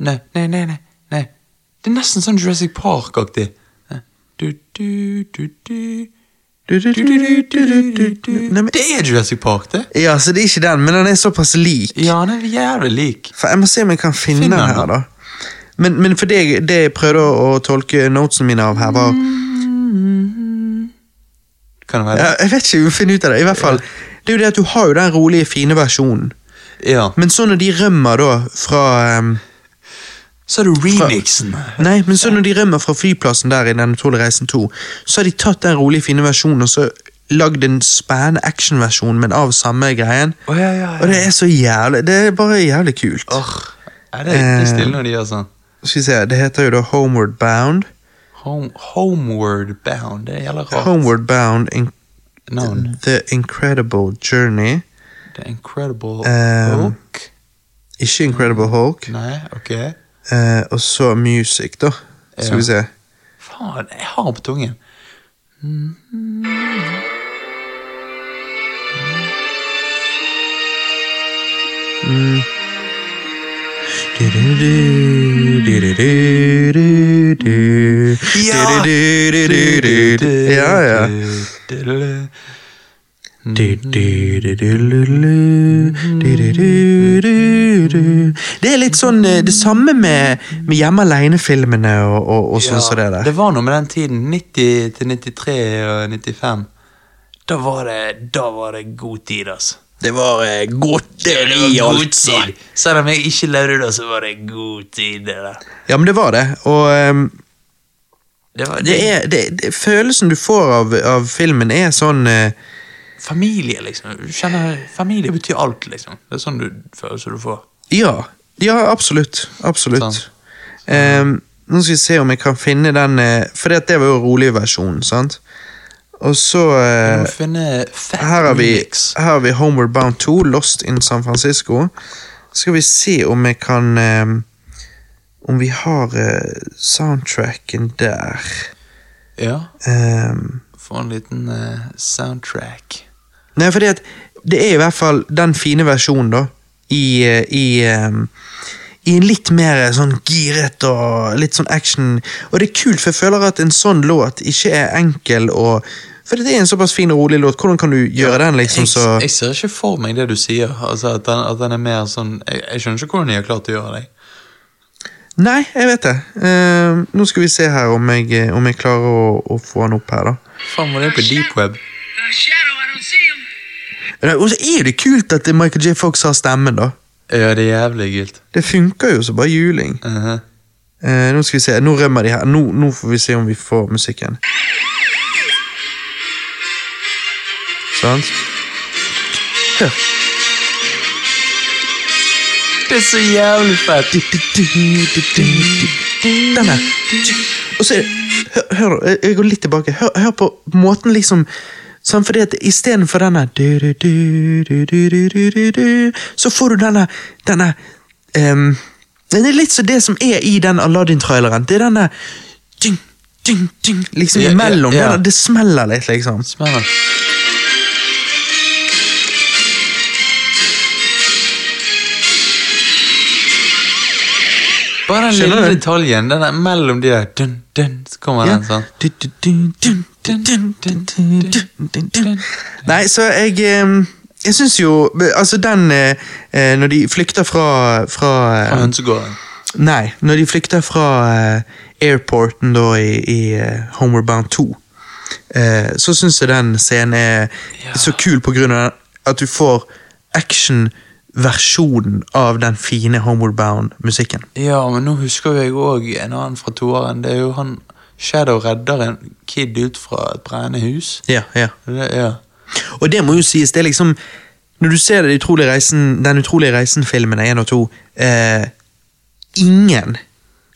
Nei, nei, nei, nei, nei. Det er nesten sånn Jurassic Park-aktig. Eh, Du, du, du, du. Det er Jurassic Park, det. ja, så det er ikke den, men den er såpass lik. Ja, den er jævlig lik. For Jeg må se om jeg kan finne Finn den her, da. Men, men for det, det jeg prøvde å, tolke notesene mine av her, var Kan det være ja, Jeg vet ikke, vi må finne ut av det. I hvert fall, Det er jo det at du har jo den rolige, fine versjonen. Ja. Men så når de rømmer da fra ehm, Så er det remixen. Nei, men så når de rømmer fra flyplassen der i Den utrolige reisen 2, så har de tatt den rolige, fine versjonen og så lagd en spennende actionversjon, men av samme greien. Oh, ja, ja, ja. Og det er så jævlig Det er bare jævlig kult. Åh, er det, er Eh. stille når de gjør sånn. Skal vi se, Det heter jo da Homeward Bound. Home, homeward bound. Det gjelder rart. Homeward Bound in. The Incredible Journey. The Incredible Um, Hulk. Ikke Incredible Hulk. Nei, ok. Eh, og så Music, da. Skal vi se. Faen, jeg har på tungen. Mm. Ja! Ja, ja. Det er litt sånn det samme med, med Hjemme aleine-filmene og, og, og sånn som det der. Det var noe med den tiden, 90 til 93 og 95. Da var det, da var det god tid, altså. Det var eh, godteri, god tid. Selv om jeg ikke levde da, så var det god tid, det der. Ja, men det var det. Og um, Det var, det er, det, det, følelsen du får av, av filmen, er sånn eh, Familie, liksom. Du kjenner, familie betyr alt, liksom. Det er sånn du følelser du får. Ja. Ja, absolutt. Absolutt. Sånn. Um, nå skal vi se om jeg kan finne den eh, For det var jo rolig versjon, sant? Og så uh, her, har vi, her har vi Homeward Bound 2, Lost in San Francisco. Skal vi se om jeg kan um, Om vi har uh, soundtracken der. Ja, Ehm, få en liten eh, soundtrack. Nei, fordi at det er i hvert fall den fine versjonen, da. I, eh, i, um I en litt mer sånn giret og litt sånn action. Og det er kult, for jeg føler at en sånn låt ikke er enkel å For det er en såpass fin og rolig låt. Hvordan kan du gjøre den, liksom, jeg, jeg ser ikke for meg det du sier. Altså At den, at den er mer sånn jeg, jeg skjønner ikke hvordan de har klart å gjøre det. Nei, jeg vet det. Uh, nå skal vi se her om jeg, om jeg klarer å, å få han opp her, da. Faen, var det på deep web? Og så er det kult at Michael J. Fox har stemmen, da. Ja, det er jævlig kult. Det funker jo så bare juling. Uh -huh. uh, nå skal vi se, nå rømmer de her. Nå, nå får vi se om vi får musikken. Sant? Hør. Det er så jævlig fett. Denne. Og så er det Hør, hør jeg går litt tilbake. Hør, hør på måten liksom Sånn, fordi at Istedenfor denne Så får du denne, denne um, Det er litt som det som er i den Aladdin-traileren. Det er denne ding, ding, ding, Liksom imellom. Ja, ja. det smeller litt, liksom. Smeller. Bare den lille detaljen. Den er mellom de der dun, dun, Så kommer den sånn. Nei, så jeg jeg syns jo Altså, den eh, eh, Når de flykter fra Fra, eh, hønsegården? Nei, når de flykter fra airporten da i, i Homer Bound 2, så syns jeg den scenen er så kul på grunn av at du får action action-versjonen av den fine Homeward Bound-musikken. Ja, men nå husker jeg òg en annen fra toeren. Det er jo han Shadow redder en kid ut fra et brennende hus. Ja, ja. Det, ja. Og det må jo sies, det er liksom Når du ser det utrolige reisen, Den utrolige reisen-filmen 1 og 2 eh, Ingen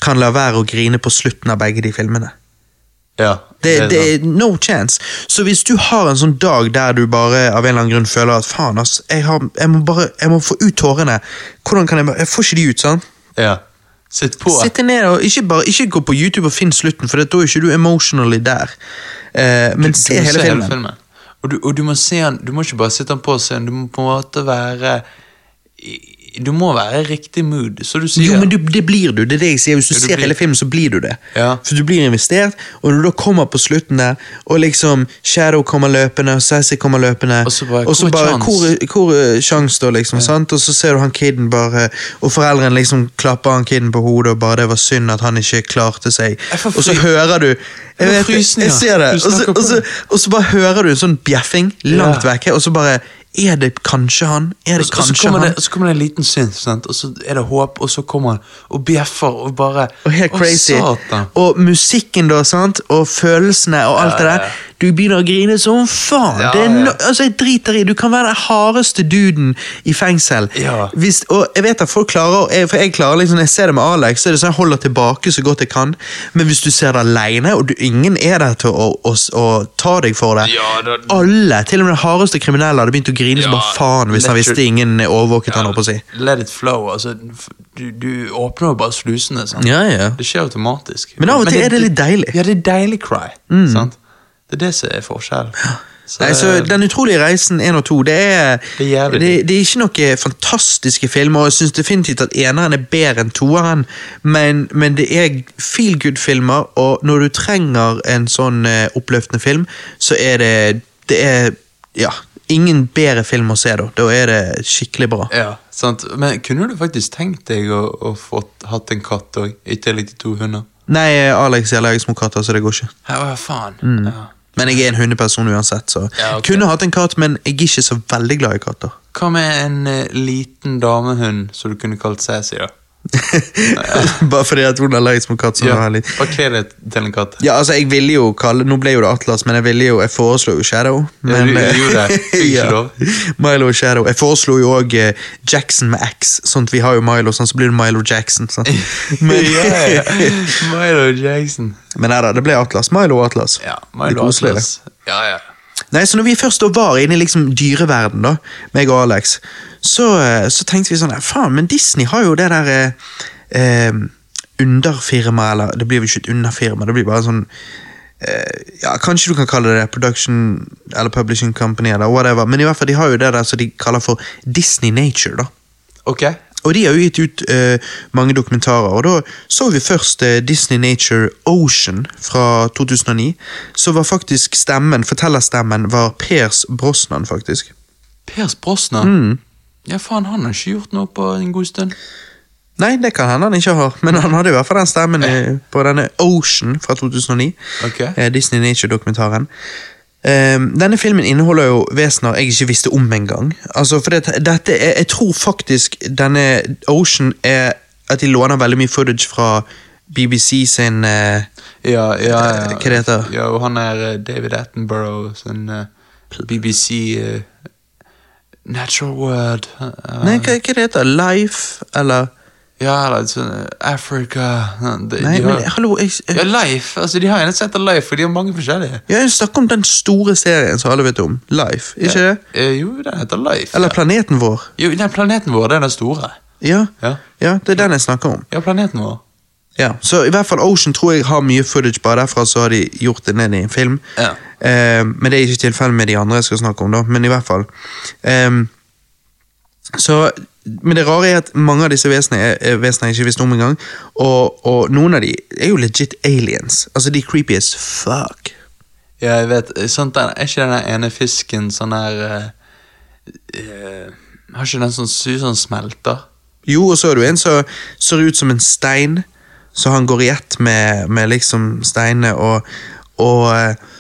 kan la være å grine på slutten av begge de filmene. Ja, Det, er det er no chance. Så hvis du har en sånn dag der du bare av en eller annen grunn føler at faen, ass, jeg, har, jeg må bare jeg må få ut tårene. Hvordan kan jeg Jeg får ikke de ut, sant? Ja. Sitt på. Sitt ned og ikke, bare, ikke gå på YouTube og finn slutten, for da er ikke du emotionally der. Eh, men Du se må hele filmen. Og, du, og du må se den, du må ikke bare sitte den på se den, du må på en måte være Du må være i riktig mood, så du sier Jo, men du, det blir du. det er det jeg sier. Hvis du, Ja, du ser blir- hele filmen, så blir du det. Ja. For du blir investert, og når du da kommer på slutten der, og liksom Shadow kommer løpende, og Sassy kommer løpende Og så bare, og så hvor er bare, hvor, er- er da, liksom? sant? Og så ser du han kiden bare Og foreldrene liksom klapper han kiden på hodet, og bare det var synd at han ikke klarte seg. Og så hører du Jeg vet, jeg, jeg ser det, og så, og, så, og så bare hører du en sånn bjeffing langt Ja. vekke, og så bare Er det kanskje han? Er Og det så, og så kommer han? det, og så kommer det en liten synth, sant? og så er det håp, og så kommer han og bjeffer og bare Og helt Å, crazy. satan. Og musikken, da, sant? og følelsene og alt Ja, det der. ja. Du begynner å grine som faen. Det er no altså, jeg driter i. Du kan være den hardeste duden i fengsel. Ja. Hvis, og jeg vet at folk klarer jeg, For jeg klarer liksom, jeg ser det med Alex, så er det sånn jeg holder tilbake så godt jeg kan. Men hvis du ser det alene, og du, ingen er der til å, å, å ta deg for det Alle, til og med den hardeste kriminelle, hadde begynt å grine som Ja, bare faen hvis han visste ingen overvåket han, Opp på å si. Let it flow. altså Du, du åpner jo bare slusene. sant? Ja, ja. Det skjer automatisk. Men av og til er det litt deilig. Ja, det er deilig cry. Sant? Det er det som er forskjellen. Så, Nei, så Den utrolige reisen 1 og 2, det er, Det er det, det er ikke noen fantastiske filmer, og jeg syns definitivt at eneren er bedre enn toeren, men, men det er feel good-filmer, og når du trenger en sånn eh, oppløftende film, så er det Det er ja, ingen bedre film å se da. Da er det skikkelig bra. ja, sant? Men kunne du faktisk tenkt deg å, å fått hatt en katt òg, i tillegg til to hunder? Nei, Alex er allergisk mot katter, så det går ikke. Ja, faen. faen? Ja. Men jeg er en hundeperson uansett, så Ja, okay. kunne hatt en katt, men jeg er ikke så veldig glad i katter. Hva med en uh, liten damehund som du kunne kalt Sassy, da? Bare fordi at hun er allergisk mot katt. så Ja, kle deg til en katt. Ja, altså, jeg ville jo kalle Nå ble jo det Atlas, men jeg ville jo Jeg foreslo jo Shadow. Ja, Men, du- du gjorde det. Fikk ikke lov. Milo og Shadow. Jeg foreslo jo òg Jackson med X, sånn at vi har jo Milo, sånn så blir det Milo Jackson. Sånn. Men, ja, ja. Milo Jackson. men nei da, det ble Atlas. Milo og Atlas. Ja, Milo. Atlas. Ja, ja. Nei, så når vi først var inne i liksom dyreverden, da, meg og Alex, så, eh, så tenkte vi sånn Faen, men Disney har jo det der eh, eh, underfirma, eller det blir jo ikke et underfirma, det blir bare sånn eh, ja, Kanskje du kan kalle det production eller publishing company, eller whatever, men i hvert fall de har jo det der som de kaller for Disney Nature. da. Ok. Og de har jo gitt ut eh, mange dokumentarer, og da så vi først eh, Disney Nature Ocean fra 2009. Så var faktisk stemmen, fortellerstemmen, var Pers Brosnan, faktisk. Pers Brosnan. Mm. Ja, faen, han har ikke gjort noe på en god stund. Nei, det kan hende han ikke har, men han hadde i hvert fall den stemmen eh, på denne Ocean fra 2009. Okay. eh, Disney Nature-dokumentaren. Ehm, denne filmen inneholder jo vesener jeg ikke visste om engang. Altså, for det, dette er, jeg tror faktisk denne Ocean er at de låner veldig mye footage fra BBC sin uh, Ja, ja, ja. Uh, hva det heter? Ja, og han er eh, David Attenborough, sin uh, BBC Natural Word Nei, hva, hva det heter Life, eller Ja, eller sånn eh, Africa de, Nei, de men hallo jeg, Ja, Life. Altså, de har en sett heter Life, for de har mange forskjellige. Ja, jeg snakker om den store serien som alle vet om. Life, ikke det? Eh, jo, den heter Life. Eller ja. Planeten vår. Jo, den planeten vår, den er store. Ja, Ja, ja, det er den jeg snakker om. ja planeten vår. Ja, så i hvert fall Ocean tror jeg har mye footage, bare derfra så har de gjort det ned i en film. Ja. Eh, men det er ikke tilfellet med de andre jeg skal snakke om, da. Men i hvert fall. Ehm, så, men det rare er at mange av disse vesenene er, er vesener jeg ikke visste om engang. Og, og noen av de er jo legit aliens. Altså, de er creepy as fuck. Ja, jeg vet, sånt der, Er ikke den der ene fisken sånn der uh, uh, Har ikke den sånn sus som smelter? Jo, og så er det en som ser ut som en stein, så han går i ett med, med liksom steinene, og, og uh,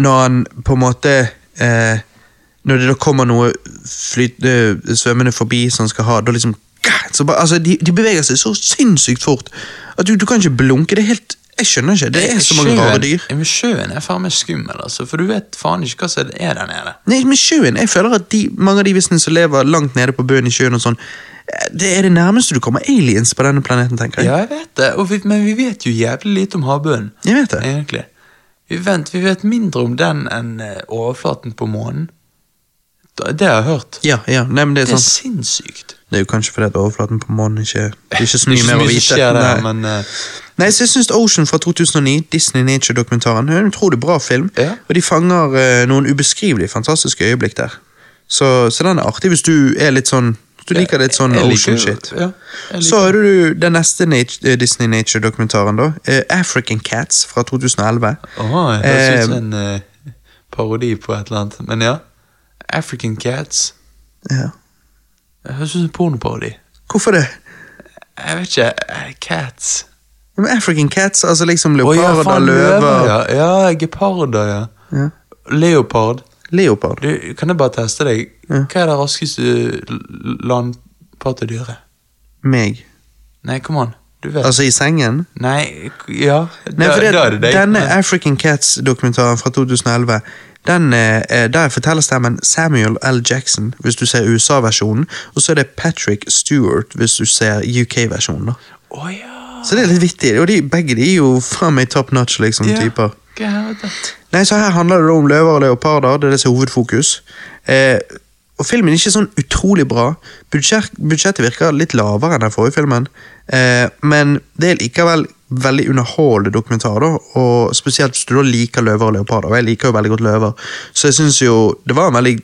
når han på en måte eh, Når det da kommer noe flyt, eh, svømmende forbi som skal ha, da liksom så bare, altså, de, de beveger seg så sinnssykt fort at du, du kan ikke blunke. Det er helt Jeg skjønner ikke. Det er så mange Sjøen- rare dyr. Men sjøen er faen meg skummel, altså, for du vet faen ikke hva som er der nede. Nei, men sjøen, jeg føler at de, mange av de visene som lever langt nede på bunnen i sjøen og sånn, eh, det er det nærmeste du kommer aliens på denne planeten, tenker jeg. Ja, jeg vet det, vi, men vi vet jo jævlig lite om havbunnen. Jeg vet det. Egentlig. Vi, vent, vi vet mindre om den enn eh, overflaten på månen. Det har jeg hørt. Ja, ja, nei, men det er Det er sinnssykt. Det er jo kanskje fordi at overflaten på månen ikke Det er ikke så mye mer å vite. skjer der, Nei. men uh... Nei, så jeg synes Ocean fra 2009, Disney Nature-dokumentaren, er en utrolig bra film. Ja. Og de fanger uh, noen ubeskrivelig fantastiske øyeblikk der. Så, så den er artig hvis du er litt sånn du liker litt sånn ocean-shit. Ja, Så har du den neste nature, eh, Disney Nature-dokumentaren, da. Uh, African Cats fra 2011. Åh, det høres ut som en parodi på et eller annet. Men ja. African Cats. Ja. Det høres ut som pornoparodi. Hvorfor det? Jeg vet ikke. Cats. Ja, men African Cats, altså liksom Å ja, faen, løver ja. Ja, geparder, ja. Ja. Leopard. Leopard. Du, kan jeg bare teste deg? Ja. Hva er det raskeste landpattedyret? Meg. Nei, kom an. Du vet. Altså i sengen? Nei, ja. Nei, for det, da er det deg. Denne African Cats-dokumentaren fra 2011 den, eh, Der forteller stemmen Samuel L. Jackson, hvis du ser USA-versjonen, og så er det Patrick Stewart, hvis du ser UK-versjonen. Å ja. Så det er litt vittig, og de, begge de er jo faen meg top notch, liksom, Ja. typer. Nei, så her handler det om løver og leoparder, det er det som er hovedfokus. Eh, og filmen er ikke sånn utrolig bra. Budsjett, budsjettet virker litt lavere enn den forrige filmen. Eh, men det er likevel veldig underholdende dokumentar, da. Og spesielt hvis du da liker løver og leoparder. Og jeg liker jo veldig godt løver. Så jeg syns jo det var en veldig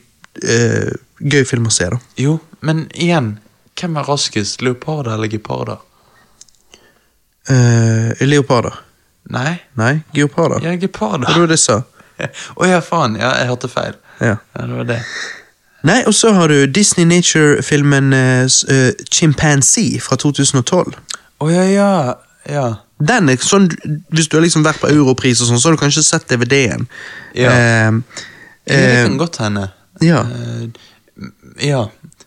eh, gøy film å se, da. Jo, men igjen. Hvem er raskest? Leoparder eller geparder? Eh, leoparder. Nei? Nei, geoparder. Ja, geparder. Hva var det jeg sa? Å ja, faen. Ja, jeg hørte feil. Ja. Ja, det var det. Nei, og så har du Disney Nature-filmen uh, Chimpanzee fra 2012. Å ja, ja. Ja. Den er sånn, Hvis du har liksom vært på Europris, og sånn, så har du kanskje sett DVD-en. Ja. Eh, Det eh, kan godt hende. ja. Eh, ja.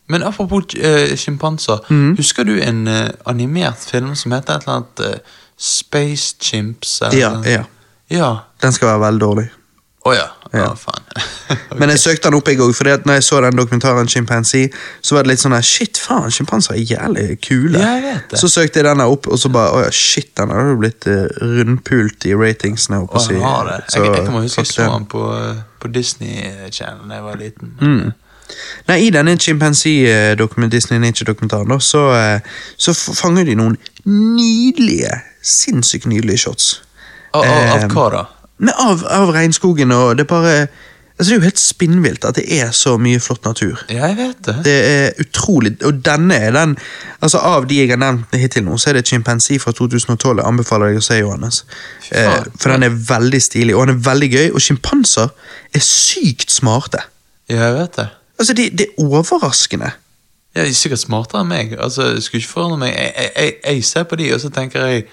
Men apropos uh, sjimpanser. Mhm. Husker du en eh, animert film som heter et eller annet eh, Space Chimps? ja, ja. Ja. Den skal være veldig dårlig. Å ja. Ja, faen. Men jeg søkte den opp, jeg òg, for når jeg så den dokumentaren Chimpanzee, så var det litt sånn her Shit, faen, sjimpanser er jævlig kule. Ja, jeg. Så søkte jeg den opp, og så bare Å ja, shit, den har jo blitt uh, rundpult i ratingsene. Oh, har Jeg, jeg kan bare huske jeg så den. på, eh, på Disney Channel da jeg var liten. Mm. Nei, I denne Chimpanzee-dokument- Disney Nature-dokumentaren så, eh, så fanger de noen nydelige, sinnssykt nydelige shots. Eh, av hva da? Men av, av regnskogen, og det er bare altså Det er jo helt spinnvilt at det er så mye flott natur. Jeg vet det. Det er utrolig, og denne er den altså Av de jeg har nevnt hittil nå, så er det Chimpanzee fra 2012 jeg anbefaler deg å se, Johannes. Eh, for den er veldig stilig, og den er veldig gøy. Og sjimpanser er sykt smarte. Ja, jeg vet det. Altså, det de er overraskende. Ja, de er sikkert smartere enn meg. Altså, jeg skulle ikke forundre meg. Jeg, jeg, jeg, jeg ser på de, og så tenker jeg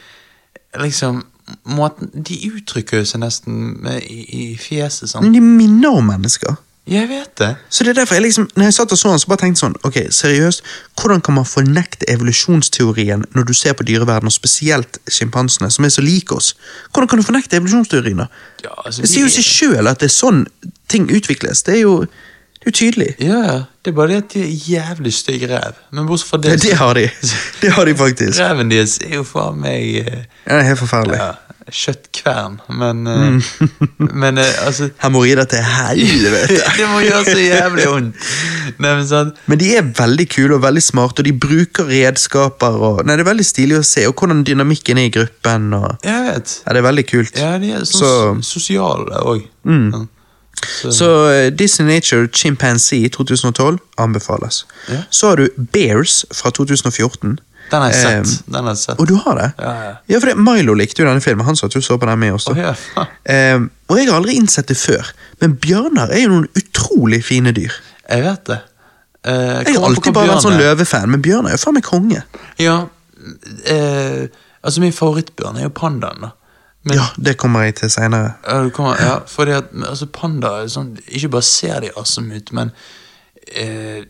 liksom måten, De uttrykker seg nesten i, i fjeset sånn. Men de minner om mennesker. Jeg vet det. Så det er derfor jeg liksom, når jeg satt og så den, så bare tenkte sånn, ok, seriøst, hvordan kan man fornekte evolusjonsteorien når du ser på dyreverden, og spesielt sjimpansene, som er så like oss? Hvordan kan du fornekte evolusjonsteorien da? Ja, altså, Det sier jo seg sjøl at det er sånn ting utvikles. Det er jo, det er jo tydelig. Ja. Det er bare det at de er jævlig stygge ræv. Men bortsett fra det ja, det har de. Det har de faktisk. Ræven deres er jo faen meg eh, Ja, helt forferdelig. ja, kjøttkvern, men eh, Men eh, altså Hemoroider til helvete. Det må gjøre så jævlig vondt. Nei, men sånn Men de er veldig kule og veldig smarte, og de bruker redskaper. Og, nei, Det er veldig stilig å se, og hvordan dynamikken er i gruppen. Og, Jeg vet. ja, Det er veldig kult. Ja, de er sånn Så- sosiale òg. Mm. Så så Disney Nature Chimpanzee 2012 anbefales. Ja. Så har du Bears fra 2014. Den har jeg sett. sett. Den har jeg sett. Og du har det? Ja, ja. Ja, for det, Milo likte jo denne filmen. Han satt jo du så på den med oss. Ja, faen. Eh, og jeg har aldri innsett det før, men bjørner er jo noen utrolig fine dyr. Jeg vet det. Uh, Jeg har alltid bare vært sånn løvefan, men bjørner er jo faen meg konge. Ja, uh, altså min favorittbjørn er jo pandaen, da. Men, Ja, det kommer jeg til seinere. Ja, det ja, fordi at altså, panda er sånn Ikke bare ser de awesome ut, men eh,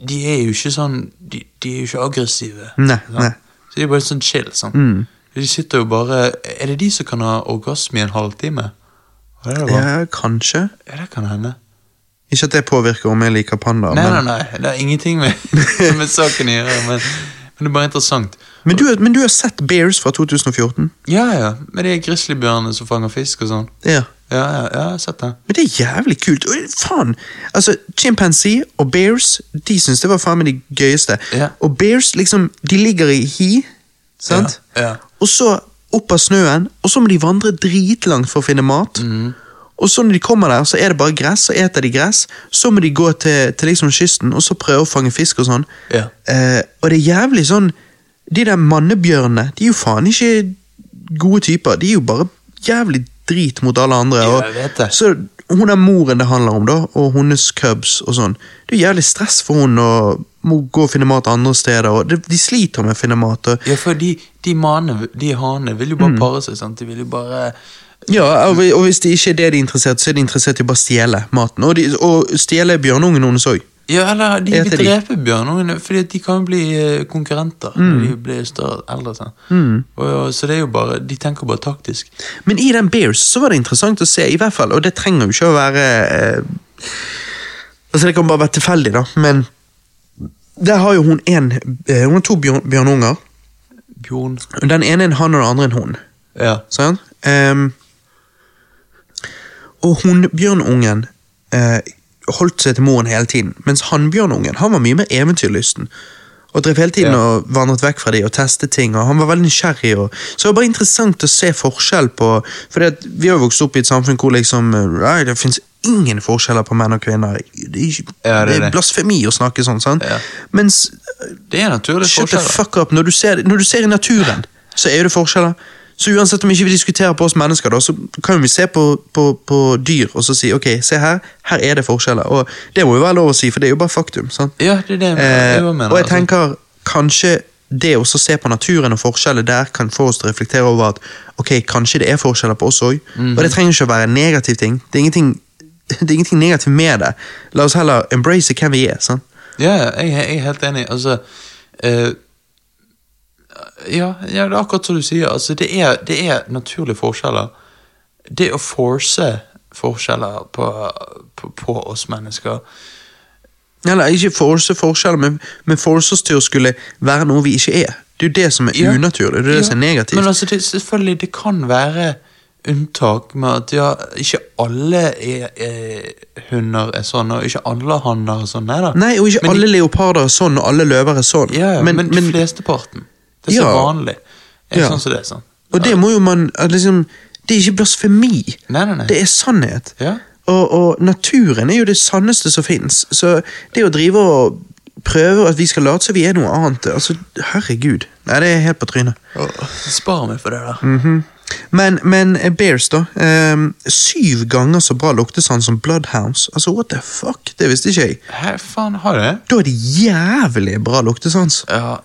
de er jo ikke sånn De, de er jo ikke aggressive. Nei, sånn. nei. Så de er bare sånn chill. Sånn. Mm. De sitter jo bare Er det de som kan ha orgasme i en halvtime? Er det. Ja, kanskje. Ja, det kan hende. Ikke at det påvirker om jeg liker pandaer, Nei, nei, men nei, det er ingenting med, med saken å gjøre, men, men det er bare interessant. Men du, men du har sett Bears fra 2014? Ja, ja. Med de grizzlybjørnene som fanger fisk og sånn. Ja. Ja, ja, ja, jeg har sett det. Men det er jævlig kult. Faen, altså, Chimpanzee og bears de syns det var faen meg de gøyeste. Ja. Og bears liksom, de ligger i hi, sant? Ja. Og så opp av snøen, og så må de vandre dritlangt for å finne mat. Mm. Og så når de kommer der, så er det bare gress, så eter de gress. Så må de gå til, til liksom kysten og så prøve å fange fisk og sånn. Ja. Eh, og det er jævlig sånn De der mannebjørnene, de er jo faen ikke gode typer. De er jo bare jævlig drit mot alle andre. Og, jeg vet det. Så hun er moren det handler om, da, og hennes cubs og sånn. Det er jævlig stress for hun å må gå og finne mat andre steder. og de, de sliter med å finne mat. Og, Ja, for de, de mane, de hanene vil jo bare pare seg, sant? De vil jo bare ja, og hvis det ikke er det de er interessert så er de interessert i å bare stjele maten. Og, de, og stjele bjørnungen hennes òg. Ja, eller de vil drepe bjørnungene, fordi de kan bli konkurrenter konkurrenter når de blir større eldre. Sånn. Og, og, så det er jo bare, de tenker bare taktisk. Men i den Bears så var det interessant å se, i hvert fall, og det trenger jo ikke å være eh, Altså Det kan bare være tilfeldig, da, men der har jo hun en eh, Hun har to bjørn, bjørnunger. Bjørn Den ene er en han, og den andre en hun. Ja. Sånn? Um, og hun bjørnungen eh, holdt seg til moren hele tiden, mens hannbjørnungen han var mye mer eventyrlysten. Og drev hele tiden Ja. og vandret vekk fra de og testet ting, og han var veldig nysgjerrig. Og, så det var bare interessant å se forskjell på For vi har jo vokst opp i et samfunn hvor liksom nei, det fins ingen forskjeller på menn og kvinner. Det er, Ja, det er det er blasfemi å snakke sånn. sant? Ja. Mens Det er naturlig Shut the fuck up. Når du ser, når du ser i naturen, så er det forskjeller. Så uansett om ikke vi diskuterer på oss mennesker, da, så kan vi se på, på, på dyr og så si ok, se her, her er det forskjeller. Og det må jo være lov å si, for det er jo bare faktum. sant? Ja, det er det jeg mener. Eh, jeg mener, og jeg altså. tenker kanskje det å se på naturen og forskjeller der kan få oss til å reflektere over at ok, kanskje det er forskjeller på oss òg. Mhm. Og det trenger ikke å være en negativ ting. Det er ingenting, det er ingenting negativt med det. La oss heller embrace hvem vi er. sant? Ja, jeg, jeg er helt enig. Altså eh, ja, ja, det er akkurat som du sier. Altså, det, er, det er naturlige forskjeller. Det å force forskjeller på, på, på oss mennesker Eller ikke force forskjeller, men, men force oss til å skulle være noe vi ikke er. Det er jo det som er Ja. unaturlig, det er det som er negativt. Men altså, det, selvfølgelig, det kan være unntak med at ja, ikke alle er, er hunder er sånn, og ikke alle hanner er sånn. Nei da. Nei, og ikke Men de- alle leoparder er sånn, og alle løver er sånn. Ja, ja, men, men, men men, flesteparten. Det er så Ja. vanlig. Er Ja. sånn som det er sånn. og det må jo man liksom, Det er ikke blasfemi. Nei, nei, nei. Det er sannhet. Ja. Og, og naturen er jo det sanneste som fins. Så det å drive og prøve at vi skal late som vi er noe annet altså, Herregud. Nei, det er helt på trynet. Spar meg for det da. Mm -hmm. Men, men eh, Bears, da. Um, syv ganger så bra luktesans som Bloodhounds. Altså, what the fuck? Det visste ikke jeg. Hæ, faen, har det? Da er det jævlig bra luktesans. Ja,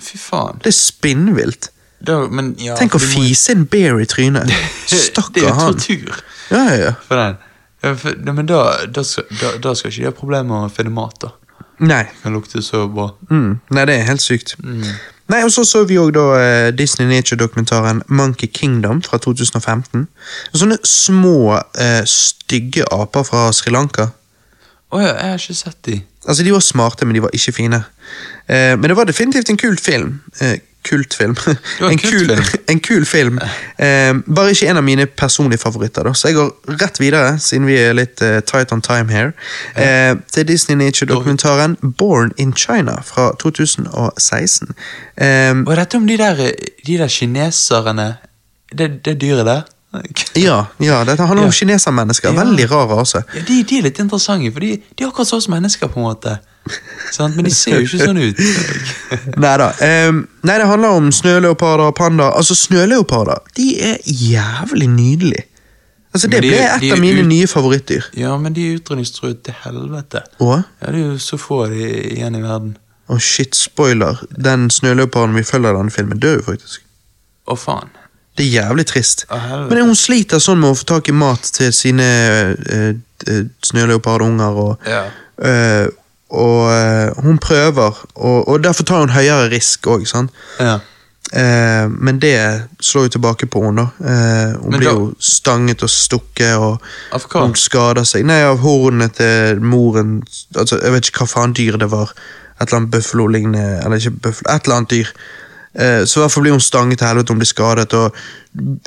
fy faen. Det er spinnvilt. Da, men, ja, Tenk å må- fise en bear i trynet. Det er jo han. tortur Ja, ja, ja. for den. Ja, for, ja, men da, da, skal, da, da skal ikke de ha problemer med å finne mat, da. Nei. Kan lukte så bra. Mm. Nei, det er helt sykt. Mm. Nei, og så så vi òg da eh, Disney Nature-dokumentaren Monkey Kingdom fra 2015. Sånne små, eh, stygge aper fra Sri Lanka. Å ja, jeg har ikke sett de. Altså, De var smarte, men de var ikke fine. Eh, men det var definitivt en kult film. Eh, kultfilm. var en kul, en kul film. Eh, bare ikke en av mine personlige favoritter. da Så jeg går rett videre, siden vi er litt eh, tight on time here, eh, til Disney Nature-dokumentaren Born in China fra 2016. Hva er dette om de der, de der kineserne Det, det dyret der? Ja, ja, dette handler om Ja. kinesermennesker. Veldig rar rase. Ja, de, de er litt interessante, for de, de er akkurat sånn som mennesker, på en måte. Sånn? Men de ser jo ikke sånn ut. Neida. Um, nei, det handler om snøleoparder og pandaer. Altså, snøleoparder de er jævlig nydelige. Altså, Det de- ble et av mine ut- nye favorittdyr. Ja, men de er utrydningstruet til helvete. Og, Ja, Det er jo så få av de igjen i verden. og shit, spoiler, den snøleoparden vi følger i denne filmen, dør jo faktisk. Å, faen. Det er jævlig trist. Ah. Men hun sliter sånn med å få tak i mat til sine uh, snøleopardunger, og, Ja. uh, og eh, hun prøver, og, og derfor tar hun høyere risk òg. Ja. Eh, men det slår jo tilbake på henne. da. Eh, hun Men blir da- jo stanget og stukket, og hun skader seg. Nei, av hornet til moren altså, Jeg vet ikke hva faen dyr det var. Et eller annet bøffelo-lignende Eller ikke bøffelo, et eller annet dyr. Eh, så i hvert fall blir hun stanget til helvete, hun blir skadet. og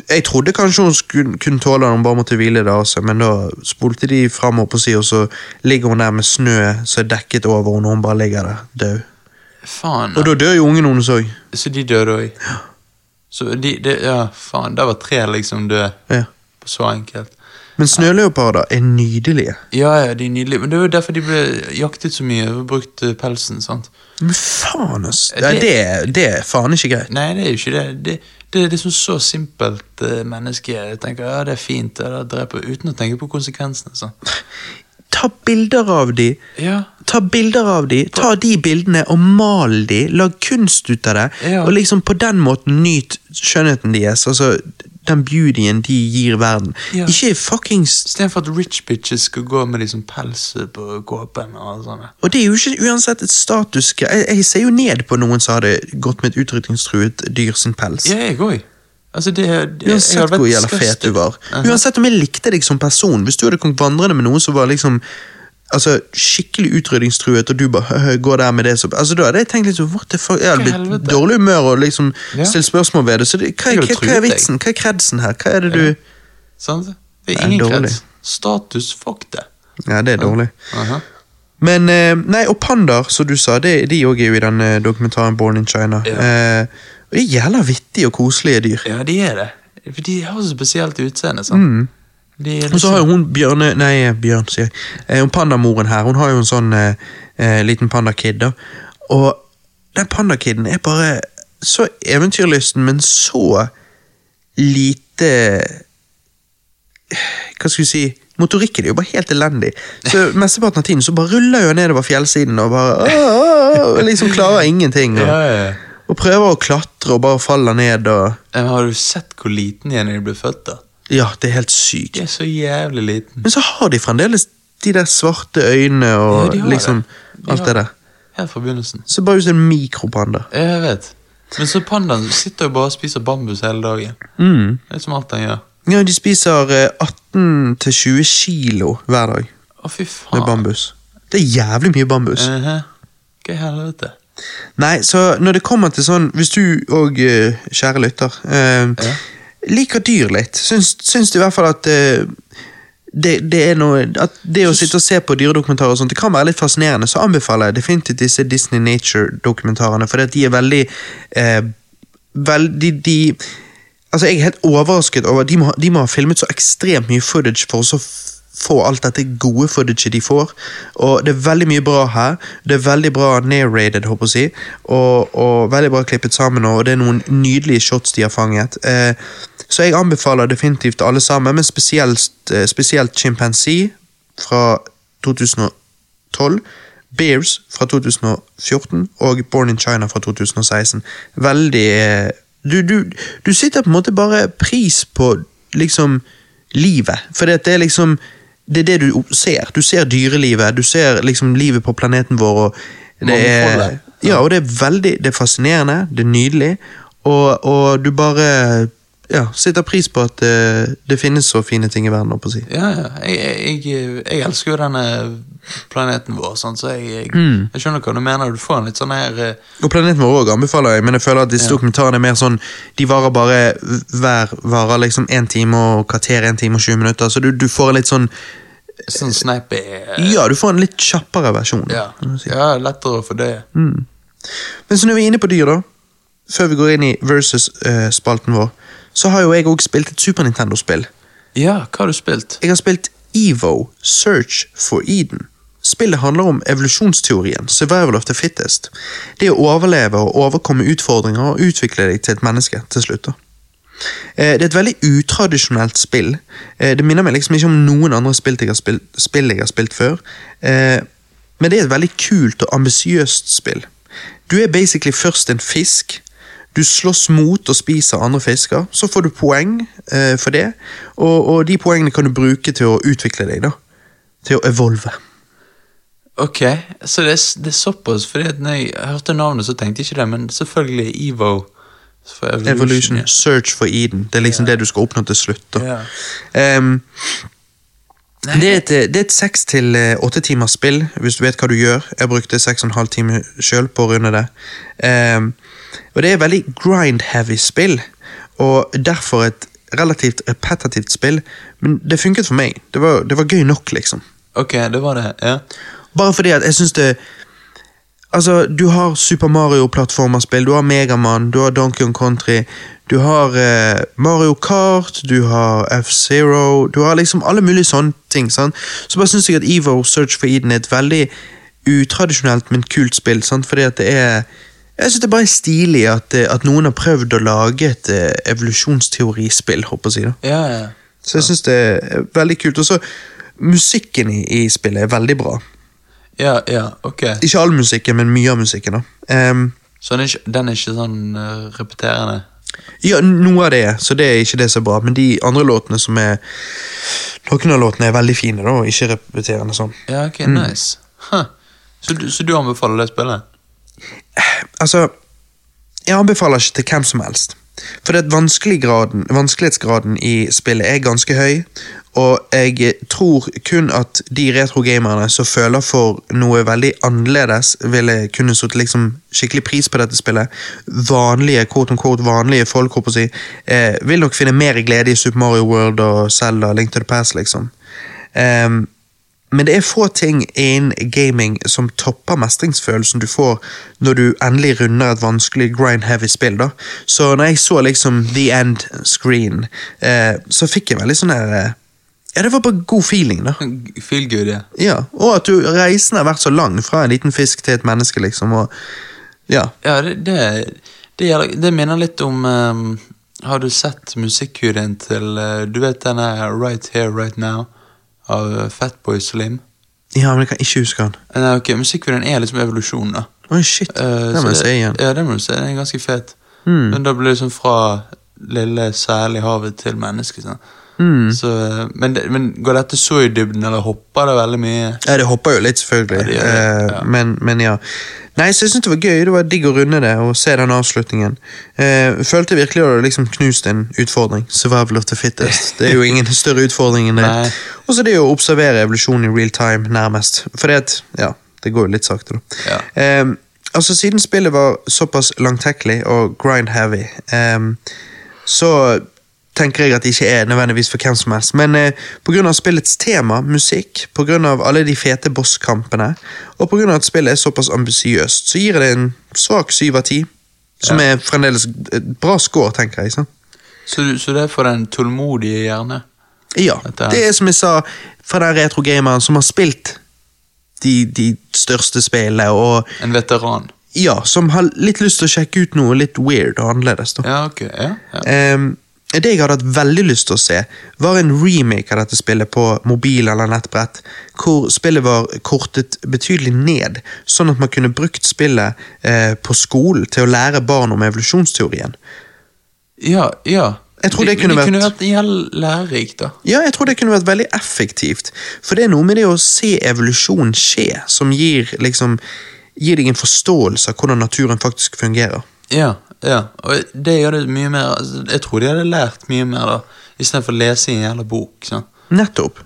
Jeg trodde kanskje hun skulle, kunne tåle det, hun bare måtte hvile det av seg, men da spolte de siden, og så ligger hun der med snø som er dekket over henne, og hun bare ligger der død. Faen. Og da dør jo ungen hennes òg. Så de døde òg. Så de, de Ja, faen. Der var tre liksom døde. Ja. Så enkelt. Men snøleoparder er nydelige. Ja, ja, de er nydelige. Men det er jo derfor de ble jaktet så mye og brukt eh, pelsen. sant? Men faen, ass. Det- Ja, det, det er faen ikke greit. Nei, det er jo ikke det. Det, det er liksom så simpelt uh, menneske. Jeg tenker ja, det er fint, det er dreper, uten å tenke på konsekvensene. sånn. Ta bilder av de. Ja, Ta bilder av de, ta de bildene og mal de, lag kunst ut av det, Ja. og liksom på den måten nyt skjønnheten deres, altså den beautyen de gir verden. Ja. Ikke fuckings Istedenfor at rich bitches skal gå med liksom pels på kåpen og. Og det er jo ikke uansett et status jeg, jeg ser jo ned på noen som hadde gått med et utrydningstruet dyr sin pels. Ja, jeg går. Altså, det, det, Uansett hvor jævla fet du var. Aha. Uansett om jeg likte deg som person. Hvis du hadde kommet vandrende med noen som var liksom Altså, skikkelig utrydningstruet, og du bare går der med det som Altså, Da hadde jeg tenkt litt sånn What the fuck? Jeg hadde blitt dårlig humør og liksom Ja. stilt spørsmål ved det. Så det, hva, hva, hva, hva, er vitsen? Hva er kredsen her? Hva er det du Sant? Det Det er ingen kreds. Status, fuck det. Ja, det er dårlig. Aha. Men eh, Nei, og pandaer, som du sa, det, de òg er jo i den eh, dokumentaren Born in China. Ja. Eh, og de er jævla vittige og koselige dyr. Ja, de er det. For de har så spesielt utseende. sant? Mm. Er Og så har jo liksom, hun Bjørne Nei, Bjørn, sier jeg. Eh, hun pandamoren her, hun har jo en sånn eh, eh, liten pandakid, da. Og den pandakiden er bare så eventyrlysten, men så lite Hva skal vi si Motorikken er jo bare helt elendig. Så Mesteparten av tiden så bare ruller jo nedover fjellsiden og bare og liksom klarer ingenting. Og, og prøver å klatre og bare faller ned og Har du sett hvor liten de ble født? da? Ja, det er helt sykt. De er så jævlig liten. Men så har de fremdeles de der svarte øynene og Ja, liksom det. De alt har det der. Helt fra begynnelsen. Så bare ut en mikropanda. Jeg vet. Men så pandaen sitter jo bare og spiser bambus hele dagen. Mm. Det er som alt den gjør. Ja, de spiser eh, 18-20 kilo hver dag Å, fy faen. med bambus. Det er jævlig mye bambus. Mhm. Hva i helvete? Nei, så når det kommer til sånn Hvis du og eh, kjære lytter eh, Ja. Liker dyr litt, syns, syns i hvert fall at uh, det, det er noe At det å sitte og se på dyredokumentarer og sånt, det kan være litt fascinerende, så anbefaler jeg definitivt disse Disney Nature-dokumentarene, for de er veldig eh, veldig de, Altså, jeg er helt overrasket over De de må ha filmet så ekstremt mye footage for å få alt dette gode footaget de får. Og det er veldig mye bra her. Det er veldig bra narrated, håper jeg å si. Og, og veldig bra klippet sammen, og det er noen nydelige shots de har fanget. Eh, så jeg anbefaler definitivt alle sammen, men spesielt, eh, spesielt Chimpanzee fra 2012. Bears fra 2014 og Born in China fra 2016. Veldig eh, du, du, du sitter på en måte bare pris på liksom livet. For det er liksom Det er det du ser. Du ser dyrelivet, du ser liksom livet på planeten vår. Og det er, ja, og det er veldig Det er fascinerende, det er nydelig, og, og du bare ja, setter pris på at det, det finnes så fine ting i verden. Oppe, å si. Ja, ja. Jeg, jeg, jeg, elsker jo denne planeten vår, sånn, så jeg, jeg, Mm. jeg skjønner hva du mener. Du får en litt sånn her eh, Og Planeten vår òg anbefaler jeg, men jeg føler at disse Ja. dokumentarene er mer sånn De varer bare hver varer liksom én time og kvarter, én time og 20 minutter, så du, du får en litt sånn sånn snappy eh, Ja, du får en litt kjappere versjon. ja. si. ja, lettere å fordøye. Mm. Men så når vi er inne på dyr, da, før vi går inn i versus-spalten vår, så har jo jeg òg spilt et Super Nintendo-spill. Ja, hva har du spilt? Jeg har spilt EVO, Search for Eden. Spillet handler om evolusjonsteorien, survival of the fittest. Det å overleve og overkomme utfordringer og utvikle deg til et menneske til slutt. da. Eh, Det er et veldig utradisjonelt spill. Eh, Det minner meg liksom ikke om noen andre spill jeg har spilt, spill jeg har spilt før. Eh, Men det er et veldig kult og ambisiøst spill. Du er basically først en fisk. Du slåss mot og spiser andre fisker. Så får du poeng eh, for det, og, og de poengene kan du bruke til å utvikle deg. da. Til å evolve. Ok, så det er, det er såpass, for når jeg hørte navnet, så tenkte jeg ikke det, men selvfølgelig Evo. For Evolution. Evolution. Search for Eden. Det er liksom det du skal oppnå til slutt. da. Ja. Ehm, Det er et, det er et seks til eh, åtte timers spill, hvis du vet hva du gjør. Jeg brukte seks og en halv time sjøl på å runde det. Um, og det er et veldig grind-heavy spill, og derfor et relativt repetitivt spill, men det funket for meg. Det var, det var gøy nok, liksom. Ok, det var det. Ja. Bare fordi at jeg syns det Altså, du har Super Mario-plattformerspill, du har Megaman, du har Donkey Kong Country, du har eh, Mario Kart, du har F-Zero Du har liksom alle mulige sånne ting. sant? Så bare syns jeg at Evo Search for Eden er et veldig utradisjonelt, men kult spill. sant? Fordi at det er Jeg syns det bare er stilig at, eh, at noen har prøvd å lage et eh, evolusjonsteorispill, håper jeg da. Ja, ja. Så jeg syns det er veldig kult. Og så musikken i, i spillet er veldig bra. Ja, ja, ok. Ikke all musikken, men mye av musikken. da. Um, Så den er ikke, den er ikke sånn uh, repeterende? Ja, noe av det er, så det er ikke det som er bra. Men de andre låtene som er Noen av låtene er veldig fine, da, og ikke repeterende sånn. Ja, ok, nice. Huh. Så, du, så du anbefaler det spillet? Altså, jeg anbefaler ikke til hvem som helst. For det at vanskelighetsgraden, vanskelighetsgraden i spillet er ganske høy, og jeg tror kun at de retrogamerne som føler for noe veldig annerledes, ville kunne satt liksom skikkelig pris på dette spillet. Vanlige quote on quote, vanlige folk håper å si, eh, vil nok finne mer glede i Super Mario World og Zelda Link to the Past, liksom. Um, men det er få ting innen gaming som topper mestringsfølelsen du får når du endelig runder et vanskelig grind-heavy spill. da. Så når jeg så liksom The End Screen, eh, så fikk jeg veldig sånn her eh, Ja, det var bare god feeling, da. Feel good, ja. Ja, Og at du, reisen har vært så lang fra en liten fisk til et menneske, liksom. og ja. Ja, det, det, det, det minner litt om um, Har du sett musikkvideoen til uh, Du vet denne Right Here, Right Now av eh, Fatboy Slim? ja, men jeg kan ikke huske han. Eh, Nei, ok, Musikkvideoen er liksom evolusjon, da. Oi, shit. Uh, det må jeg se igjen. Ja, det må du se. Den er ganske fet. Mm. Men da blir det liksom fra lille sel i havet til menneske. Sånn. Mm. Så, men, men går dette så i dybden, eller hopper det veldig mye? Ja, det hopper jo litt, selvfølgelig. Ja, det det, Eh, ja. Men, men ja. Nei, så jeg syns det var gøy. Det var digg å runde det og se den avslutningen. Eh, følte virkelig at det liksom knust en utfordring. Survival of the fittest. Det er jo ingen større utfordring enn det. Og så det å observere evolusjonen i real time, nærmest. For det at, ja, det går jo litt sakte, da. Ja. Eh, altså, siden spillet var såpass langtekkelig og grind-heavy, eh, så tenker jeg at det ikke er nødvendigvis for hvem som helst. Men eh, pga. spillets tema, musikk, pga. alle de fete bosskampene, og pga. at spillet er såpass ambisiøst, så gir det en svak syv av ti. Som Ja. er fremdeles et bra score, tenker jeg. sant? Så, så det er for den tålmodige hjerne? Ja. Det er som jeg sa, fra den retrogameren som har spilt de, de største spillene, og En veteran? ja, som har litt lyst til å sjekke ut noe litt weird og annerledes. da. Ja, ok. Ja, ja. Ehm, det jeg hadde hatt veldig lyst til å se, var en remake av dette spillet på mobil eller nettbrett, hvor spillet var kortet betydelig ned, sånn at man kunne brukt spillet eh, på skolen til å lære barn om evolusjonsteorien. ja, ja. Jeg tror det kunne vært, kunne vært- vært jævlig lærerikt, da. Ja, jeg tror det kunne vært veldig effektivt, for det er noe med det å se evolusjon skje, som gir liksom gir deg en forståelse av hvordan naturen faktisk fungerer. Ja, ja. Og det gjør det mye mer altså, Jeg tror de hadde lært mye mer, da. Istedenfor å lese i en jævla bok. Sånn. Nettopp.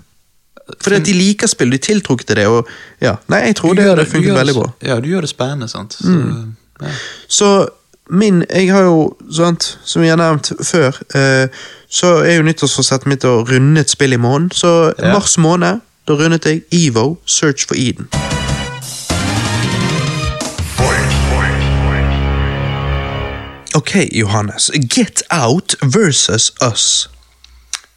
Fordi at de liker spill, de tiltrukket til det, og ja, nei, jeg tror Du det gjør hadde funket veldig bra. Ja, du gjør det spennende, sant. Så, Mm. ja. Så min Jeg har jo, sant, som jeg har nevnt før, eh, så er jo nyttårsforsettet mitt å runde et spill i måneden. Så Ja. mars måned, da rundet jeg EVO, Search for Eden. Ok, Johannes. Get Out versus Us.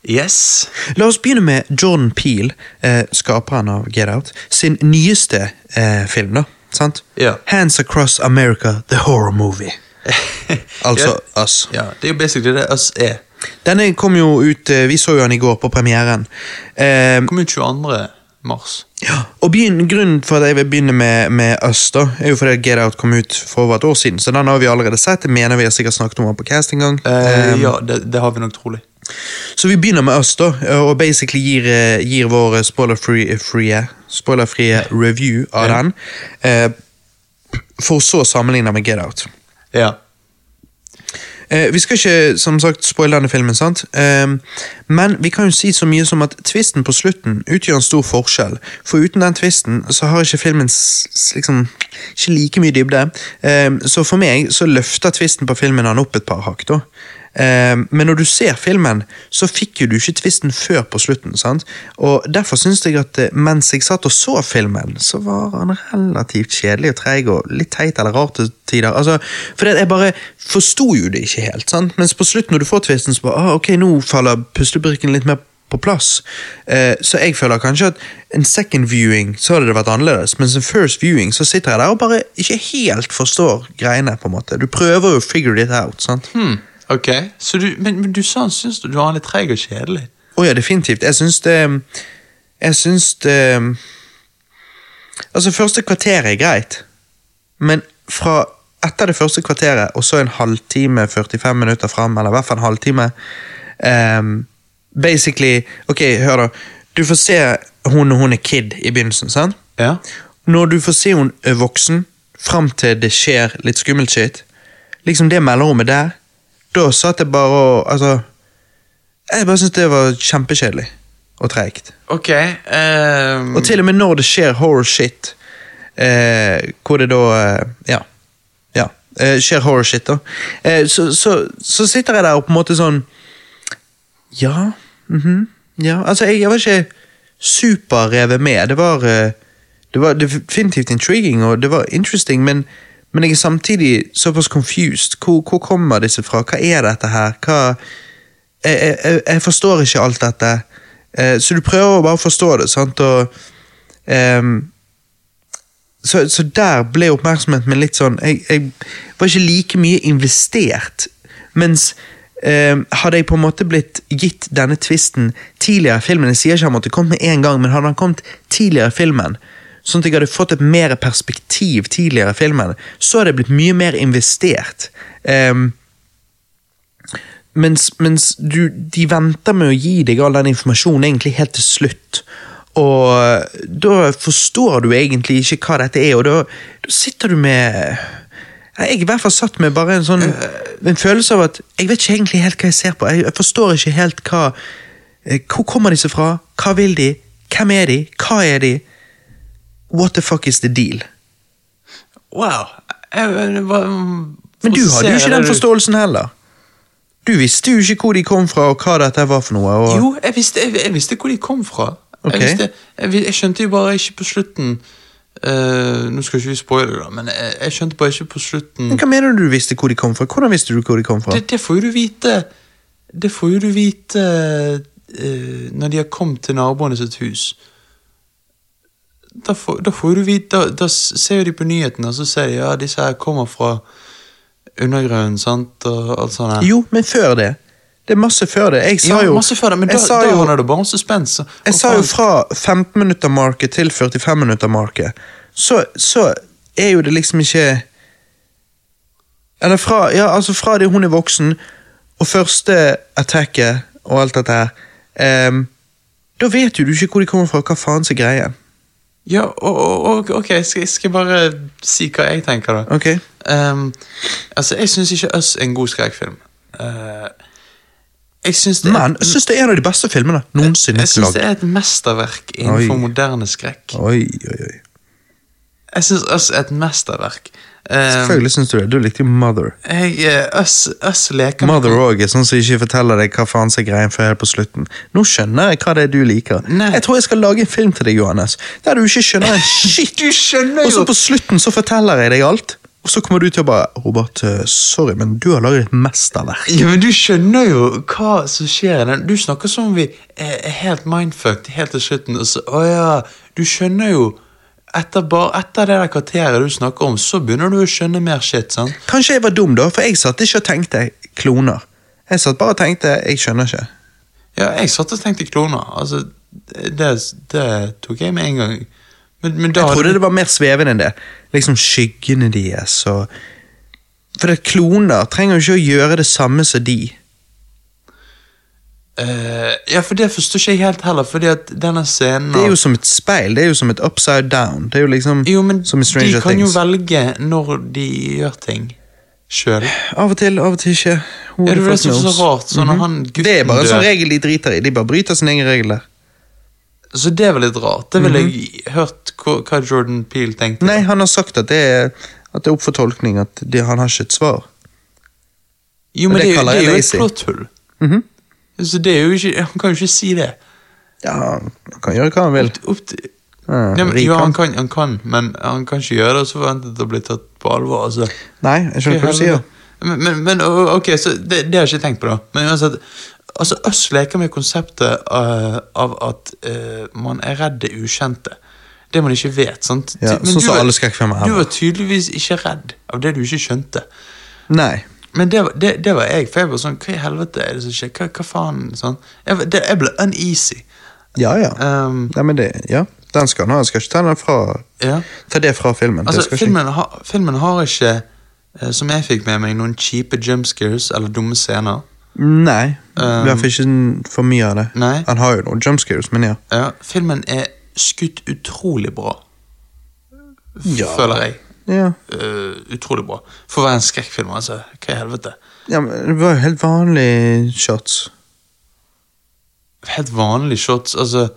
Yes. La oss begynne med Jordan Peele, eh, skaperen av Get Out, sin nyeste eh, film. da, sant? Ja. Hands Across America, The Horror Movie. Altså Us. Ja, det er jo basically det Us er. Denne kom jo ut, eh, vi så jo den i går på premieren. Eh, Kom ut 22. mars. ja, og begynn, Grunnen for at jeg vil begynne med, med Us, da, er jo fordi Get Out kom ut for over et år siden. Så den har vi allerede sett. Jeg mener vi har sikkert snakket om på cast en gang. Uh, um, ja, det, det har vi nok trolig. Så vi begynner med Us, da, og basically gir, eh, gir vår spoilerfrie free, spoiler review av den. Uh, for så å sammenligne med Get Out. Ja. Eh, vi skal ikke som sagt spoile denne filmen, sant? Eh, men vi kan jo si så mye som at tvisten på slutten utgjør en stor forskjell. For uten den tvisten så har ikke filmen liksom, ikke like mye dybde. Eh, så for meg så løfter tvisten på filmen han opp et par hakk. da. Eh, men når du ser filmen, så fikk jo du ikke tvisten før på slutten. sant? Og Derfor syns jeg at eh, mens jeg satt og så filmen, så var han relativt kjedelig og treig og litt teit eller rar til tider. Altså, for jeg bare forsto jo det ikke helt. sant? Mens på slutten, når du får tvisten, så bare ah, ok, nå faller puslebrikken litt mer på plass. Eh, så jeg føler kanskje at en second viewing så hadde det vært annerledes, mens en first viewing så sitter jeg der og bare ikke helt forstår greiene. på en måte. Du prøver jo å figure it out. sant? Hmm, ok, så du, men, men du sa han syns du var litt treig og kjedelig. Å ja, definitivt. Jeg syns det Jeg syns det Altså, første kvarter er greit, men fra etter det første kvarteret og så en halvtime, 45 minutter fram, eller i hvert fall en halvtime um, Basically Ok, hør, da. Du får se hun når hun er kid i begynnelsen, sant? Ja. Når du får se hun er voksen, fram til det skjer litt skummelt shit, liksom det mellomrommet der, da satt jeg bare og Altså Jeg bare syntes det var kjempekjedelig og treigt. Okay, um... Og til og med når det skjer horror shit, eh, hvor det da eh, Ja. ja eh, skjer horror shit, da. Eh, så, så, så sitter jeg der og på en måte sånn Ja. mhm, ja. Altså, jeg, jeg var ikke superrevet med. Det var eh, Det var definitivt intriguing, og det var interesting, men men jeg er samtidig såpass confused. Hvor, hvor kommer disse fra? Hva er dette her? Hva jeg, jeg, jeg- forstår ikke alt dette. Eh, så du prøver å bare forstå det, sant? Og, ehm, så, så der ble oppmerksomheten min litt sånn Jeg, jeg var ikke like mye investert. Mens eh, hadde jeg på en måte blitt gitt denne tvisten tidligere i filmen Jeg sier ikke han måtte kommet med en gang, men hadde han kommet tidligere i filmen, sånn at jeg hadde fått et mer perspektiv tidligere i filmen, så hadde jeg blitt mye mer investert. Um, mens, mens du, de venter med å gi deg all den informasjonen egentlig helt til slutt. Og da forstår du egentlig ikke hva dette er, og da, da sitter du med Jeg i hvert fall satt med bare en sånn En følelse av at jeg vet ikke egentlig helt hva jeg ser på. Jeg, jeg forstår ikke helt hva eh, Hvor kommer disse fra? Hva vil de? Hvem er de? Hva er de? What the fuck is the deal? Wow. Men du hadde jo ikke den forståelsen heller. Du visste jo ikke hvor de kom fra, og hva dette var for noe. Og... Jo, jeg visste, jeg, jeg visste hvor de kom fra. Okay. Jeg, visste, jeg, skjønte jo bare ikke på slutten uh, Nå skal ikke vi spoile, da, men jeg skjønte bare ikke på slutten Men Hva mener du du visste hvor de kom fra? Hvordan visste du hvor de kom fra? det, det får jo du vite Det får jo du vite uh, når de har kommet til naboene sitt hus. Da får, da får du vite Da, da ser de på nyhetene, og så ser de ja, disse her kommer fra undergrunnen, sant, og alt sånt. her. Jo, men før det. Det er masse før det. Jeg sa ja, jo, masse før det, men da, sa da jo, handler det bare om suspens. jeg sa jo fra 15-minutter-market til 45-minutter-market. Så, så er jo det liksom ikke Eller fra, ja, altså fra det hun er voksen, og første attacket og alt dette her um, Da vet jo du ikke hvor de kommer fra, hva faen som er greia. Ja, ok, skal, skal jeg bare si hva jeg tenker, da? Ok? Um, altså, jeg syns ikke Us er en god skrekkfilm. Uh, jeg syns det, Men jeg syns det er en av de beste filmene noensinne jeg synes det er et mesterverk innenfor Oi. moderne skrekk. Oi, oi, oi. Jeg syns Us er et mesterverk. Selvfølgelig syns du det. Du likte jo Mother. jeg, eh, Us, Us leker Mother òg er sånn som ikke forteller deg hva faen som er greien før helt på slutten. Nå skjønner jeg hva det er du liker. Nei. Jeg tror jeg skal lage en film til deg, Johannes, der du ikke skjønner en shit. Du skjønner Og så på slutten så forteller jeg deg alt, og så kommer du til å bare Robert, eh, sorry, men du har laget et mesterverk. ja, men Du skjønner jo hva som skjer i den. Du snakker som om vi er helt mindfucked helt til slutten. Og så, å ja, Du skjønner jo etter, bare, etter det der kvarteret du snakker om, så begynner du å skjønne mer shit. sant? Kanskje jeg var dum, da, for jeg satt ikke og tenkte kloner. Jeg satt bare og tenkte jeg skjønner ikke. Ja, jeg satt og tenkte kloner. Altså, det, det tok jeg med en gang. Men, men Jeg trodde det var mer svevende enn det. Liksom skyggene deres og For det kloner trenger jo ikke å gjøre det samme som de. Eh, ja, for det forstår ikke jeg helt heller, fordi at denne scenen Det er jo som et speil, det er jo som et upside down. Det er jo liksom Jo, men som i de kan kan jo velge når de gjør ting. sjøl. Av og til, av og til ikke. Er Ja, det det var så rart. Så -hmm. han Det er bare en sånn regel de driter i. De bare bryter sin egen regel der. Så det var litt rart. Det ville jeg hørt hva, Jordan Peele tenkte. Nei, han har sagt at det er, at det er opp for tolkning, at de, han har ikke et svar. jo, men det det, er jo- er et plotthull. Mm Mhm. Så det er jo ikke Han kan jo ikke si det. Ja, han kan gjøre hva han vil. Opp, opp til, Ja, ja, men, jo, han kan, han kan, men han kan ikke gjøre det og så forvente å bli tatt på alvor. altså. Nei, jeg skjønner hva du sier. Men, men, men ok, så det, det har jeg ikke tenkt på, da. Men uansett, altså, oss leker med konseptet uh, av at uh, man er redd det ukjente. Det man ikke vet. sant? Ja, Men sånn du var- alle Du var tydeligvis ikke redd av det du ikke skjønte. Nei. Men det, det, det var jeg, for jeg var sånn Hva i helvete er det som skjer? Hva, hva faen? Sånn. Jeg, det, jeg ble uneasy. Ja, ja. Um, Nei, men det, ja. Den skal han ha. Jeg skal ikke ta, den fra, ja. ta det fra filmen. Altså, filmen, ikke. har- filmen har ikke, eh, som jeg fikk med meg, noen kjipe jumpscares eller dumme scener. Nei. Um, fall ikke for mye av det. Nei. Han har jo noen jumpscares, men ja. Ja, filmen er skutt utrolig bra. Ja. Føler jeg. Ja. Uh, utrolig bra. For å være en skrekkfilm, altså. Hva i helvete? ja men det var jo helt vanlige shots. Helt vanlige shots. Altså,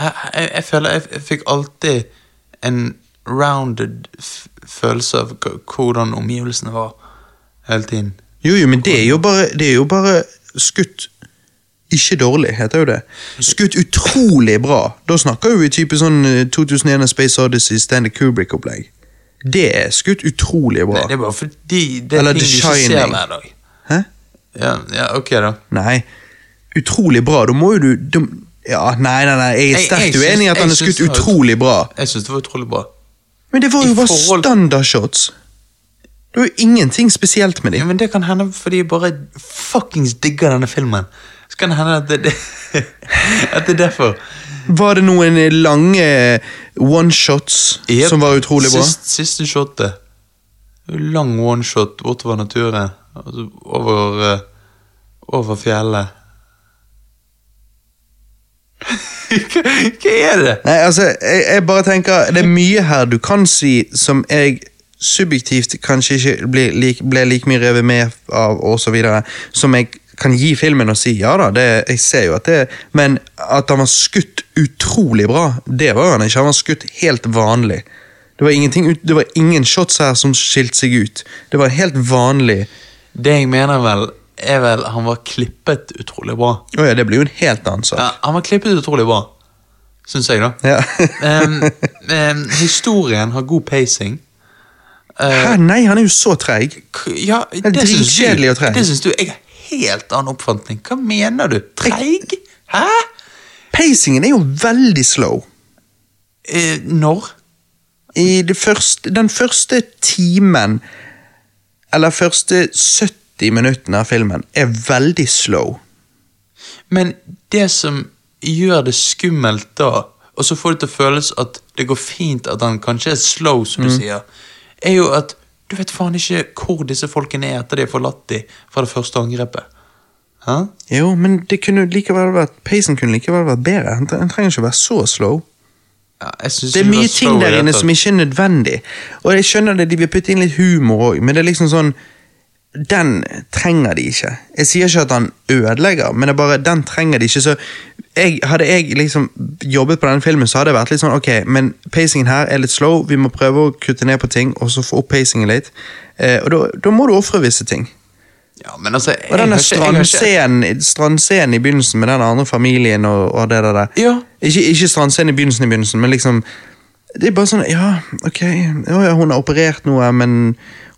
jeg, jeg, jeg føler jeg, jeg fikk alltid en rounded følelse av hvordan omgivelsene var hele tiden. Jo, jo, men det er jo bare, det er jo bare skutt ikke dårlig, heter jo det. Skutt utrolig bra. Da snakker vi type sånn eh, 2001 Space Odyssey, Stanley Kubrick-opplegg. Det er skutt utrolig bra. Nei, det er bare fordi det er Eller ting The du ikke ser med hver dag. Hæ? Ja, ja, ok da. Nei. Utrolig bra. Da må jo du da, Ja, nei, nei, nei. Jeg er sterkt uenig i at han er skutt var- utrolig bra. Jeg syns det var utrolig bra. Men det var jo bare forhold- standardshots. Det var jo ingenting spesielt med Ja, dem. men det kan hende fordi jeg bare fuckings digger denne filmen. Så kan det hende at det, det, at det er derfor. Var det noen lange one-shots yep. som var utrolig bra? Sist, siste shotet. Lang oneshot bortover naturen. Altså over, eh, over fjellet. hva, hva er det? Nei, altså, jeg, jeg bare tenker Det er mye her du kan si som jeg subjektivt kanskje ikke ble, like, ble like mye revet med av, videre, som jeg kan gi filmen og si ja da, det, jeg ser jo at det Men at han var skutt utrolig bra, det var han ikke. Han var skutt helt vanlig. Det var, det var ingen shots her som skilte seg ut. Det var helt vanlig. Det jeg mener vel, er vel han var klippet utrolig bra. Å ja, det blir jo en helt annen sak. Ja, han var klippet utrolig bra, syns jeg, da. Ja. um, um, historien har god pacing. Uh, Hæ, nei, han er jo så treig. ja, er det er dritkjedelig og treig. Det syns du. Jeg helt annen oppfatning. Hva mener du? Treig? Hæ? Pacingen er jo veldig slow. Eh, når? I det første, den første timen, eller første 70 minuttene av filmen, er veldig slow. Men det som gjør det skummelt da, og så får det til å føles at det går fint at han kanskje er slow, som Mm. du sier, er jo at du vet faen ikke hvor disse folkene er etter de har forlatt de fra det første angrepet. Hæ? Jo, men det kunne likevel vært, pacen kunne likevel vært bedre. Han trenger ikke å være så slow. Ja, Det er mye ting der inne som ikke er nødvendig. Og jeg skjønner det, de vil putte inn litt humor òg, men det er liksom sånn Den trenger de ikke. Jeg sier ikke at han ødelegger, men det bare, den trenger de ikke. Så jeg, hadde jeg liksom jobbet på denne filmen, så hadde det vært litt sånn ok, men pacingen her er litt slow, vi må prøve å kutte ned på ting, og så få opp pacingen litt. Eh, og da, må du ofre visse ting. Ja, men altså, jeg Og denne strandscenen strandscenen i begynnelsen med den andre familien og, og det der. Ja. Ikke, ikke strandscenen i begynnelsen, i begynnelsen, men liksom Det er bare sånn Ja, ok, ja, ja, hun har operert noe, men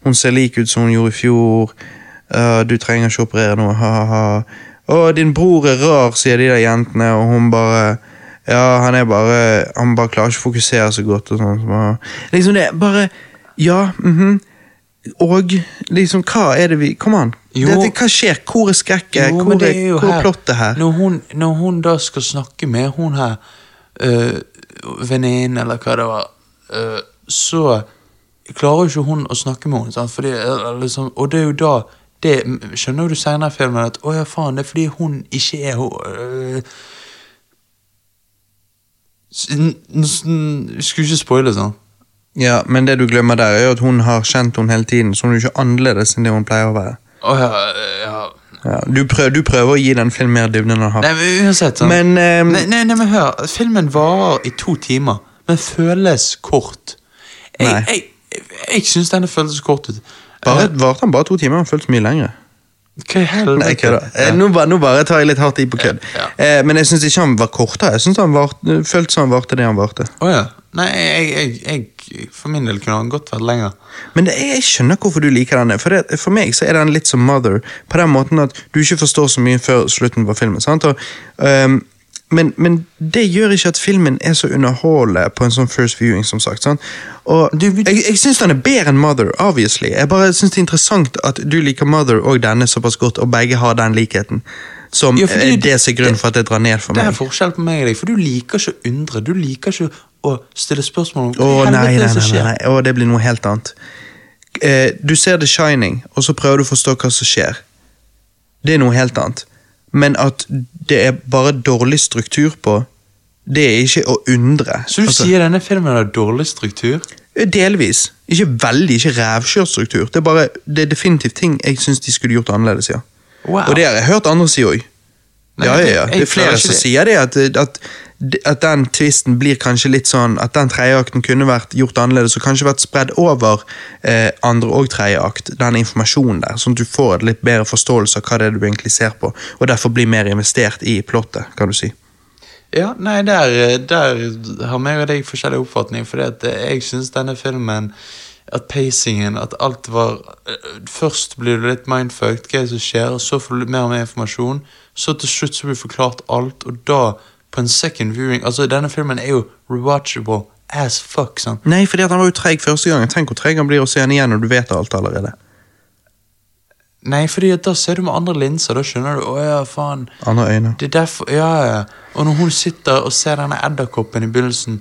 hun ser lik ut som hun gjorde i fjor. Uh, du trenger ikke operere noe, ha-ha. Å, din bror er rar, sier de der jentene, og hun bare Ja, han er bare Han bare klarer ikke å fokusere så godt og sånn. så Liksom det bare Ja, mhm. Og liksom, hva er det vi Kom an. Dette, hva skjer? Hvor er skrekket? Hvor, er, er hvor er her. plottet her? Når hun, når hun da skal snakke med hun her øh, venninnen, eller hva det var, øh, så klarer jo ikke hun å snakke med henne. Fordi, liksom, og det er jo da det, Skjønner du senere i filmen at å ja, faen, det er fordi hun ikke er hun øh, Skulle ikke spoile sånn. Ja, men det du glemmer der, er jo at hun har kjent henne hele tiden, så hun er ikke annerledes enn det hun pleier å være. Oh, ja, ja. Ja, du, prøver, du prøver å gi den filmen mer dybde enn den har. Nei, men uansett sånn. Men ehm, nei, nei, nei, men hør. Filmen varer i to timer, men føles kort. Jeg, Nei. jeg, jeg, syns denne føltes kort ut. bare, Eh, varte den bare to timer? Den føltes mye lengre. Hva i helvete? Kødda. Eh, Nå, bare, nå bare tar jeg litt hardt i på kødd. Ja. Eh, men jeg syns ikke han var kortere. Jeg synes han var, føltes som han varte det han varte. Oh, ja. Nei, jeg, jeg, jeg, for min del kunne han godt vært lenger. Men det, jeg skjønner hvorfor du liker denne. For, det, for meg så er den litt som Mother, på den måten at du ikke forstår så mye før slutten på filmen. sant? Og, ehm, men, men det gjør ikke at filmen er så underholdende på en sånn first viewing, som sagt. Sånn. Og Jeg, jeg syns den er bedre enn Mother, obviously. Jeg bare synes det er interessant at du liker Mother og denne såpass godt, og begge har den likheten. Som Ja, er det som er grunnen for at det drar ned for Det er forskjell på meg og deg, for du liker ikke å undre. Du liker ikke å stille spørsmål om hva i nei, nei, det som skjer. nei, nei. Oh, det blir noe helt annet. Eh, du ser The Shining, og så prøver du å forstå hva som skjer. Det er noe helt annet. Men at det er bare dårlig struktur på, det er ikke å undre. Så du Altså, sier denne filmen har dårlig struktur? Delvis. Ikke veldig, ikke rævkjørt struktur. Det er bare, det er definitivt ting jeg syns de skulle gjort annerledes, ja. Wow. Og det har jeg hørt andre si òg. Ja, ja, ja. Det er flere som sier det, at, at, at den tvisten blir kanskje litt sånn At den tredje akten kunne vært gjort annerledes og kanskje vært spredd over eh, andre og tredje akt. Den informasjonen der, sånn at du får et litt bedre forståelse av hva det er du egentlig ser på, og derfor blir mer investert i plottet, kan du si. Ja, nei, der, der har meg og deg forskjellig oppfatning, for jeg syns denne filmen at pacingen, at alt var øh, Først blir du litt mindfucked, hva er det som skjer, så får du litt mer og mer informasjon, så til slutt så blir du forklart alt, og da, på en second viewing Altså, denne filmen er jo rewatchable as fuck, sant? Nei, fordi at han var jo treig første gangen. Tenk hvor treig han blir å se han igjen når du vet alt allerede. Nei, fordi at da ser du med andre linser, da skjønner du Å ja, faen. Andre øyne. Det er derfor, ja, ja. Og når hun sitter og ser denne edderkoppen i begynnelsen,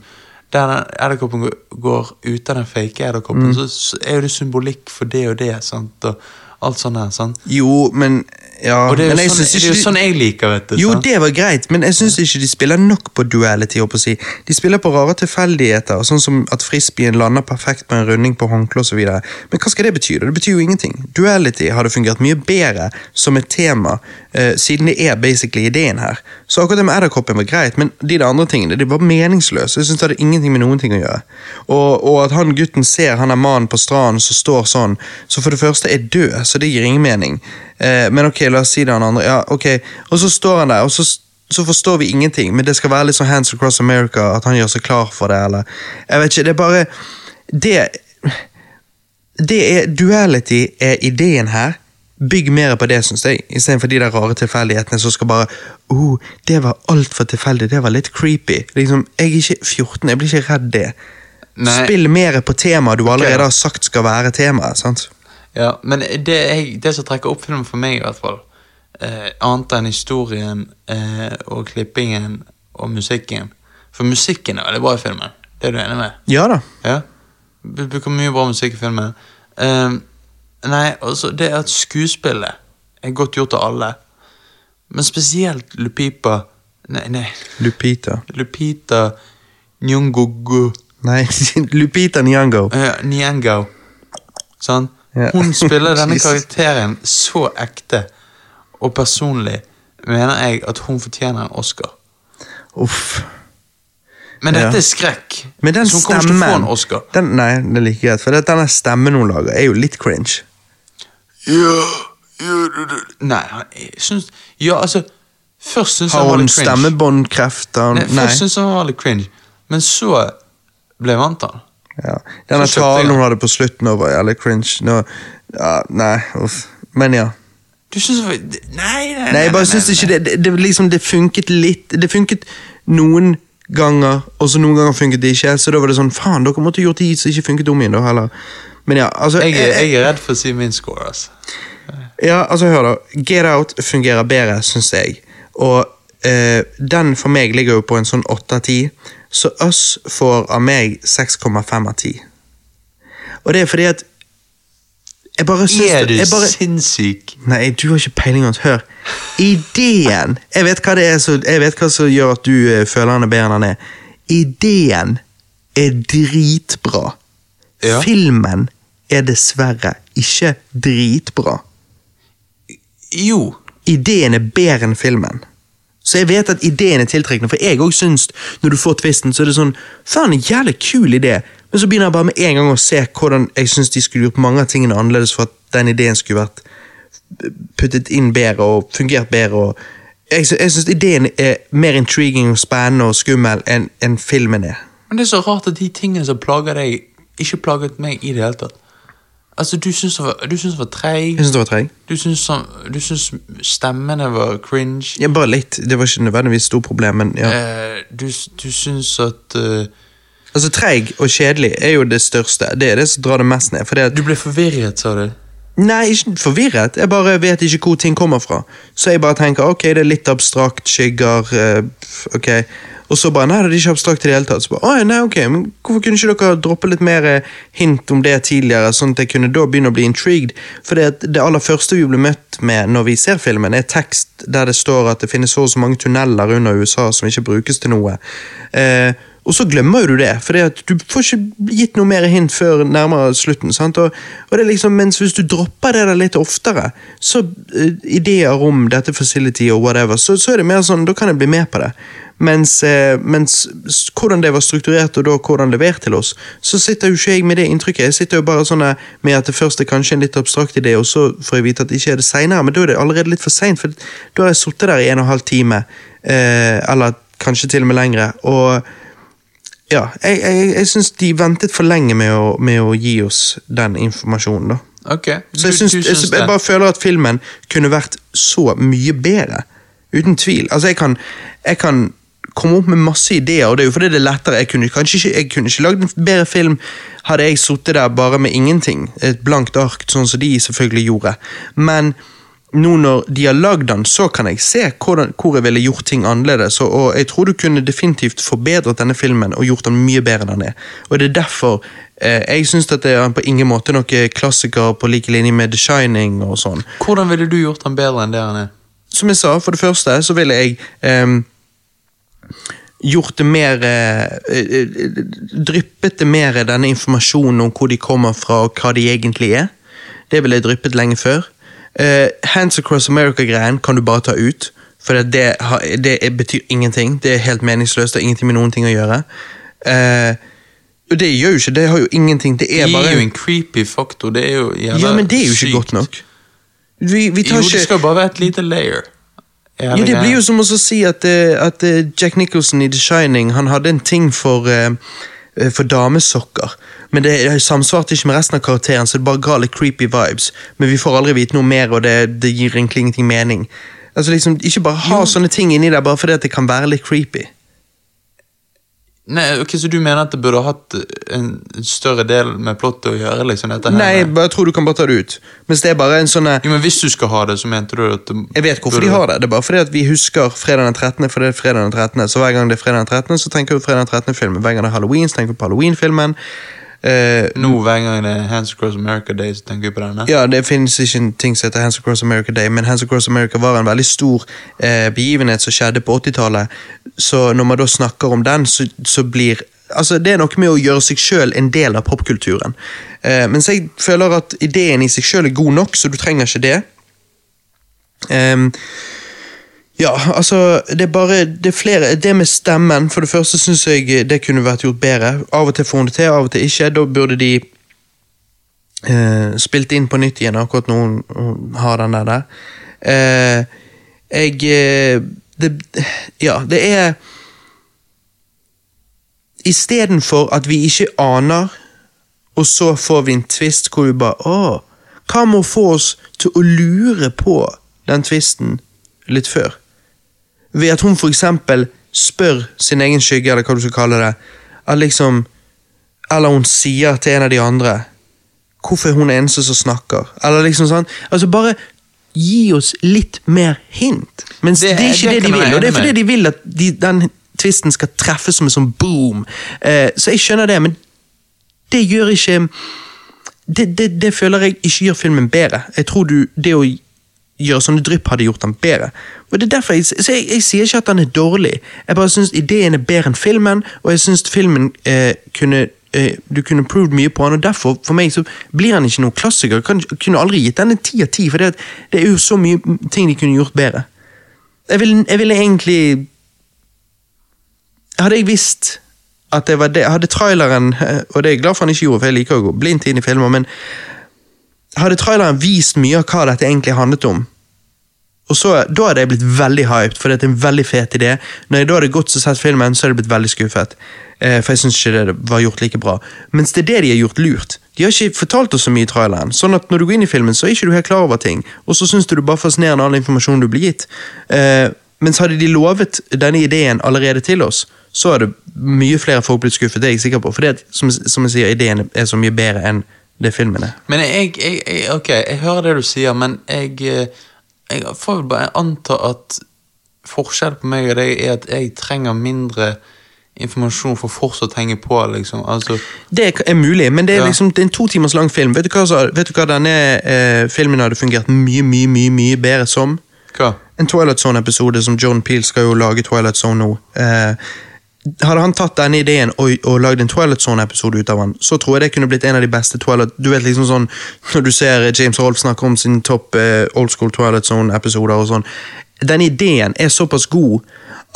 der edderkoppen går, ut av den fake edderkoppen, så, så er jo det symbolikk for det og det, sant, og alt sånt her, sant. Jo, men Ja, Og det er men jo sånn, synes det er jo sånn jeg liker, vet du. Jo, sant? det var greit, men jeg syns ikke de spiller nok på duality. si. De spiller på rare tilfeldigheter, sånn som at frisbeen lander perfekt med en runding på håndkle osv. Men hva skal det bety? Det betyr jo ingenting. Duality hadde fungert mye bedre som et tema, uh, siden det er basically ideen her. Så akkurat det med edderkoppen var greit, men de andre tingene de var meningsløse. Jeg synes det hadde ingenting med noen ting å gjøre. Og, og at han gutten ser han er mannen på stranden som står sånn, så for det første er død, så det gir ingen mening. Eh, men ok, la oss si det han andre. Ja, ok. Og så står han der, og så, så forstår vi ingenting, men det skal være litt sånn Hands Across America, at han gjør seg klar for det, eller Jeg vet ikke, det er bare Det Det er Duality er ideen her. Bygg mer på det, syns jeg, istedenfor de der rare tilfeldighetene som skal bare oh, Det var altfor tilfeldig, det var litt creepy. Liksom, Jeg er ikke 14, jeg blir ikke redd det. Nei. Spill mer på temaet du allerede okay. har sagt skal være temaet. sant? Ja, men det, jeg, det som trekker opp filmen for meg, i hvert fall, eh, annet enn historien eh, og klippingen og musikken For musikken er veldig bra i filmen. Det er du enig med? Ja da. Ja? Du bruker mye bra musikk i filmen. Eh, nei, altså, det at skuespillet er godt gjort av alle. Men spesielt Lupipa Nei, nei. Lupita. Lupita Nyongogo. Nei, Lupita Nyango. uh, Nyango. Sånn? Hun spiller denne karakteren så ekte og personlig, mener jeg at hun fortjener en Oscar. Uff. Men dette er skrekk, Men den så hun kommer ikke til å få en Oscar. den, Nei, det er like greit. For det- denne stemmen hun lager, er jo litt cringe. Ja, ja, du- du- Nei, jeg syns Ja, altså Først syns jeg han var litt cringe. Har hun- stemmebåndkrefter? Nei. først syns han var litt cringe, men så ble jeg vant til han. Ja. Denne jeg talen hun hadde på slutten, var jævlig cringe. Nå, ja, nei, uff. Men ja. Du syns Nei, nei, Nei, jeg bare syns ikke det, det, det liksom Det funket litt Det funket noen ganger, og så noen ganger funket det ikke. Så da var det sånn Faen, dere måtte gjort det som ikke funket om igjen, da, heller. Men ja, altså Jeg, er- jeg er redd for å si min score, altså. Ja, altså hør da. Get Out fungerer bedre, syns jeg. Og eh, den for meg ligger jo på en sånn 8 av 10. Så Us får av meg 6,5 av 10. Og det er fordi at Jeg bare syns Er du bare, sinnssyk? Nei, du har ikke peiling. Hans. Hør. Ideen Jeg vet hva det er så, Jeg vet hva som gjør at du eh, føler han er bedre enn han er. Ideen er dritbra. Ja. Filmen er dessverre ikke dritbra. Jo. Ideen er bedre enn filmen. Så jeg vet at ideen er tiltrekkende, for jeg òg syns når du får twisten, så er det sånn Faen, en jævlig kul idé. Men så begynner jeg bare med en gang å se hvordan jeg syns de skulle gjort mange av tingene annerledes for at den ideen skulle vært puttet inn bedre og fungert bedre. og Jeg, jeg syns ideen er mer intriguing og spennende og skummel enn enn filmen er. Men det er så rart at de tingene som plager deg, ikke plaget meg i det hele tatt. Altså, du syns det var, du syns den var treig. Jeg syns det var treg. Du syns, du syns stemmene var cringe. Ja, bare litt. Det var ikke nødvendigvis stort problem, men ja. Eh, du, du syns at eh, Altså, Treig og kjedelig er jo det største. Det er det som drar det mest ned. Fordi at Du ble forvirret, sa du. Nei, ikke forvirret. Jeg bare vet ikke hvor ting kommer fra. Så jeg bare tenker ok, det er litt abstrakt, skygger, eh, ok. Og så bare nei, det er ikke abstrakt i det hele tatt. Så bare, Oi, nei, ok, men Hvorfor kunne ikke dere droppe litt mer eh, hint om det tidligere, sånn at jeg kunne da begynne å bli intrigued? For det, det aller første vi blir møtt med når vi ser filmen, er tekst der det står at det finnes så og så mange tunneler under USA som ikke brukes til noe. Eh, og så glemmer du det, for du får ikke gitt noe mer hint før nærmere slutten. Og, og det er liksom, Mens hvis du dropper det der litt oftere, så uh, ideer om dette facility og whatever, så, så er det mer sånn, da kan jeg bli med på det. Mens, eh, mens hvordan det var strukturert og da hvordan levert til oss, så sitter jo ikke jeg med det inntrykket. Jeg sitter jo bare sånn med at det først er kanskje en litt abstrakt idé, og så får jeg vite at det ikke er det seinere, men da er det allerede litt for seint, for da har jeg sittet der i en og en halv time, eh, eller kanskje til og med lengre. og ja, jeg, jeg, jeg syns de ventet for lenge med å, med å gi oss den informasjonen. da. Ok, Så jeg, syns, jeg, jeg bare føler at filmen kunne vært så mye bedre. Uten tvil. Altså, jeg kan, jeg kan komme opp med masse ideer, og det er jo fordi det er lettere. Jeg kunne kanskje ikke, jeg kunne ikke lagd en bedre film hadde jeg sittet der bare med ingenting. Et blankt ark, sånn som de selvfølgelig gjorde. Men nå når de har lagd den, så kan jeg se hvordan, hvor jeg ville gjort ting annerledes. Og, og jeg tror du kunne definitivt forbedret denne filmen og gjort den mye bedre enn den er. Og det er derfor eh, jeg syns at det er på ingen måte noen klassiker på like linje med The Shining og sånn. Hvordan ville du gjort den bedre enn det han er? Som jeg sa, for det første så ville jeg ehm, gjort det mer eh, eh, Dryppet det mer denne informasjonen om hvor de kommer fra og hva de egentlig er. Det ville jeg dryppet lenge før. Eh, Hands Across America-greien kan du bare ta ut. For det, det, det er- betyr ingenting. Det er helt meningsløst. Det har ingenting med noen ting å gjøre. Eh, det gjør jo ikke Det har jo ingenting Det Det er jo en creepy faktor. Det er jo jævla Ja, men det er jo ikke sykt. godt nok. Vi, vi tar Jo, ikke det skal bare være et lite layer. Ja, Det blir jo som å si at, eh, at eh, Jack Nicholson i The Shining Han hadde en ting for, eh, for damesokker. Men det det samsvarte ikke med resten av karakteren, så det bare ga litt creepy vibes. Men vi får aldri vite noe mer, og det, det gir egentlig ingenting mening. Altså liksom, Ikke bare ha sånne ting inni der bare fordi det kan være litt creepy. Nei, ok, Så du mener at det burde hatt en større del med plottet å gjøre? liksom dette her? Nei, jeg tror du kan bare ta det ut. Mens det er bare en sånn eh, Jo, men Hvis du skal ha det, så mente du at det, Jeg vet hvorfor de har det. Det er bare fordi at vi husker fredag den 13., for det er fredag den 13. Så hver gang det er fredag den 13., så tenker vi fredag den 13.-filmen. Hver gang det er halloween, så tenker vi på halloween-filmen. Eh, Nå hver gang det er Hands Across America Day, så tenker vi på denne? Ja, det finnes ikke en ting som heter Hands Across America Day, men Hands Across America var en veldig stor eh, begivenhet som skjedde på 80-tallet. Så når man da snakker om den, så, så blir Altså, Det er noe med å gjøre seg sjøl en del av popkulturen. Eh, mens jeg føler at ideen i seg sjøl er god nok, så du trenger ikke det. Ehm, ja, altså Det er bare Det er flere Det med stemmen, for det første syns jeg det kunne vært gjort bedre. Av og til får hun det til, av og til ikke. Da burde de eh, spilt inn på nytt igjen, akkurat når hun, har den der. der. Eh, jeg eh, det, Ja, det er Istedenfor at vi ikke aner, og så får vi en twist hvor vi bare Å, hva med å få oss til å lure på den twisten litt før? Ved at hun for eksempel spør sin egen skygge, eller hva du skal kalle det, at liksom Eller hun sier til en av de andre Hvorfor er hun eneste som snakker? Eller liksom sånn Altså bare gi oss litt mer hint. Men det, Det- er ikke det det, de vil, og det er fordi de vil at de, den tvisten skal treffe som en sånn boom. Eh, så jeg skjønner det, men det gjør ikke det, det, det føler jeg ikke gjør filmen bedre. Jeg tror du, det å gjøre sånne drypp hadde gjort han bedre. Og det er derfor Jeg, så jeg, jeg sier ikke at han er dårlig, jeg bare syns ideen er bedre enn filmen, og jeg syns filmen eh, kunne eh, du kunne proved mye på han, og derfor for meg så blir han ikke noen klassiker. Kan, kunne aldri gitt den en ti av ti, for det, det er jo så mye ting de kunne gjort bedre. Jeg ville, jeg ville egentlig Hadde jeg visst at det var det Hadde traileren eh, Og det er jeg glad for han ikke gjorde, for jeg liker å gå blindt inn i filmer, men hadde traileren vist mye av hva dette egentlig handlet om, og så, Da hadde jeg blitt veldig hyped, for det er en veldig fet idé. Når jeg da hadde gått og sett filmen, så hadde jeg blitt veldig skuffet. Eh, for jeg syns ikke det var gjort like bra. Mens det er det de har gjort lurt. De har ikke fortalt oss så mye i traileren. Sånn at når du går inn i filmen, så er ikke du helt klar over ting. Og så syns du du bare fascinerende all informasjonen du blir gitt. Eh, mens hadde de lovet denne ideen allerede til oss, så hadde mye flere folk blitt skuffet. Det er jeg sikker på. For det, som, som jeg sier, ideen er så mye bedre enn det filmen er. Men jeg, jeg, jeg Ok, jeg hører det du sier, men jeg eh, Jeg får vel bare anta at forskjellen på meg og deg er at jeg trenger mindre informasjon for fortsatt å henge på, liksom. Altså Det er mulig, men det er liksom det er en to timers lang film. Vet du hva, så- vet du hva denne eh, filmen hadde fungert mye, mye, mye, mye bedre som? Hva? En Twilight Zone-episode som John Peel skal jo lage Twilight Zone nå. Eh, hadde han tatt denne ideen og, og lagd en Twilight Zone-episode ut av den, så tror jeg det kunne blitt en av de beste Twilight Du vet liksom sånn Når du ser James Rolf snakke om sin topp eh, old school Twilight Zone-episoder og sånn Den ideen er såpass god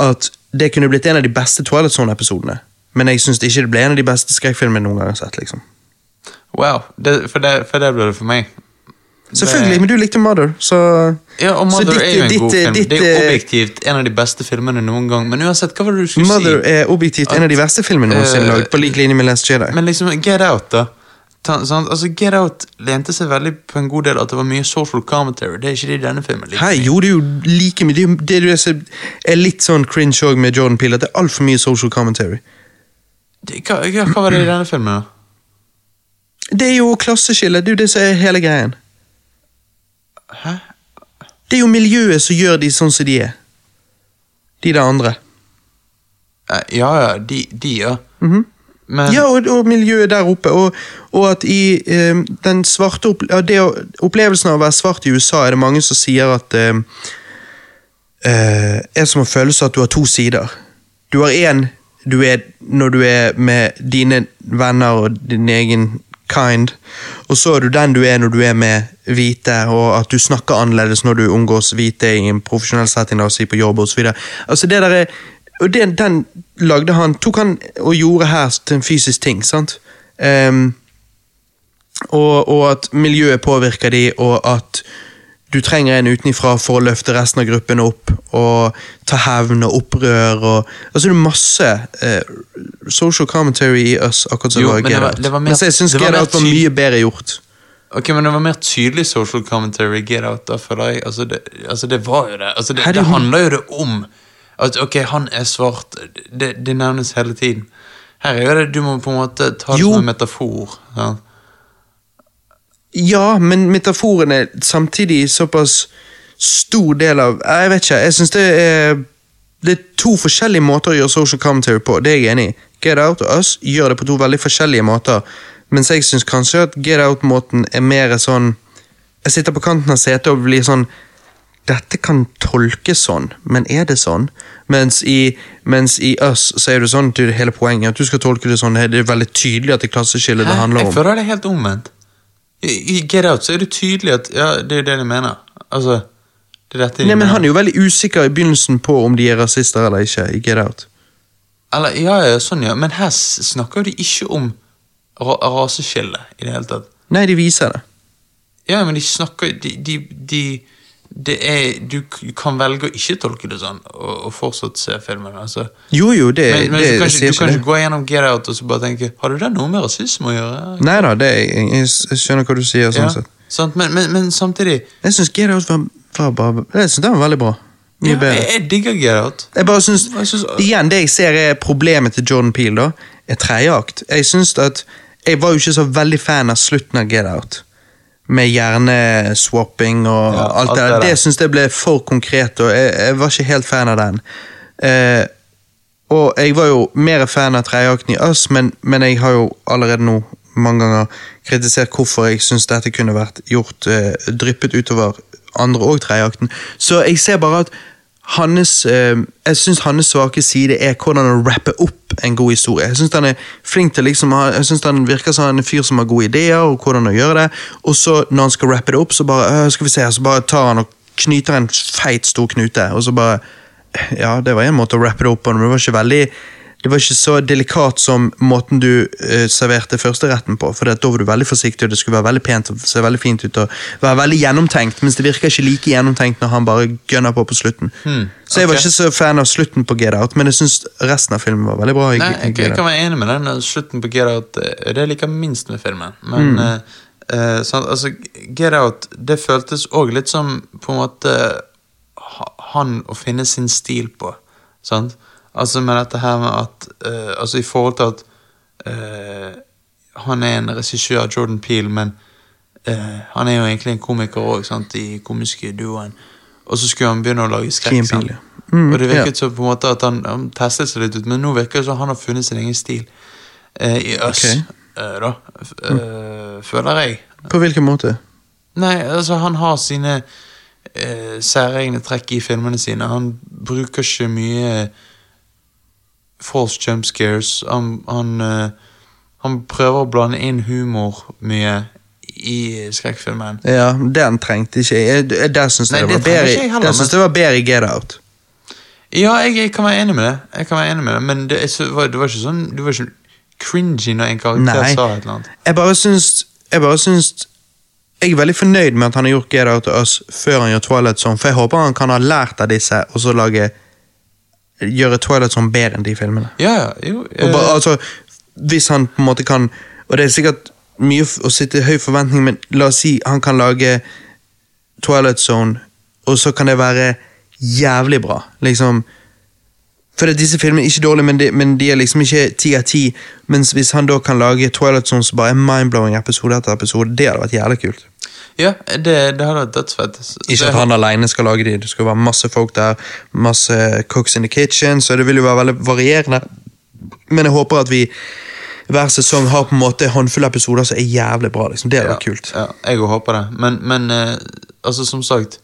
at det kunne blitt en av de beste Twilight Zone-episodene. Men jeg syns ikke det ble en av de beste skrekkfilmene noen gang har sett. liksom. Wow. Det, for, det, for det ble det for meg. Selvfølgelig, men du likte Mother, så Ja, og Mother ditt- er jo en ditt, god eh, film. ditt, det er jo objektivt en av de beste filmene noen gang. Men uansett, hva var det du skulle Mother si? er objektivt en av de verste filmene noensinne uh, lagd, på lik linje med Last Jedi. Men liksom, Get Out, da. Ta, sånn, Altså, Get Out lente seg veldig på en god del at det var mye social commentary. Det er ikke det i denne filmen. like Hei, jo, det er jo like mye Det det er, litt sånn cringe òg med Jordan Peele, at det er altfor mye social commentary. Det, hva, hva var det i denne filmen, da? Det er jo klasseskille, det er jo det som er hele greien. Hæ? Det er jo miljøet som gjør de sånn som de er. De der andre. Eh, Ja, ja, de, de ja. Mhm. Men Ja, og, og miljøet der oppe, og, og at i eh, den svarte opple Opplevelsen av å være svart i USA er det mange som sier at eh, eh, er som å føle seg at du har to sider. Du har én du er når du er med dine venner og din egen kind, og så er du den du er når du er med hvite, og at du snakker annerledes når du omgås hvite i en profesjonell setting, la oss si på jobb osv. Altså det der er og den, den lagde han, tok han og gjorde her til en fysisk ting, sant? Um, og, og at miljøet påvirker de, og at du trenger en utenifra for å løfte resten av gruppen opp, og ta hevn og opprør og Altså det er masse eh, social commentary i oss, akkurat som Jo, det var men det var- Out. det var mer- jeg syns Get Out var mye bedre gjort. Ok, men det var mer tydelig social commentary i Get Out, da, føler jeg. Altså, det, altså, det var jo det. Altså, det, det handler jo det om at ok, han er svart. Det, det nevnes hele tiden. Her er jo det, du må på en måte ta det som en metafor. sant? Ja, men metaforen er samtidig såpass stor del av Jeg vet ikke, jeg syns det er Det er to forskjellige måter å gjøre social commentary på, det er jeg enig i. Get Out og Us gjør det på to veldig forskjellige måter, mens jeg syns kanskje at Get Out-måten er mer sånn Jeg sitter på kanten av setet og blir sånn dette kan tolkes sånn, men er det sånn? Mens i, mens i Us så er det sånn, er hele poenget, at du skal tolke det sånn, det er veldig tydelig at det er klasseskillet det handler om. Jeg føler det helt omvendt. I, Get Out så er det tydelig at Ja, det er det de mener. Altså, det er dette de Nei, men mener. Han er jo veldig usikker i begynnelsen på om de er rasister eller ikke. i Get Out. Eller, ja, ja, sånn, ja. Men her snakker de ikke om ra i det hele tatt. Nei, de viser det. Ja, men de snakker De, de, de er, Du kan velge å ikke tolke det sånn, og, og fortsatt se filmen. altså. Jo, jo, det, Men, men det, du kan, ikke, du kan ikke gå gjennom Get Out og så bare tenke Har du det noe med rasisme å gjøre? det. Nei da, jeg, jeg, skjønner hva du sier. sånn Ja, sett. sant? Men, men, men samtidig Jeg syns Get Out var, var bare Jeg synes den var veldig bra. Mye ja, bedre. jeg, jeg digger Get Out. Jeg bare synes, synes- Igjen, det jeg ser er problemet til Jordan Peele, da, er tredje akt. Jeg synes at Jeg var jo ikke så veldig fan av slutten av Get Out. Med hjerneswapping og Ja, alt alt det det der. der. Det syns jeg ble for konkret, og jeg, jeg var ikke helt fan av den. Eh, og jeg var jo mer fan av tredjeakten i Us, men, men jeg har jo allerede nå mange ganger kritisert hvorfor jeg syns dette kunne vært gjort eh, dryppet utover andre og tredjeakten. Så jeg ser bare at hans eh, Jeg syns hans svake side er hvordan å rappe opp en god historie. Jeg syns han er flink til liksom Jeg synes han virker som en fyr som har gode ideer, og hvordan å gjøre det. Og så når han skal rappe det opp, så bare skal vi se, så bare tar han og knyter en feit, stor knute, og så bare Ja, det var en måte å rappe det opp på, men det var ikke veldig det var ikke så delikat som måten du uh, serverte førsteretten på. For da var du veldig forsiktig, og det skulle være veldig pent og se veldig fint ut. og være veldig gjennomtenkt, Mens det virker ikke like gjennomtenkt når han bare gønner på på slutten. så jeg var ikke så fan av slutten på Get Out, men jeg syns resten av filmen var veldig bra. Nei, jeg, jeg kan være enig med den slutten på Get Out. eh, Det liker like minst med filmen. Men eh, uh, sånn, altså, Get Out det føltes òg litt som på en måte han å finne sin stil på. Sant? Altså med dette her med at uh, Altså i forhold til at uh, han er en regissør, Jordan Peel, men uh, han er jo egentlig en komiker òg, i komiske duoen. Og så skulle han begynne å lage skrekk. Ja. Mm, og det virket ja. så på en måte at han, han testet seg litt ut, men nå virker det som han har funnet sin egen stil. I Us, okay. da, eh, føler jeg. På hvilken måte? Nei, altså han har sine særegne trekk i filmene sine. Han bruker ikke mye false jump scares. Han, han, eh, han prøver å blande inn humor mye i skrekkfilmen. Ja, Den trengte ikke jeg. jeg. Der syns jeg det det var bedre, jeg i Get Out. Ja, jeg, jeg kan være enig med det. Jeg kan være enig med det Men det, så- var, det var ikke sånn Du var ikke cringy når en karakter Nei. sa et eller annet. Jeg bare syns Jeg bare syns Jeg er veldig fornøyd med at han har gjort Get Out of Us før han gjør Twilight Zone, for jeg håper han kan ha lært av disse, og så lage Gjøre Twilight Zone bedre enn de filmene. Ja, jo. eh. eh, altså, hvis han på en måte kan Og det er sikkert mye å sitte i høy forventning, men la oss si han kan lage Twilight Zone, og så kan det være jævlig bra. Liksom For disse filmene er ikke dårlige, men de, men de er liksom ikke ti av ti. Mens hvis han da kan lage Twilight Zone som bare er mind-blowing episode etter episode, det hadde vært jævlig kult. Ja, det, det hadde vært dødsfett. Ikke at han alene skal lage de, det skal være masse folk der, masse cooks in the kitchen, så det vil jo være veldig varierende. Men jeg håper at vi hver sesong har på en måte håndfulle episoder som er jævlig bra. liksom. Det hadde vært kult. Ja, jeg òg håper det. Men, men eh, altså, som sagt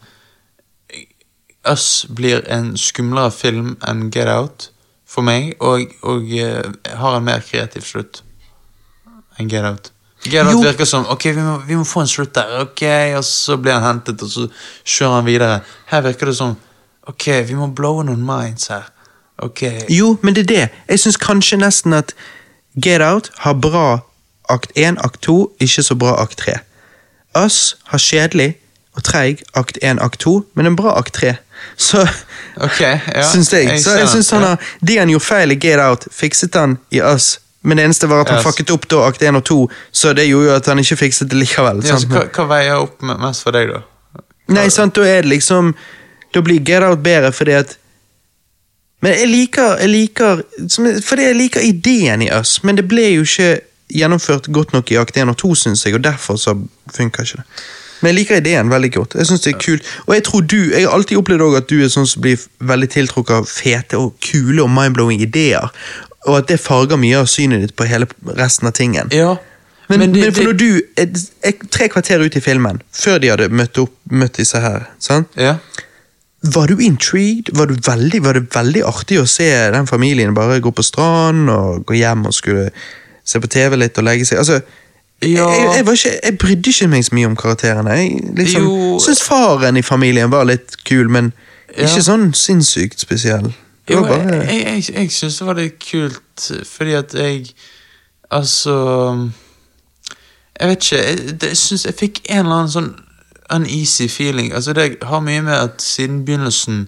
Us blir en skumlere film enn Get Out for meg, og, og eh, har en mer kreativ slutt enn Get Out. Get Out Jo. virker som ok, vi må, vi må få en slutt der, ok, og så blir han hentet, og så kjører han videre. Her virker det som ok, vi må blowe noen minds her. Ok, Jo, men det er det. Jeg syns kanskje nesten at Get Out har bra akt 1, akt 2, ikke så bra akt 3. Us har kjedelig og treig akt 1, akt 2, men en bra akt 3. Så ok, ja. syns jeg. Så jeg synes han har, De han gjorde feil i Get Out, fikset han i Us. Men det eneste var at han Yes. fucket opp da akt 1 og 2, så det gjorde jo at han ikke fikset det likevel. Ja, så hva, hva veier opp mest for deg, da? Nei, sant, da er det liksom Da blir Get Out bedre fordi at Men jeg liker, jeg liker Fordi jeg liker ideen i Us, men det ble jo ikke gjennomført godt nok i akt 1 og 2, syns jeg, og derfor så funker ikke det. Men jeg liker ideen veldig godt. Jeg synes det er kult. Og jeg tror du, jeg har alltid opplevd at du er sånn som blir veldig tiltrukket av fete og kule og mindblowing ideer, og at det farger mye av synet ditt på hele resten av tingen. Ja, Men, men, det- for når du, er- er tre kvarter ut i filmen, før de hadde møtt, opp, møtt disse her? Ja. var du intrigued? Var, du veldig, var det veldig artig å se den familien bare gå på stranden og gå hjem og skulle se på TV litt og legge seg? Altså, Ja. jeg, jeg, var ikke, jeg brydde ikke meg så mye om karakterene. Jeg liksom, syns faren i familien var litt kul, men Ja. ikke sånn sinnssykt spesiell. Jo, jeg, jeg, jeg, jeg syns det var litt kult, fordi at jeg Altså Jeg vet ikke. Jeg, det, syns jeg fikk en eller annen sånn uneasy feeling. Altså Det har mye med at siden begynnelsen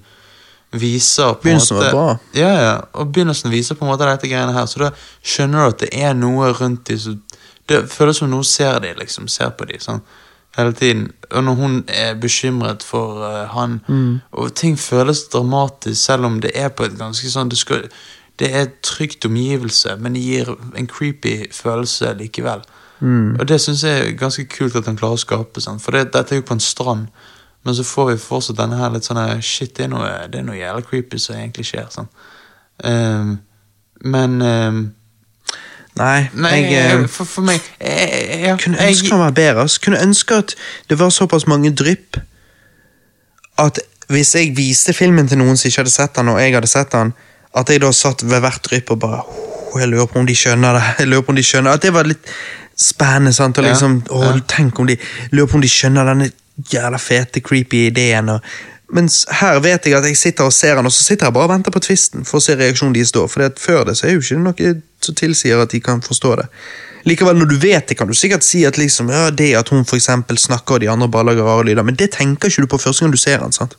viser på en Begynnelsen var bra. Ja, ja, og begynnelsen viser på en måte dette greiene her, så da skjønner du at det er noe rundt dem. som Det føles som noen ser dem, liksom. Ser på dem. sånn. Hele tiden. Og når hun er bekymret for uh, han Og ting føles dramatisk, selv om det er på et ganske sånn Det, skal, det er et trygt omgivelse, men det gir en creepy følelse likevel. Og det syns jeg er ganske kult at han klarer å skape. Sant? For det, dette er jo på en strand, men så får vi fortsatt denne her litt sånn Shit, det er noe, det er noe jævlig creepy som egentlig skjer. Sånn. Um, men ehm, nei, Nei, jeg, eh, for, for meg jeg, jeg, jeg, kunne ønske han var bedre. ass. Kunne ønske at det var såpass mange drypp at hvis jeg viste filmen til noen som ikke hadde sett den, og jeg hadde sett den, at jeg da satt ved hvert drypp og bare oh, Jeg lurer på om de skjønner det. jeg lurer på om de skjønner At det var litt spennende. sant? Og liksom, åh, ja. Tenk om de lurer på om de skjønner denne jævla fete, creepy ideen. Og, mens her vet jeg at jeg sitter og ser den, og så sitter jeg bare og venter på tvisten for å se reaksjonen deres da. For før det så er jo ikke noe som tilsier at de kan forstå det. Likevel, når du vet det, kan du sikkert si at liksom, ja, det at hun for snakker og de andre bare lager rare lyder, men det tenker ikke du på første gang du ser den. sant?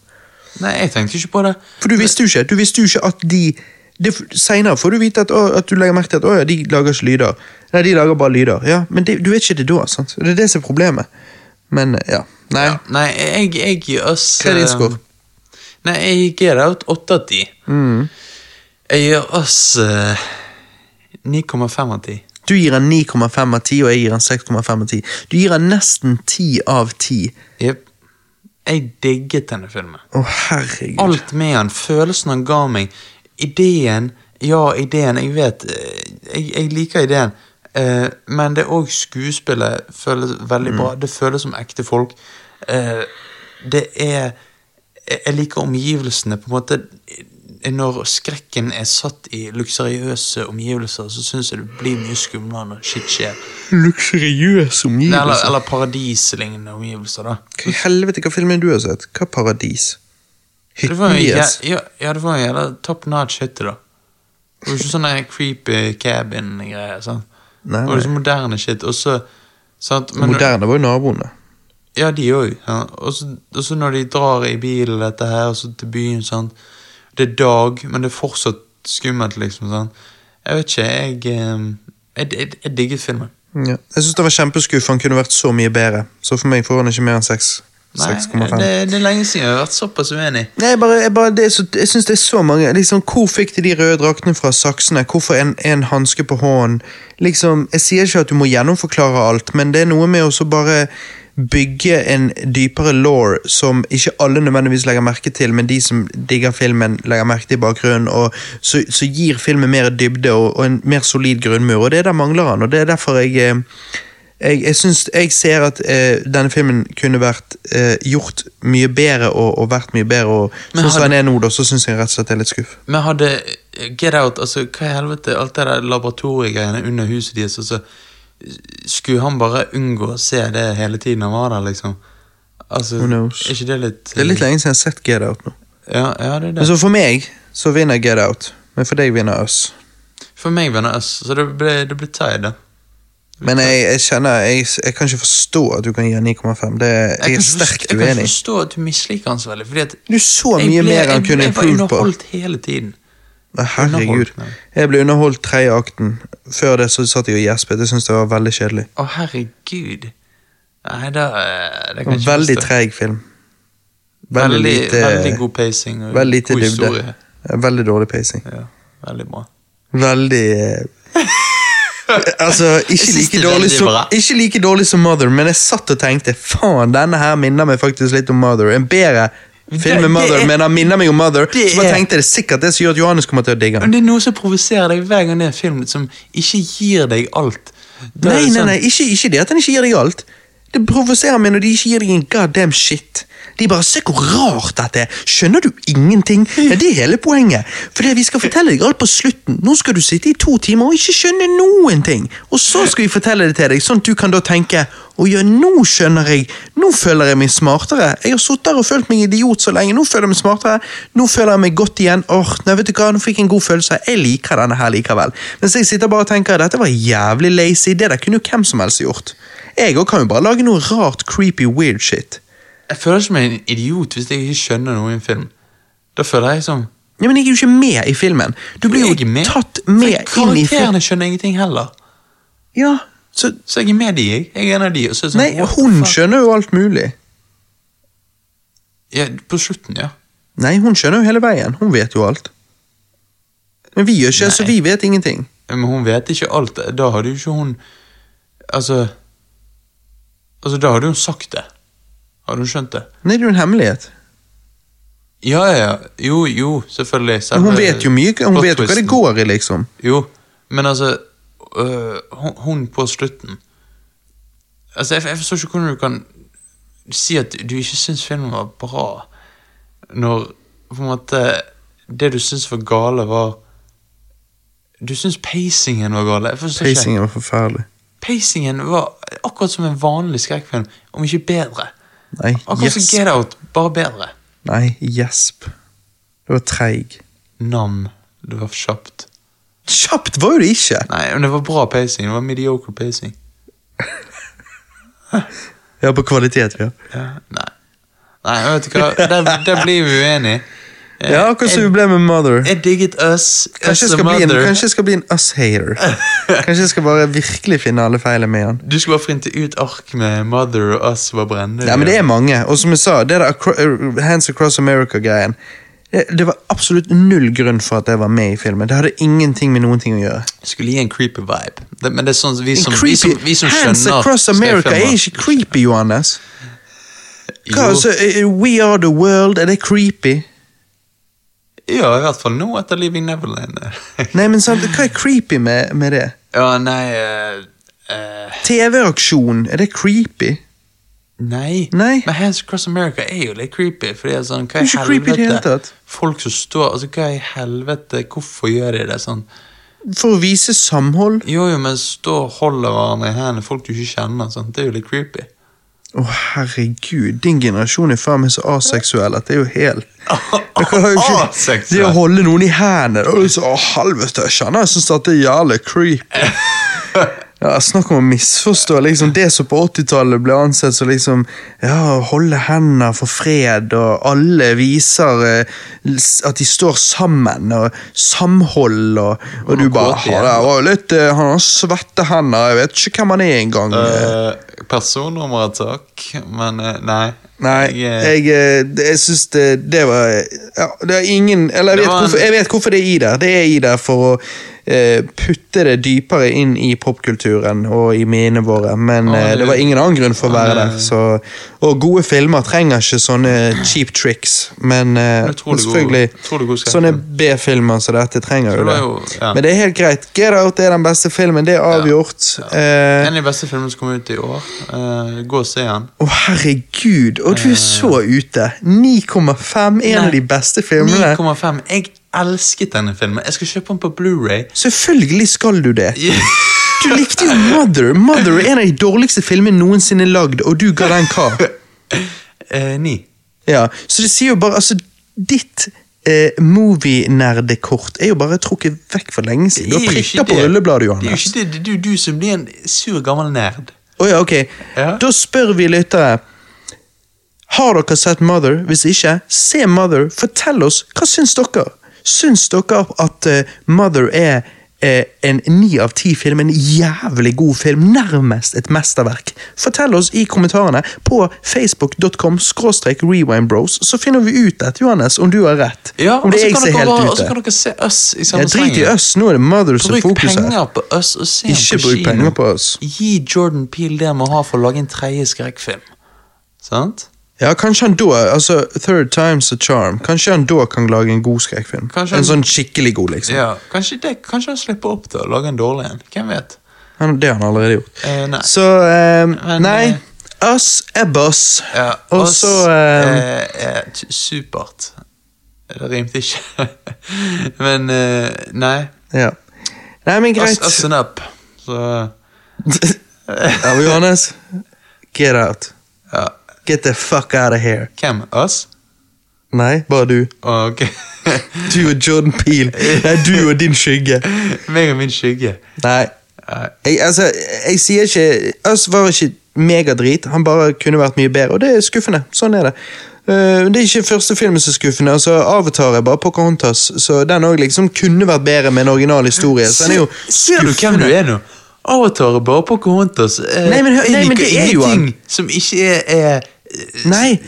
Nei, jeg tenkte ikke på det. For du visste jo ikke Du visste jo ikke at de det, Senere får du vite at, å, at du legger merke til at å, ja, de lager ikke lyder. Nei, de lager bare lyder. Ja, Men det, du vet ikke det da. sant? Det er det som er problemet. Men ja. Nei. Ja, nei, jeg, jeg gir oss Hva er din eh, score? Nei, jeg gir out åtte 8 av 10. Mm. Jeg gir oss eh, 9,5 av 10. Du gir en 9,5 av 10, og jeg gir en 6,5 av 10. Du gir en nesten 10 av 10. Jep. Jeg digget denne filmen. Å, herregud. Alt med han, følelsen han ga meg, ideen Ja, ideen, jeg vet eh, Jeg, jeg liker ideen, uh, men det òg skuespillet føles veldig bra. Det føles som ekte folk. Uh, det er jeg liker omgivelsene. på en måte Når skrekken er satt i luksuriøse omgivelser, så syns jeg det blir mye skumlere når shit skjer. Luksuriøs Nei, Eller, eller paradislignende omgivelser, da. Hva i helvete, hva film er du har sett? Hva paradis? Hytten ja, deres? ja, ja, det var en jævla top notch hytte, da. Det var ikke sånn creepy cabin-greier. sant? Nei, Det var liksom moderne shit. Og så sant? Men, Moderne var jo naboene. Ja, de òg. Ja. Og så- når de drar i bilen dette her, og så til byen, sant. Det er dag, men det er fortsatt skummelt, liksom. Sånn. Jeg vet ikke, jeg eh, Jeg, jeg, jeg digget filmen. Ja. Jeg syns det var kjempeskuff. Han kunne vært så mye bedre. Så for meg får han ikke mer enn 6 Nei, 6,5. det, det er lenge siden jeg har vært såpass uenig. Nei, jeg, bare, jeg, bare, det er så, jeg synes det er så mange liksom, Hvor fikk de de røde draktene fra saksene? Hvorfor en, en hanske på hånden? Liksom, Jeg sier ikke at du må gjennomforklare alt, men det er noe med å så bare bygge en dypere law som ikke alle nødvendigvis legger merke til, men de som digger filmen, legger merke til i bakgrunnen, og så, så gir filmen mer dybde og, og en mer solid grunnmur, og det er der mangler han, og det er derfor jeg eh, jeg, jeg, synes, jeg ser at eh, denne filmen kunne vært eh, gjort mye bedre og, og vært mye bedre. Og sånn som den er nå, da, så syns jeg rett og slett det er litt skuff. Men hadde eh, Get Out, altså hva i helvete, alt det der laboratoriegreiene under huset deres, altså Skulle han bare unngå å se det hele tiden han var der, liksom? Altså, Who knows? Er ikke det litt Det er litt lenge siden jeg har sett Get Out nå. Ja, ja, det er Men det. så for meg så vinner Get Out, men for deg vinner Us. For meg vinner Us, så det ble, det ble tied, da. Men jeg, jeg kjenner jeg, jeg kan ikke forstå at du kan gi han 9,5. Det- Jeg, kan er sterkt uenig. Jeg kan ikke forstå at du misliker han så veldig, fordi at Du så jeg mye ble- mer han kunne Jeg ble improve på. underholdt hele tiden. Herregud. Jeg ble underholdt tredje akten. Før det så satt jeg og gjespet. Jeg syntes det var veldig kjedelig. Å, herregud. Nei, da det kan ikke Veldig forstå. treg film. Veldig, lite veldig god pacing og Veldig lite god dybde. historie. Veldig dårlig pacing. Ja, veldig bra. Veldig eh, Altså, ikke like, dårlig som, ikke like dårlig som Mother, men jeg satt og tenkte faen, denne her minner meg faktisk litt om Mother. En bedre film Det- med Mother, er- men han minner meg om Mother. det Så er- tenkte jeg det er sikkert det som gjør at Johannes kommer til å digge den. det er noe som provoserer deg hver gang det er en film som ikke gir deg alt. Nei, det nei, sånn- nei, ikke, ikke det at han ikke gir deg alt. Det provoserer meg når de ikke gir deg en goddamn shit. De bare 'se hvor rart dette er'. Skjønner du ingenting? Ja, Det er hele poenget. For det vi skal fortelle deg alt på slutten. Nå skal du sitte i to timer og ikke skjønne noen ting. Og så skal vi fortelle det til deg, sånn at du kan da tenke 'å ja, nå skjønner jeg'. Nå føler jeg meg smartere. Jeg har sittet her og følt meg idiot så lenge. Nå føler jeg meg smartere. Nå føler jeg meg godt igjen. Åh, nei, vet du hva, nå fikk jeg en god følelse. Jeg liker denne her likevel. Mens jeg sitter bare og tenker dette var jævlig lazy. Det der kunne jo hvem som helst gjort. Jeg òg kan jo bare lage noe rart, creepy, weird shit. Jeg føler ikke meg en idiot hvis jeg ikke skjønner noe i en film. Da føler jeg som Ja, Men jeg er jo ikke med i filmen. Du blir jo med. tatt For med inn i filmen. Karakterene skjønner ingenting heller. Ja, så Så jeg er med de, jeg. Jeg er en av de. Og så er det sånn, Nei, what the hun fuck? skjønner jo alt mulig. Ja, på slutten, ja. Nei, hun skjønner jo hele veien. Hun vet jo alt. Men vi gjør ikke, så vi vet ingenting. Men hun vet ikke alt. Da hadde jo ikke hun Altså Altså, da hadde hun sagt det. Hadde hun skjønt det? Nei, det er jo en hemmelighet. Ja, ja, ja. Jo, jo, selvfølgelig. Men hun vet jo mye, hun vet jo hva det går i, liksom. Jo, men altså øh, hun, hun på slutten Altså, jeg, jeg forstår ikke hvordan du kan si at du ikke syns filmen var bra. når på en måte Det du syns var gale, var Du syns pacingen var ikke. Pacingen var forferdelig. Pacingen var akkurat som en vanlig skrekkfilm, om ikke bedre. Nei, Akkurat som. Get Out, bare bedre. Nei, gjesp. Det var treig. Nam. Det var kjapt. Kjapt var jo det ikke! Nei, men det var bra pacing. Det var mediocre pacing. Ja, på kvalitet, ja. Ja, nei. Nei, vet du hva, der, der blir vi uenige. Eh, Ja, akkurat som vi ble med Mother. jeg digget Us, Kanskje Us jeg en, Mother. kanskje jeg skal bli en us-hater. Kanskje jeg skal bare virkelig finne alle feilene med han. Du skal bare printe ut ark med Mother og Us var brennende. Ja, men det er mange. Og som jeg sa, det der Hands Across America-greien det, det var absolutt null grunn for at jeg var med i filmen. Det hadde ingenting med noen ting å gjøre. Skulle gi en creepy vibe. Det, men det er sånn vi som, som, vi som, vi som Hands skjønner Across America er ikke creepy, Johannes. Hva, altså, eh, We Are The World, er det creepy? Ja, i hvert fall nå etter Living Neverland. Nei, men sant, Hva er creepy med, med det? ja, nei uh, uh... TV-aksjon, er det creepy? Nei. Nei. Men Hands Across America er jo litt creepy. Fordi det er sånn, hva er i tatt. Folk som står Altså, hva i helvete, hvorfor gjør de det sånn? For å vise samhold? Jo, jo, men stå og holde hverandre i hendene, folk du ikke kjenner. Sånn. Det er jo litt creepy. Å, herregud, din generasjon er faen meg så aseksuell at det er jo helt Aseksuell. Det å holde noen i hendene Å, helvete, jeg kjenner jeg syns dette det er jævlig creepy. Ja, Snakk om å misforstå. liksom Det som på 80-tallet ble ansett som liksom Ja, holde hender for fred, og alle viser eh, at de står sammen, og samhold, og, og du bare «Ha, det var litt, eh, Han har svette hender, jeg vet ikke hvem han er engang. Uh, Personnummeret takk. Men uh, nei. Nei, Jeg, eh, jeg, eh, det- jeg syns det, det var ja, Det er ingen Eller jeg vet, hvorfor, jeg vet hvorfor det er i der. Det er i der for å eh, putte det dypere inn i popkulturen og i minnene våre, men Ja, eh, det- det var ingen annen grunn for å være det- der. Så, og gode filmer trenger ikke sånne cheap tricks, men eh, selvfølgelig. Sånne B-filmer som dette trenger jo det jo- ja. Men det er helt greit. Get Out er den beste filmen, det er avgjort. Eh, en av de beste filmene som kom ut i år. Eh, gå og se den. Å, herregud, og du er så ute! 9,5, en av de beste filmene. 9,5. Jeg elsket denne filmen. Jeg skal kjøpe den på Blu-ray Selvfølgelig skal du det. Du likte jo Mother. Mother er en av de dårligste filmene noensinne lagd, og du ga den hva? Eh, ni. Ja, så det sier jo bare Altså, ditt eh, movie-nerdekort er jo bare trukket vekk for lenge siden. Du har er prikker på rullebladet, rullebladet, Det er jo ikke det. Det er du, du som blir en sur gammel nerd. Å ja, ok. Ja. Da spør vi lyttere. Har dere sett Mother? Hvis ikke, se Mother. Fortell oss, hva syns dere? Syns dere at eh, Mother er eh, en ni av ti film, en jævlig god film, nærmest et mesterverk? Fortell oss i kommentarene på facebook.com rewindbros, så finner vi ut dette, Johannes, om du har rett. Ja, om det er jeg som er helt ute. Og så kan dere se oss i samme Ja, drit i oss, nå er det Mother som Bruk fokus her. penger på oss og se Ikke bruk kino. penger på oss. Gi Jordan Peele det han må ha for å lage en tredje skrekkfilm. Sant? Ja, kanskje han da, altså Third time's a charm, kanskje han da kan lage en god skrekkfilm. Han... En sånn skikkelig god, liksom. Ja, kanskje, det, kanskje han slipper opp til å lage en dårlig en. Hvem vet? Han, det har han allerede gjort. Eh, nei. Så eh, Men, Nei, us er boss. Ja, Og så eh, eh, er supert. Det rimte ikke. Men eh, nei. Ja. Nei, men Us, greit. us and up. Så ja, Johannes, get out. Get the fuck out of here. Hvem? Oss? Nei, bare du. Ok. Du og Jordan Peele. Nei, du og din skygge. Meg og min skygge. Nei. Jeg, altså, jeg sier ikke Us var ikke megadrit, han bare kunne vært mye bedre, og det er skuffende. Sånn er det. Uh, det er ikke første filmen som er skuffende. altså Avatar er bare Pocahontas, så den òg liksom kunne vært bedre med en original historie. Så den er jo Ser du hvem du er nå? Avatar er bare Pocahontas. Uh, Nei, men nei, men det er jo han. Som ikke er, er Nei,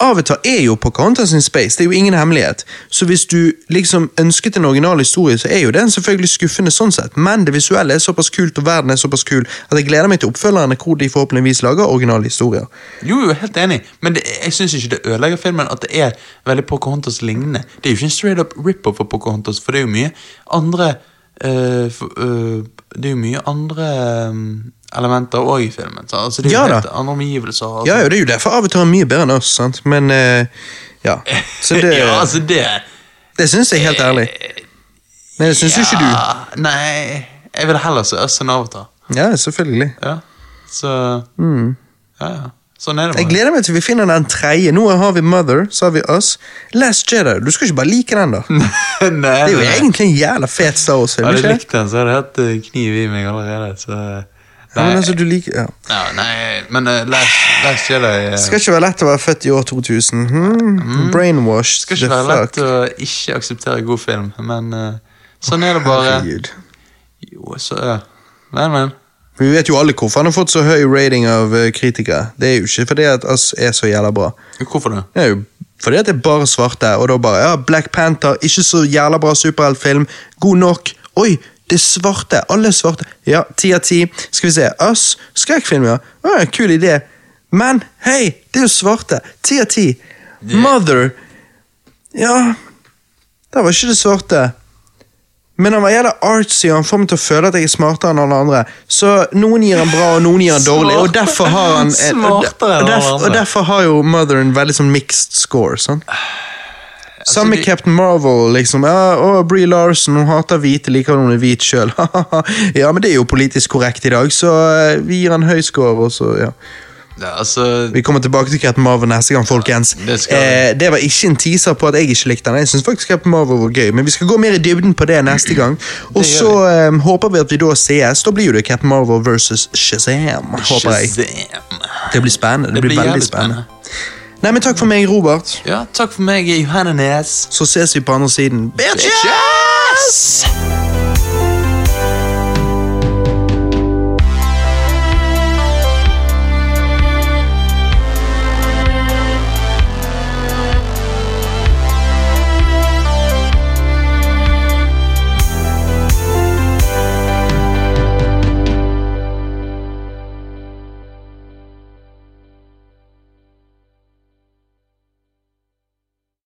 Avatar er jo Pocahontas in space, det er jo ingen hemmelighet. Så hvis du liksom ønsket en original historie, så er jo den selvfølgelig skuffende sånn sett, men det visuelle er såpass kult, og verden er såpass kul, at jeg gleder meg til oppfølgerne hvor de forhåpentligvis lager originale historier. Jo, jo, helt enig, men det, jeg syns ikke det ødelegger filmen at det er veldig Pocahontas lignende. Det er jo ikke en straight up rip-off av Pocahontas, for det er jo mye andre for, Det er jo mye andre eh, elementer òg i filmen. Så, altså, det er jo Ja helt andre omgivelser. Altså. Ja, det er jo derfor Avatar er mye bedre enn oss, sant? Men eh, ja. Så det, ja, altså det det syns jeg helt ærlig. Men det syns jo ikke du. Nei, jeg vil heller se oss enn Avatar. Ja, selvfølgelig. Ja, så Ja, ja. Sånn er det bare. Jeg gleder meg til vi finner den tredje. Nå har vi Mother, så har vi Us. Last Jedi. Du skal ikke bare like den, da. nei, Det er jo egentlig en jævla fet Star Wars-film. Hadde jeg likt den, så hadde jeg hatt eh, kniv i meg allerede. Så Ja, Nei, men altså, du liker ja. ja, nei men uh, Last, Last Jedi uh, skal ikke være lett å være født i år 2000. Hmm? Brainwashed. skal ikke være fuck. lett å ikke akseptere god film, men uh, sånn er det bare. Herregud. Jo, så uh, Men, men. Vi vet jo alle hvorfor han har fått så høy rating av eh, kritikere. Det er jo ikke fordi at Us er så jævla bra. Hvorfor det? Det er jo fordi at det er bare svarte, og da bare ja, Black Panther, ikke så jævla bra superheltfilm. God nok. Oi, det er svarte. Alle er svarte. Ja, ti av ti. Skal vi se. Us, skrekkfilm, ja. Å, kul idé. Men hei, det er jo svarte. Ti av ti. Mother. Ja, der var ikke det svarte. Men han var jævla artsy, og han får meg til å føle at jeg er smartere enn alle andre. Så noen gir han bra, og noen gir han dårlig, og derfor har han en, og, derfor, og derfor har jo Mother en veldig sånn mixed score. sant? Samme med de- Captain Marvel, liksom. Ja, å, Brie Larson hun hater hvite, liker hun er hvit sjøl. ja, men det er jo politisk korrekt i dag, så eh, vi gir han høy score, og så, ja. Ja, altså Vi kommer tilbake til Captain Marvel neste gang, folkens. det skal eh, det var ikke en teaser på at jeg ikke likte den. Jeg synes faktisk Captain Marvel var gøy, men vi skal gå mer i dybden på det neste gang. Og så eh, håper vi at vi da sees. Da blir jo det Captain Marvel versus Shazam, håper jeg. Shazam. Det blir spennende. Det, Det blir, veldig spennende. spennende. Nei, men Takk for meg, Robert. Ja, takk for meg, Johannes. Så ses vi på andre siden. Bitches! Bitches!